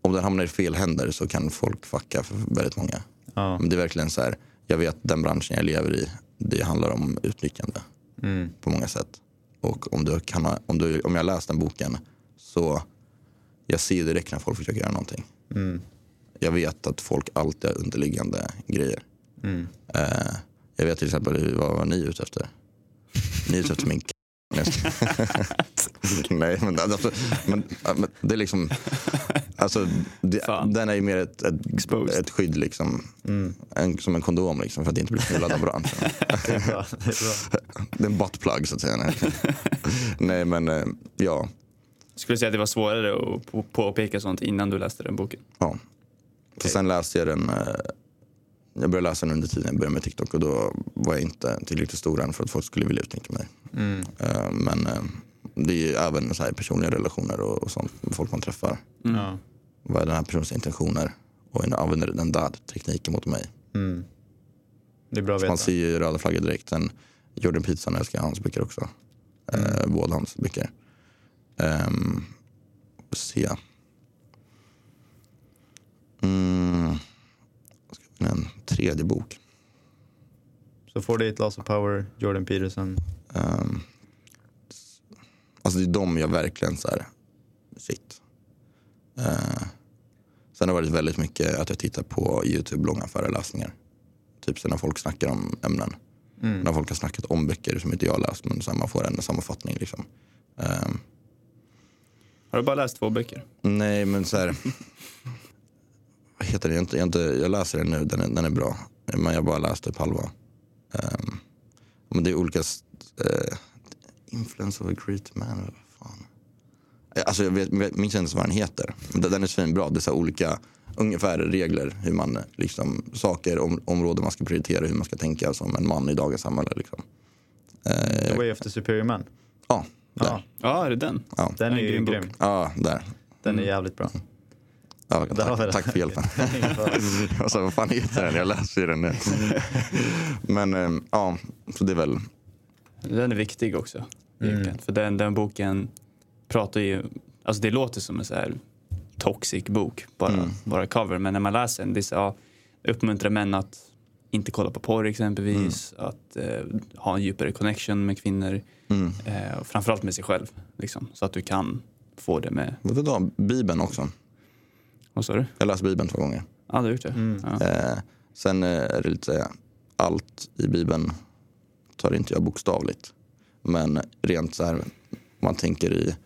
om den hamnar i fel händer så kan folk fucka för väldigt många. Ja. Men det är verkligen så här, jag vet den branschen jag lever i, det handlar om utnyttjande Mm. på många sätt. Och om, du kan, ha- om, du, om jag läst den boken så, jag ser direkt när folk försöker göra någonting. Mm. Jag vet att folk alltid har underliggande grejer. Mm. Eh, jag vet till exempel, vad var ni ute efter? Ni är ute efter min [LAUGHS] Nej, men, alltså, men, men det är liksom... Alltså, det, den är ju mer ett, ett, ett skydd, liksom. Mm. En, som en kondom, liksom, för att inte bli knullad av branschen. [LAUGHS] Det är bra. Det är bra. Det är en buttplug, så att säga. Nej, [LAUGHS] Nej men eh, ja. Skulle säga att det var svårare att på- påpeka sånt innan du läste den boken. ja. För sen läste jag den... Jag började läsa den under tiden jag började med TikTok och då var jag inte tillräckligt stor än för att folk skulle vilja utnyttja mig. Mm. Eh, Men eh, det är ju även så här personliga relationer och, och sånt med folk man träffar. Ja. Vad är den här personens intentioner? Och använder den där tekniken mot mig. Mm. Det är bra att Så man veta. ser ju röda flaggor direkt. Sen Jordan Peterson älskar jag hans böcker också. Eh, båda hans böcker. Um, se. Mm. Ha en tredje bok. Så får det ett Laws of Power, Jordan Peterson. Um, alltså det är de jag verkligen så här, shit. Uh, sen har det varit väldigt mycket att jag tittar på YouTube långa föreläsningar. Typ när folk snackar om ämnen. Mm. När folk har snackat om böcker som inte jag har läst men så man får en sammanfattning liksom. Um, Har du bara läst två böcker? nej men så här. [LAUGHS] heter det? Jag, inte, jag, inte, jag läser den nu, den är, den är bra. Men jag bara läst typ halva. Um, men det är olika... Uh, influence of a great man, vad fan. Alltså jag vet, jag minns inte ens vad den heter. Men den- den är svinbra. Det är så här olika ungefär regler. Hur man, liksom, saker, om, områden man ska prioritera. Hur man ska tänka som en man i dagens samhälle. Liksom. Eh, The Way of the Superior Man. ja, där. Ja, Ja, är det den? Ja. den är En ju grym. Ja, där. Den är jävligt bra. Ja, tack, tack för hjälpen. [LAUGHS] Jag sa, [LAUGHS] vad fan heter den? Jag läser ju den nu. [LAUGHS] Men eh, ja, så det är väl... Den är viktig också. egentligen. För den, den boken pratar ju... Alltså det låter som en så här toxic bok, bara, Mm. bara cover. Men när man läser den, det är så, ja, uppmuntrar män att inte kolla på porr exempelvis, att eh, ha en djupare connection med kvinnor. Mm. Eh, och framförallt med sig själv, liksom, så att du kan få det med... Vet du vad? Bibeln också. Vad sa du? Jag läste Bibeln två gånger. Ja, du har gjort det? Mm. Ja. Eh, sen eh, är det lite så här, allt i Bibeln tar inte jag bokstavligt. Men rent så här, om man tänker i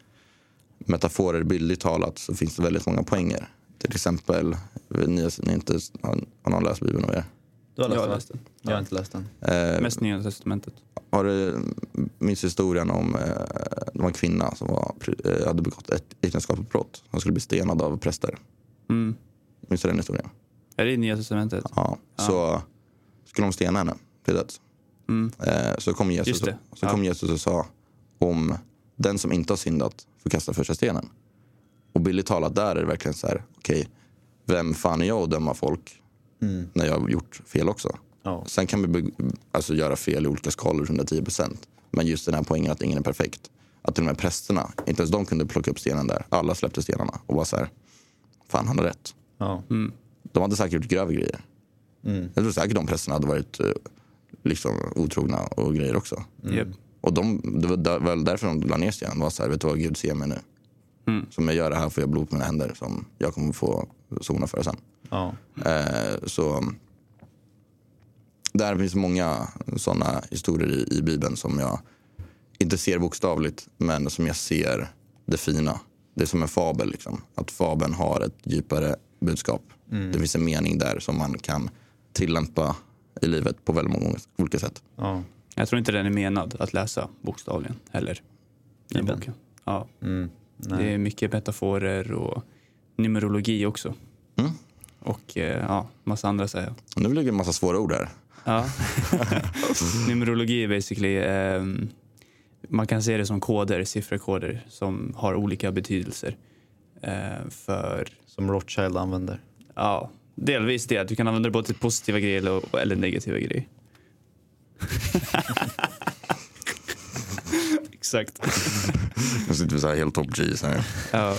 metaforer bildligt talat så finns det väldigt många poänger. Till exempel, ni, ni inte, har, har någon läst Bibeln av er? Du har läst Jag läst den. Jag har inte läst den. Eh, Mest Nya Testamentet. Har du minns historien om eh, det var en kvinna som var, eh, hade begått ett äktenskapsbrott. Hon skulle bli stenad av präster. Mm. Minns du den historien? Är det i Nya Testamentet? Ja. Så skulle de stena henne till döds. Mm. Eh, så kom Jesus, det. så Ja. kom Jesus och sa om den som inte har syndat får kasta första stenen. Och billigt talat där är det verkligen så här, okej, vem fan är jag att döma folk Mm. när jag har gjort fel också? Ja. Sen kan vi alltså, göra fel i olika skalor, 110 procent. Men just den här poängen att ingen är perfekt. Att till och med prästerna, inte ens de kunde plocka upp stenen där. Alla släppte stenarna och var så här, fan han har rätt. Ja. Mm. De hade säkert gjort grövre grejer. Mm. Jag tror säkert de prästerna hade varit eh, liksom otrogna och grejer också. Japp. Och de, det var väl därför de la ner stenen. var så här, vet du vad Gud ser mig nu. Mm. Som jag gör det här får jag blod på mina händer som jag kommer få sona för sen. Ja. Eh, så där finns många sådana historier i, i Bibeln som jag inte ser bokstavligt men som jag ser det fina. Det är som en fabel. Liksom. Att fabeln har ett djupare budskap. Det finns en mening där som man kan tillämpa i livet på väldigt många olika sätt. Ja. Jag tror inte den är menad att läsa bokstavligen heller. Bibeln? boken. Ja, Mm. det är mycket metaforer och numerologi också. Mm. Och eh, ja, massa andra säger. Nu blir det en massa svåra ord här. Ja. [LAUGHS] [LAUGHS] Numerologi är basically, ehm, man kan se det som koder, sifferkoder som har olika betydelser. Eh, för, Som Rothschild använder. ja, delvis det. Du kan använda det både till positiva grejer eller, eller negativa grejer. [LAUGHS] Exakt. Nu sitter vi så här helt top G. Så här. Ja.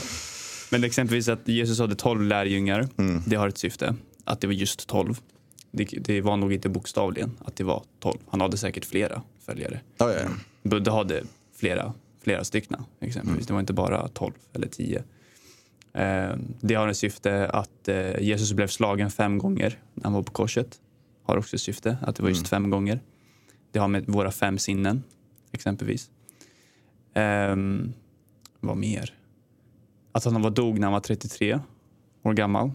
Men exempelvis att Jesus hade tolv lärjungar, Mm. det har ett syfte. Att det var just tolv. Det, det var nog inte bokstavligen att det var tolv. Han hade säkert flera följare. Ja, ja, ja. Budde hade flera, flera stycken exempelvis. Det var inte bara 12 eller 10. Eh, det har ett syfte att eh, Jesus blev slagen fem gånger när han var på korset. Har också syfte att det var just fem gånger. Det har med våra fem sinnen exempelvis. Ehm, vad mer? Att han var dog när han var 33 år gammal.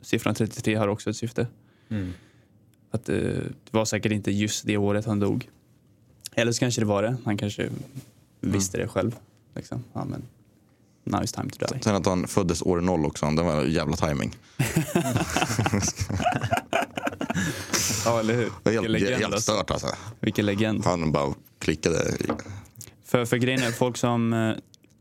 Siffran 33 har också ett syfte. Mm. Att eh, det var säkert inte just det året han dog. Eller så kanske det var det. Han kanske visste det själv. Liksom. Ja, men now it's time to die. Sen att han föddes år noll också. Det var jävla timing. [LAUGHS] Ja, eller hur? Det var legend. helt, helt alltså. stört alltså. Vilken legend. Han bara klickade. För, för grejen är, folk som eh,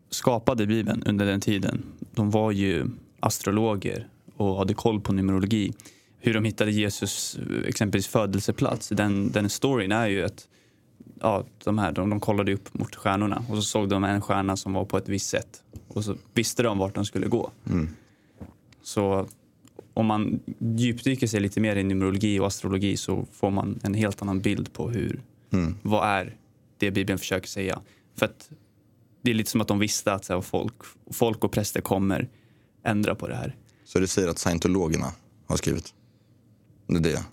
skapade Bibeln under den tiden, de var ju astrologer och hade koll på numerologi. Hur de hittade Jesus eh, exempelvis födelseplats, den, den storyn är ju att ja, de, här, de, de kollade upp mot stjärnorna och så såg de en stjärna som var på ett visst sätt och så visste de vart de skulle gå. Mm. Så om man djupdyker sig lite mer i numerologi och astrologi så får man en helt annan bild på hur, Mm. vad är det Bibeln försöker säga. För att det är lite som att de visste att så här, folk, folk och präster kommer ändra på det här. Så det säger att scientologerna har skrivit. Det är det.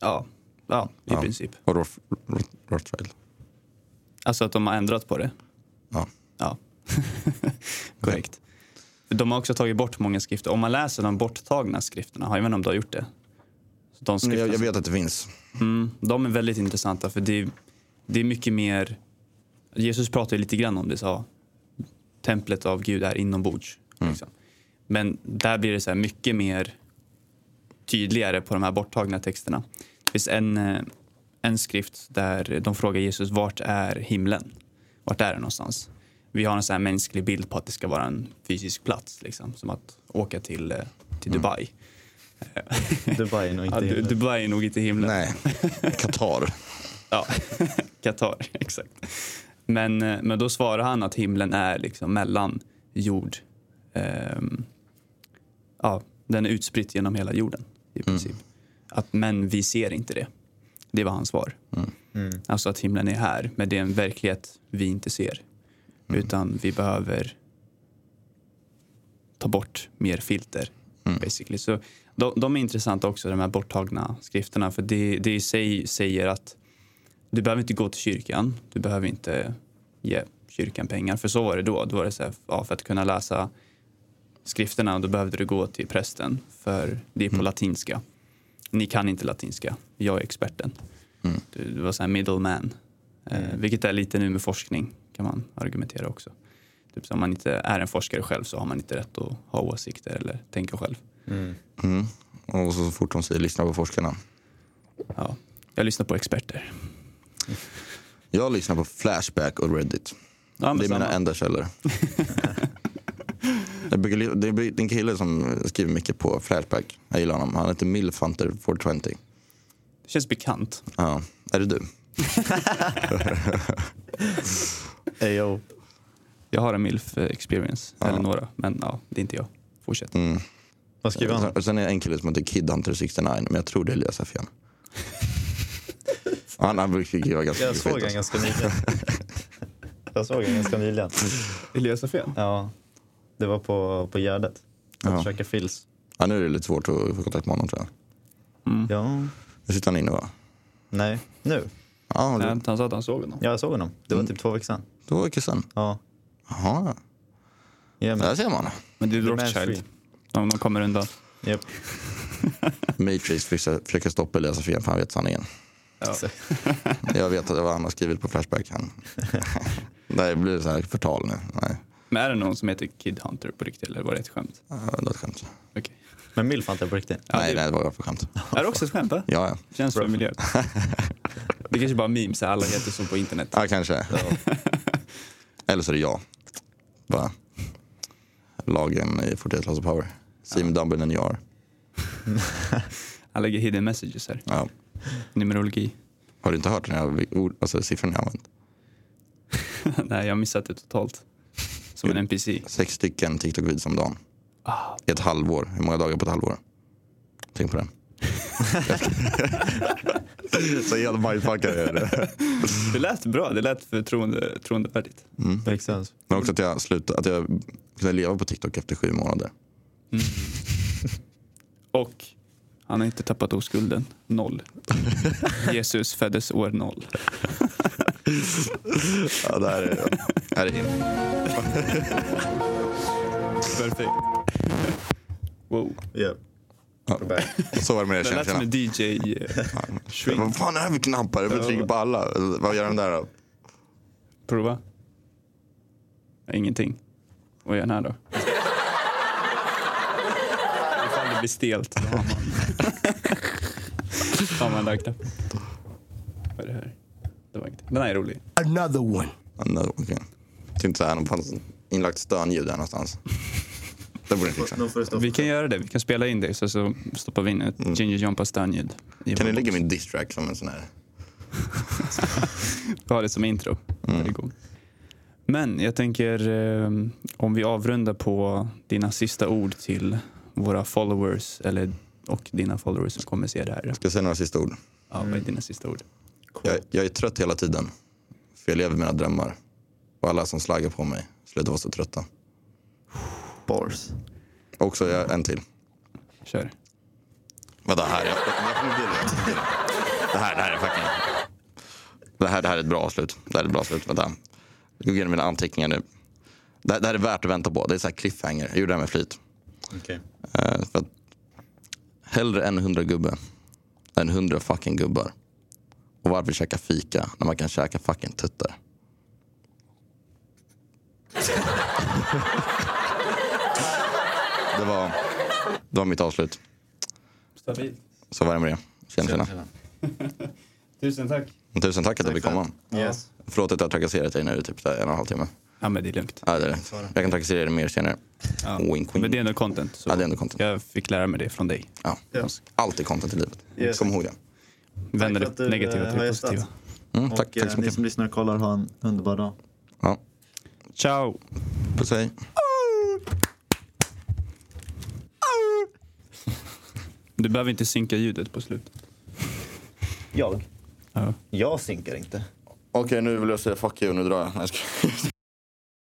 Ja, ja i Ja. princip. Och Roth, Roth, Rothschild. Alltså att de har ändrat på det. Ja. Ja, [LAUGHS] korrekt. De har också tagit bort många skrifter. Om man läser de borttagna skrifterna, jag vet inte om du har gjort det? Så De, skrifterna Jag, jag vet att det finns. Mm, de är väldigt intressanta för det, det är mycket mer... Jesus pratar lite grann om det, sa templet av Gud är inombords. Liksom. Men där blir det så här mycket mer tydligare på de här borttagna texterna. Det finns en, eh, en skrift där de frågar Jesus vart är himlen? Vart är det någonstans? Vi har en så här mänsklig bild på att det ska vara en fysisk plats, liksom, som att åka till, eh, till Dubai. [LAUGHS] Dubai är nog inte Ja, himlen. Dubai är nog inte himlen. Nej, [LAUGHS] Qatar. Ja, [LAUGHS] Qatar, exakt. Men, eh, men då svarar han att himlen är liksom mellan jord. ehm, ja, den är utspritt genom hela jorden i princip. Att, men vi ser inte det. Det var hans svar. Mm. Alltså att himlen är här, men det är en verklighet vi inte ser. Utan vi behöver ta bort mer filter. Basically. Så de, de är intressanta också, de här borttagna skrifterna. För det, det i sig säger att du behöver inte gå till kyrkan. Du behöver inte ge kyrkan pengar. För så var det då. Då var det så här, ja, för att kunna läsa skrifterna då behövde du gå till prästen. För det är på latinska. Ni kan inte latinska. Jag är experten. Du, du var så här middleman. Eh, vilket är lite nu med forskning kan man argumentera också. Typ så om man inte är en forskare själv så har man inte rätt att ha åsikter eller tänka själv. Mm. Mm. Och så fort de säger lyssna på forskarna. Ja. Jag lyssnar på experter. Jag lyssnar på Flashback och Reddit. Ja, det är samma. mina enda källor. [LAUGHS] Det är en kille som skriver mycket på Flashback. Jag gillar honom. Han heter Milfunter 420. Det känns bekant. Ja. Är det du? [LAUGHS] Ayo. Jag har en milf experience, Ja. eller några, men ja, det är inte jag. Fortsätt. Mm. Vad skriver han? Sen- Sen är det en kille som heter Kidhunter69, men jag tror det är Elias Affian. [LAUGHS] Han, han brukar skriva ganska Jag såg han Alltså. ganska nyligen. Jag såg han ganska nyligen. Elias Afén? Ja, det var på, på Gärdet. Att Ja. käka fils. Ja, nu är det lite svårt att få kontakt med honom tror jag. Ja, Nu sitter han inne va? nej, nu. Ja, Nej, det, han sa att han såg honom. Ja, jag såg honom. Det var typ två veckor sedan. var det sen. Ja, Jaha, ja men, där ser man. Men det är Rothschild. De, de kommer undan. Japp. [LAUGHS] Matrix försöker, försöker stoppa Elias Affian för han vet sanningen. Ja. Jag vet att vad han har skrivit på Flashback. Han. [LAUGHS] det blir så här förtal nu. Nej, Men är det någon som heter Kid Hunter på riktigt eller var det ett skämt? Ja, det var ett skämt. Okej. Men milf inte på riktigt. Ja, nej, det- nej, det var bara för skämt. Är det också ett skämt? Va? Ja, ja. Känns familiärt. [LAUGHS] Det kanske bara memes, alla heter så på internet. ja kanske. Eller så är det jag. Bara. Lagen i 41 Laws of Power. Me double than you are. Han lägger hidden messages här. Ja. Numerologi. Har du inte hört den här ord, alltså, siffran jag använt? [LAUGHS] Nej, jag har missat det totalt. Som en NPC. Sex stycken TikTok-videos om dagen. Ah, I ett halvår. Hur många dagar på ett halvår? Tänk på det. [LAUGHS] så helt mindfuckad är det. [LAUGHS] det lät bra, det lät förtroende, förtroendevärdigt. Makes sense. Men också att jag slutade, att jag kunde leva på TikTok efter sju månader. [LAUGHS] Och han har inte tappat oskulden. Noll. Jesus föddes år noll. Ja, det här är, det här är in. Perfekt. Wow. Ja. Så var det med det Det lät som en DJ. eh, Shrink. Vad fan är för knappar? Jag vill trycka på alla. Vad gör de där då? Prova. Ingenting. Vad gör den här då? Ifall det blir stelt, [LAUGHS] då har man... har man lagt. Vad är det här? Det var ingenting. Den här är rolig. Another one. No, okay. Tänkte såhär, det fanns inlagt stönljud där någonstans. Det borde ni fixa. Vi kan göra det. Vi kan spela in det så, så stoppar vi in ett Ginger Jompa stönljud. i Kan ni vår lägga box. min diss track som en sån här? [LAUGHS] Vi har det som intro varje gång. Men jag tänker eh, om vi avrundar på dina sista ord till våra followers eller, och dina followers som kommer se det här. Ska jag säga några sista ord? Ja, vad är dina sista ord? Jag, jag är trött hela tiden. För jag lever mina drömmar. Och alla som slaggar på mig, sluta vara så trötta. Bars. Också jag, en till. Kör. Vänta, här. Jag, det här, det här är fucking... Det här, det här är ett bra avslut. Det här är ett bra avslut. Vänta. Jag går igenom mina anteckningar nu. Det, här- det här är värt att vänta på. Det är så här cliffhanger. Jag gjorde det här med flit. Okej. Eh, för att hellre en hundra gubbe än hundra fucking gubbar. Och varför käka fika när man kan käka fucking tuttar? det, var, det var mitt avslut. Stabilt. Så var det med det. Tjena, tjena. Tusen tack. Tusen tack att jag fick komma. Yes. Förlåt att jag har trakasserat dig nu i typ en och en halv timme. Ja, men det är lugnt. Ja, det är det. Jag kan trakassera dig mer senare. Ja. Wink, wink. Men det är ändå content. Så Ja, det är ändå content. Jag fick lära mig det från dig. Ja. Ja. Allt är content i livet. Yes. Kom ihåg det. Vänder det du, negativa eh, till har det positiva. Mm, tack, och tack eh, så ni mycket. som lyssnar och kollar, ha en underbar dag. Ja. Ciao! Puss hej. Du behöver inte synka ljudet på slutet. Jag? Ja. Jag synkar inte. Okej, nu vill jag säga fuck you. Nu drar jag. Nej, jag skojar.